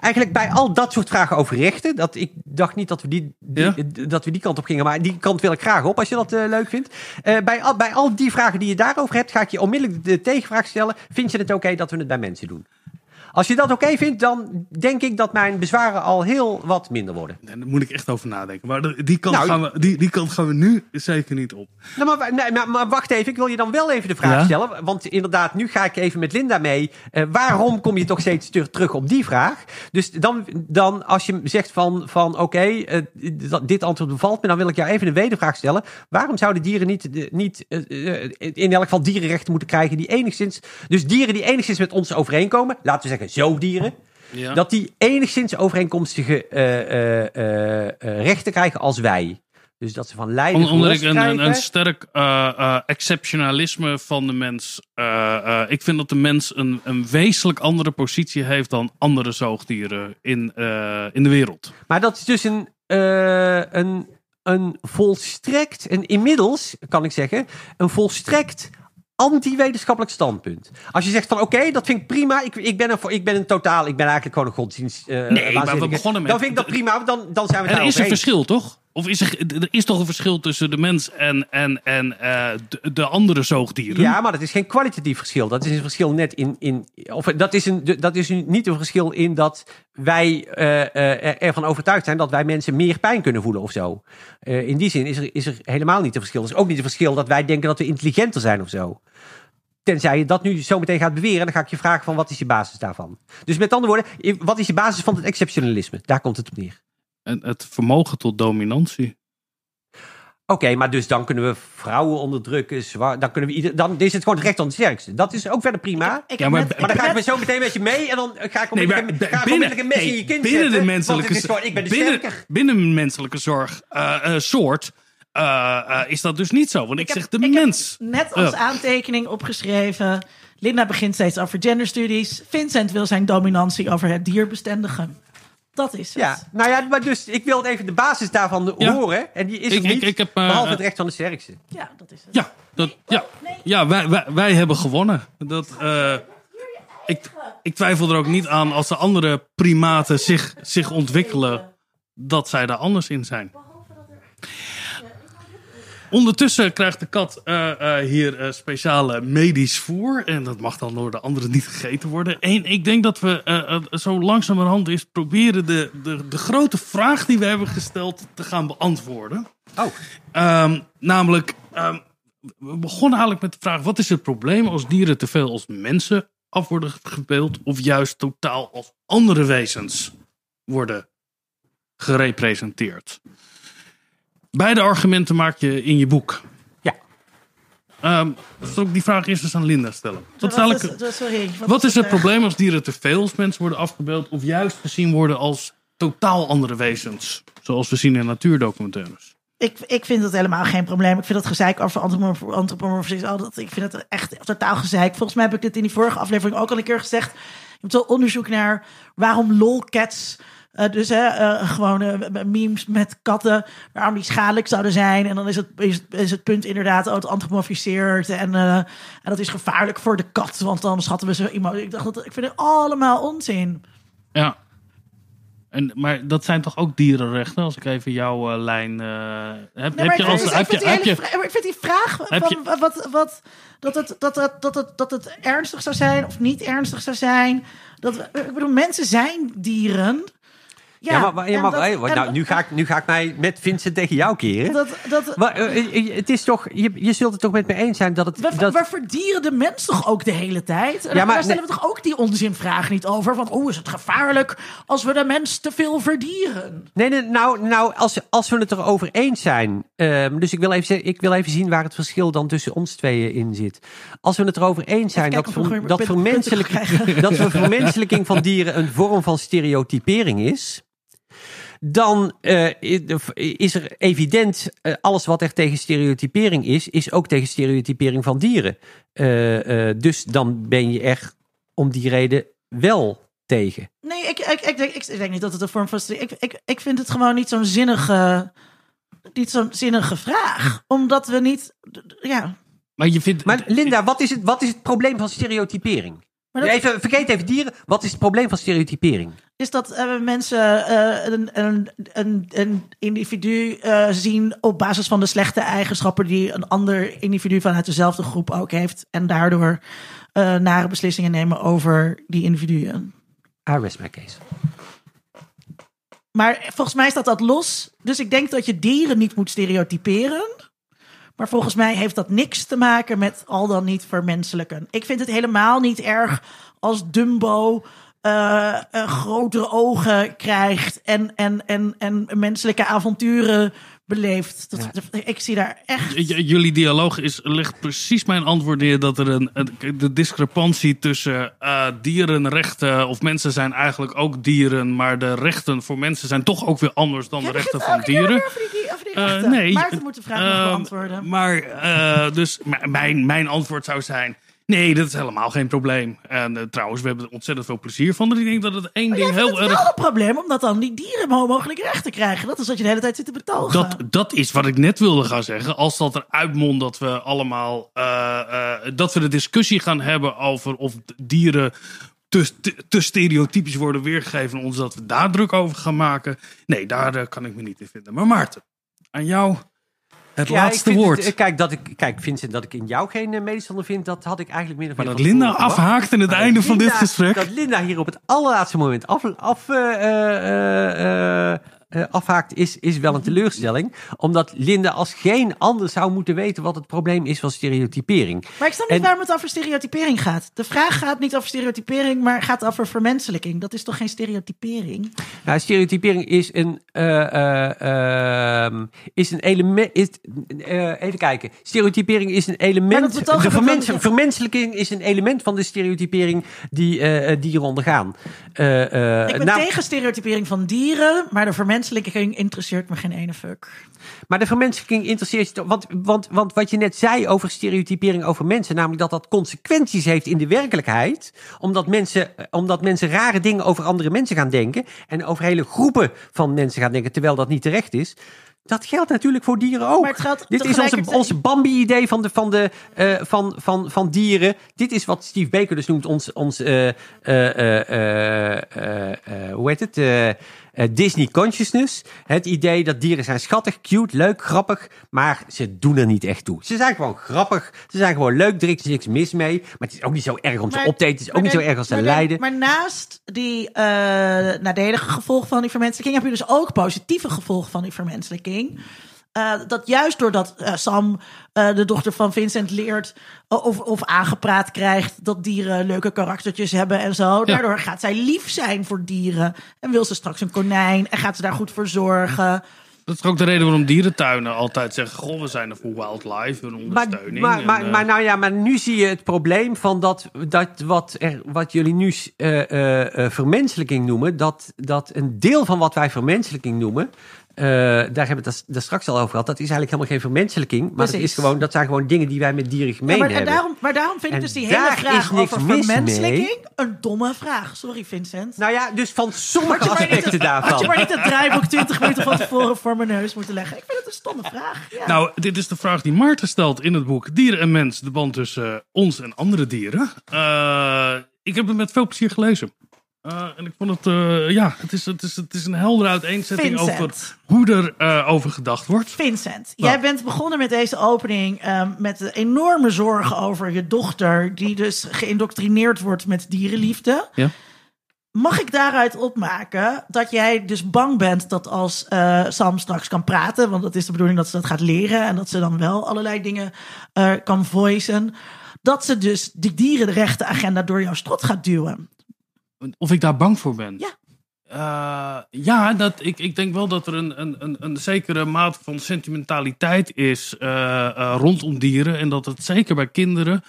eigenlijk bij al dat soort vragen over rechten. Dat, ik dacht niet dat we die, die- Ja? dat we die kant op gingen. Maar die kant wil ik graag op als je dat eh, leuk vindt. Eh, bij, al, bij al die vragen die je daarover hebt, ga ik je onmiddellijk de tegenvraag stellen. Vind je het oké dat we het bij mensen doen? Als je dat oké vindt, dan denk ik dat mijn bezwaren al heel wat minder worden. Nee, daar moet ik echt over nadenken. Maar die kant, Nou, gaan, we, die, die kant gaan we nu zeker niet op. Nou, maar, nee, maar, maar wacht even, ik wil je dan wel even de vraag Ja? stellen. Want inderdaad, nu ga ik even met Linda mee. Eh, waarom kom je toch steeds ter- terug op die vraag? Dus dan, dan als je zegt van, van oké, eh, dat- dit antwoord bevalt me, dan wil ik jou even een wedervraag stellen. Waarom zouden dieren niet, eh, niet in elk geval dierenrechten moeten krijgen die enigszins, dus dieren die enigszins met ons overeenkomen, laten we zeggen zoogdieren, Ja. dat die enigszins overeenkomstige eh, eh, eh, rechten krijgen als wij. Dus dat ze van lijden omdat ik een, een, een sterk exceptionalisme van de mens. ik vind dat de mens een, een wezenlijk andere positie heeft dan andere zoogdieren in, in de wereld. Maar dat is dus een, een een volstrekt, en inmiddels kan ik zeggen, een volstrekt anti-wetenschappelijk standpunt. Als je zegt van oké, dat vind ik prima. Ik, ik, ben een, ik ben een totaal, ik ben eigenlijk gewoon een godsdienst. eh, Nee, maar we waanzinnige. begonnen met- Dan vind ik dat prima, dan, dan zijn we het Er is een verschil, toch? Of is er, er is toch een verschil tussen de mens en, en, en eh, de, de andere zoogdieren? Ja, maar dat is geen kwalitatief verschil. Dat is een verschil net in. in of dat is, een, dat is niet een verschil in dat wij eh, eh, er- ervan overtuigd zijn dat wij mensen meer pijn kunnen voelen of zo. In die zin is er, is er helemaal niet een verschil. Er is ook niet een verschil dat wij denken dat we intelligenter zijn of zo. Tenzij je dat nu zo meteen gaat beweren, dan ga ik je vragen van wat is je basis daarvan. Dus met andere woorden, wat is je basis van het exceptionalisme? Daar komt het op neer. En het vermogen tot dominantie. Oké, maar dus dan kunnen we vrouwen onderdrukken. Zwaar, dan, kunnen we ieder, dan is het gewoon het recht van de sterkste. Dat is ook verder prima. Ik Ja, maar- net- maar dan ga ik me zo meteen met je mee en dan ga ik Nee, maar ga binnen, een mes in nee, je kind binnen de zetten, menselijke, is gewoon, ik ben de binnen, sterker. binnen een menselijke zorg eh, eh, soort eh, eh, is dat dus niet zo. Want ik, zeg de ik heb mens. net als aantekening opgeschreven. Linda begint steeds over genderstudies. Vincent wil zijn dominantie over het dierbestendige. Dat is het. Ja, nou ja, maar dus ik wil even de basis daarvan Ja. horen. En die is Ik- er niet, ik- ik heb, eh, behalve het recht van de sterkste. Ja, dat is het. Ja, dat, ja. ja wij, wij, wij hebben gewonnen. Dat, eh, ik, ik twijfel er ook niet aan als de andere primaten zich, zich ontwikkelen, dat zij daar anders in zijn. Ondertussen krijgt de kat eh, eh, hier eh, speciale medisch voer. En dat mag dan door de anderen niet gegeten worden. En ik denk dat we zo langzamerhand eens proberen de, de, de grote vraag die we hebben gesteld te gaan beantwoorden. Oh, Ehm, namelijk, ehm, we begonnen eigenlijk met de vraag: wat is het probleem als dieren te veel als mensen af worden gebeeld, of juist totaal als andere wezens worden gerepresenteerd? Beide argumenten maak je in je boek. Ja. Ehm zal ik die vraag eerst eens aan Linda stellen? Wat is, eigenlijk- is, sorry, wat is het eh, probleem als dieren te veel als mensen worden afgebeeld, of juist gezien worden als totaal andere wezens? Zoals we zien in natuurdocumentaires. Ik, ik vind dat helemaal geen probleem. Ik vind dat gezeik over antropomorf- antropomorfisme. al dat- Ik vind het echt totaal gezeik. Volgens mij heb ik dit in die vorige aflevering ook al een keer gezegd. Je hebt wel onderzoek naar waarom lolcats... eh, dus hè, eh, gewoon eh, memes met katten, waarom die schadelijk zouden zijn. En dan is het, is het, is het punt inderdaad, oh, het. En, en dat is gevaarlijk voor de kat, want dan schatten we zo iemand. Ik dacht, dat, ik vind het allemaal onzin. Ja. En, maar dat zijn toch ook dierenrechten? Als ik even jouw lijn. heb, Nee, heb je als. ik Heb vind je, heb maar ik vind die vraag van je- wat, wat, dat, het, dat, het, dat, het, dat, het, dat het ernstig zou zijn of niet ernstig zou zijn. Dat, ik bedoel, mensen zijn dieren. Ja, ja, maar, ja, maar dat- hey, en nou, nu, ga ik, nu ga ik mij met Vincent tegen jou keren. Dat, dat, Maar eh, eh, het is toch, je, je zult het toch met me eens zijn dat het. we, dat, we verdieren de mens toch ook de hele tijd? En Ja, maar daar stellen nee- we toch ook die onzinvraag niet over? Van, oh, is het gevaarlijk als we de mens te veel verdieren? Nee, nee, nou, nou als, als we het erover eens zijn. ehm, dus ik wil, even, ik wil even zien waar het verschil dan tussen ons tweeën in zit. Als we het erover eens zijn dat, ver, dat, vermenselijking, dat we vermenselijking van dieren een vorm van stereotypering is. Dan eh, is er evident, eh, alles wat er tegen stereotypering is, is ook tegen stereotypering van dieren. Eh, eh, dus dan ben je er om die reden wel tegen. Nee, ik, ik, ik, denk, ik, denk niet dat het een vorm van... Ik, ik, ik vind het gewoon niet zo'n zinnige... Niet zo'n zinnige vraag. Omdat we niet... Ja, maar je vindt. Maar Linda, wat is het, wat is het probleem van stereotypering? Dat, Even, vergeet even dieren. Wat is het probleem van stereotypering? is dat eh, mensen eh, een, een, een, een individu eh, zien op basis van de slechte eigenschappen die een ander individu vanuit dezelfde groep ook heeft. En daardoor nare beslissingen nemen over die individuen. I rest my case. Maar volgens mij staat dat los. Dus ik denk dat je dieren niet moet stereotyperen. Maar volgens mij heeft dat niks te maken met al dan niet vermenselijken. Ik vind het helemaal niet erg als Dumbo eh, eh, grotere ogen krijgt en, en, en, en menselijke avonturen beleeft. Dat, Ik zie daar echt. J- Jullie dialoog is, legt precies mijn antwoord neer dat er een, een- de discrepantie tussen eh, dierenrechten of mensen zijn eigenlijk ook dieren, maar de rechten voor mensen zijn toch ook weer anders dan de rechten van keer dieren. Die Eh, rechten. nee, Maarten moet de vraag nog eh, beantwoorden. Maar, eh, dus mijn, mijn antwoord zou zijn: Nee, dat is helemaal geen probleem. En eh, trouwens, we hebben er ontzettend veel plezier van. Dus ik denk dat het één Maar jij ding heel het erg... wel een probleem, omdat dan die dieren mogelijk rechten krijgen. Dat is wat je de hele tijd zit te betogen. Dat, dat is wat ik net wilde gaan zeggen. Als dat er uitmondt dat we allemaal. eh, eh, dat we de discussie gaan hebben over of dieren. Te, te, te stereotypisch worden weergegeven. en ons dat we daar druk over gaan maken. Nee, daar eh, kan ik me niet in vinden. Maar Maarten, aan jou het Ja, ik laatste vind woord. het, eh, kijk, dat ik, kijk, Vincent, dat ik in jou geen uh, medestander vind, dat had ik eigenlijk min of maar dat van Linda afhaakt in het Maar einde van dit gesprek. Dat Linda hier op het allerlaatste moment af, af, eh, afhaakt, is, is wel een teleurstelling. Omdat Linda als geen ander zou moeten weten wat het probleem is van stereotypering. Maar ik snap niet En- waarom het over stereotypering gaat. De vraag gaat niet over stereotypering, maar gaat over vermenselijking. Dat is toch geen stereotypering? Nou, stereotypering is een, eh, eh, ehm, is een element. Is, eh, even kijken. Stereotypering is een element. De vermens, vermenselijking is een element van de stereotypering die eh, eh, dieren ondergaan. Eh, eh, Ik ben nou, tegen stereotypering van dieren, maar de vermenselijking interesseert me geen ene fuck. Maar de vermenselijking interesseert je toch? Want, want, want wat je net zei over stereotypering over mensen, namelijk dat dat consequenties heeft in de werkelijkheid, omdat mensen, eh, omdat mensen rare dingen over andere mensen gaan denken en over hele groepen van mensen gaan denken, terwijl dat niet terecht is. Dat geldt natuurlijk voor dieren ook. Maar het geldt Dit is onze, Bambi-idee van, de, van, de, eh, van, van, van dieren. Dit is wat Steve Baker dus noemt ons, ons eh, hoe heet het? Eh, Disney consciousness. Het idee dat dieren zijn schattig, cute, leuk, grappig, maar ze doen er niet echt toe. Ze zijn gewoon grappig, ze zijn gewoon leuk, er is niks mis mee. Maar het is ook niet zo erg om ze op te eten, het is ook niet zo erg als ze lijden. Maar naast die eh, nadelige gevolgen van die vermenselijking, heb je dus ook positieve gevolgen van die vermenselijking. Eh, dat juist doordat eh, Sam, eh, de dochter van Vincent, leert of, of aangepraat krijgt dat dieren leuke karaktertjes hebben en zo. Daardoor gaat zij lief zijn voor dieren. En wil ze straks een konijn en gaat ze daar goed voor zorgen. Dat is ook de reden waarom dierentuinen altijd zeggen: Goh, we zijn er voor wildlife en Maar, ondersteuning. maar, en, maar, maar nou ja, maar nu zie je het probleem van dat, dat wat, er, wat jullie nu eh, eh, eh, vermenselijking noemen, dat, dat een deel van wat wij vermenselijking noemen, eh, daar hebben we het daar straks al over gehad, dat is eigenlijk helemaal geen vermenselijking, maar is gewoon, dat zijn gewoon dingen die wij met dieren gemeen Ja, maar, en hebben. daarom, maar daarom vind ik En dus die hele vraag over vermenselijking een domme vraag. Sorry, Vincent. Nou ja, dus van sommige aspecten het- daarvan. Had je maar niet het draaiboek 20 minuten van tevoren voor mijn neus moeten leggen. Ik vind het een stomme vraag. Ja. Nou, dit is de vraag die Maarten stelt in het boek Dieren en Mens, de band tussen eh, ons en andere dieren. Eh, ik heb het met veel plezier gelezen. Eh, en ik vond het, eh, ja, het is, het, is, het is een heldere uiteenzetting Vincent. over hoe er eh, over gedacht wordt. Vincent, jij bent begonnen met deze opening ehm, met de enorme zorgen over je dochter, die dus geïndoctrineerd wordt met dierenliefde. Ja. Mag ik daaruit opmaken dat jij dus bang bent dat als Sam straks kan praten, want dat is de bedoeling dat ze dat gaat leren en dat ze dan wel allerlei dingen kan voicen, dat ze dus de dierenrechtenagenda door jouw strot gaat duwen? Of ik daar bang voor ben? Ja. Eh, ja, dat, ik, ik denk wel dat er een, een, een, een zekere mate van sentimentaliteit is eh, eh, rondom dieren. En dat het zeker bij kinderen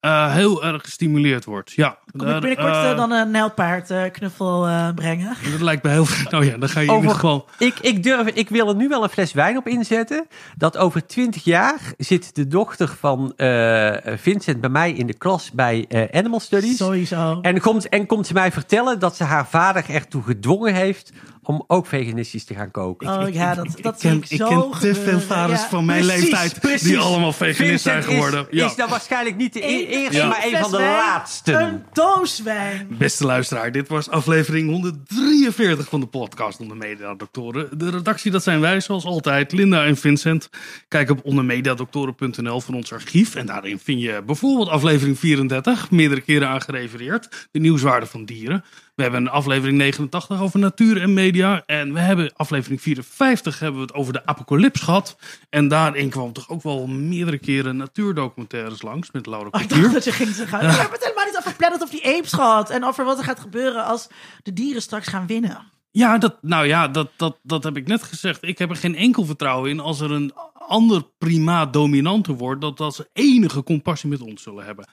eh, heel erg gestimuleerd wordt. Ja, Kom ik binnenkort eh, eh, dan een nijlpaard eh, knuffel eh, brengen? Dat lijkt me heel. Nou ja, dan ga je in Over- ieder geval. Ik, ik, durf, ik wil er nu wel een fles wijn op inzetten. Dat over twintig jaar zit de dochter van eh, Vincent bij mij in de klas bij eh, Animal Studies. Sowieso. En komt, en komt ze mij vertellen dat ze haar vader ertoe gedwongen heeft om ook veganistisch te gaan koken. Oh ja, dat, dat ik ken, ik ik zo ken te veel vaders Ja. van mijn Precies, leeftijd precies. die allemaal veganist zijn geworden. Is, ja. is dan waarschijnlijk niet de e- Eén- eerste, één maar een van de laatste. Een doos wijn. Beste luisteraar, dit was aflevering 143 van de podcast Onder Mediadoktoren. De redactie, dat zijn wij zoals altijd, Linda en Vincent. Kijk op ondermediadoktoren.nl voor ons archief. En daarin vind je bijvoorbeeld aflevering 34, meerdere keren aan gerefereerd. De nieuwswaarde van dieren. We hebben een aflevering 89 over natuur en media. En we hebben aflevering 54 hebben we het over de apocalyps gehad. En daarin kwam toch ook wel meerdere keren natuurdocumentaires langs met Laura Oh, ik Portier. dacht dat je ging zeggen. We hebben het helemaal niet over Planet of the Apes gehad. En over wat er gaat gebeuren als de dieren straks gaan winnen. Ja, dat, nou ja, dat, dat, dat heb ik net gezegd. Ik heb er geen enkel vertrouwen in als er een ander primaat dominanter wordt, dat, dat ze enige compassie met ons zullen hebben.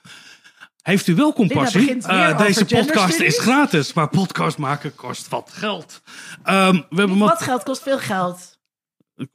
Heeft u wel compassie? over deze podcast is gratis, maar podcast maken kost wat geld. Ehm, we hebben wat, geld kost veel geld.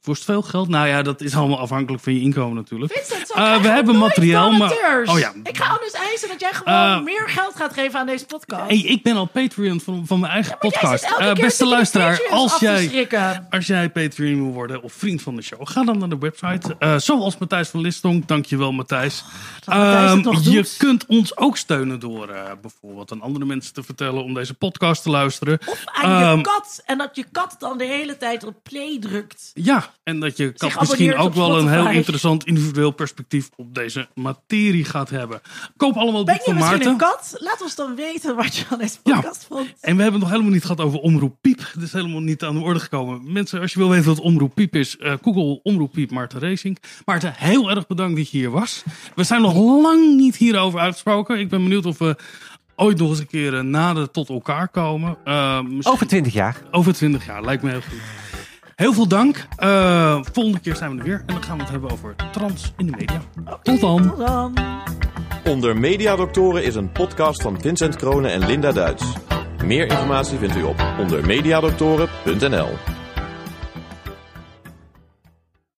Kost veel geld? Nou ja, dat is allemaal afhankelijk van je inkomen natuurlijk. Vincent, zo Eh, we hebben materiaal, maar-. Oh ja. Ik ga anders eisen dat jij gewoon Eh, meer geld gaat geven aan deze podcast. Hey, ik ben al Patreon van, van mijn eigen podcast. Eh, beste luisteraar, als jij, als jij Patreon wil worden of vriend van de show, ga dan naar de website. Zoals Matthijs van Listong. Dankjewel, Matthijs. Dat Matthijs Ehm, je doet. kunt ons ook steunen door bijvoorbeeld aan andere mensen te vertellen om deze podcast te luisteren. Of aan je Ehm, kat. En dat je kat dan de hele tijd op play drukt. Ja, en dat je Zich misschien ook wel een heel interessant individueel perspectief op deze materie gaat hebben. Koop allemaal het Ben boek je van misschien Maarten. een kat? Laat ons dan weten wat je aan deze Ja. podcast vond. En we hebben het nog helemaal niet gehad over Omroep Piep. Dat is helemaal niet aan de orde gekomen. Mensen, als je wil weten wat Omroep Piep is, eh, Google Omroep Piep Maarten Racing. Maarten, heel erg bedankt dat je hier was. We zijn nog lang niet hierover uitgesproken. Ik ben benieuwd of we ooit nog eens een keer eh, nader tot elkaar komen. Eh, misschien Over 20 jaar. over 20 jaar, lijkt me heel goed. Heel veel dank. Eh, volgende keer zijn we er weer. En dan gaan we het hebben over trans in de media. Tot dan. Tot dan. Onder Mediadoktoren is een podcast van Vincent Kronen en Linda Duits. Meer informatie vindt u op ondermediadoktoren.nl.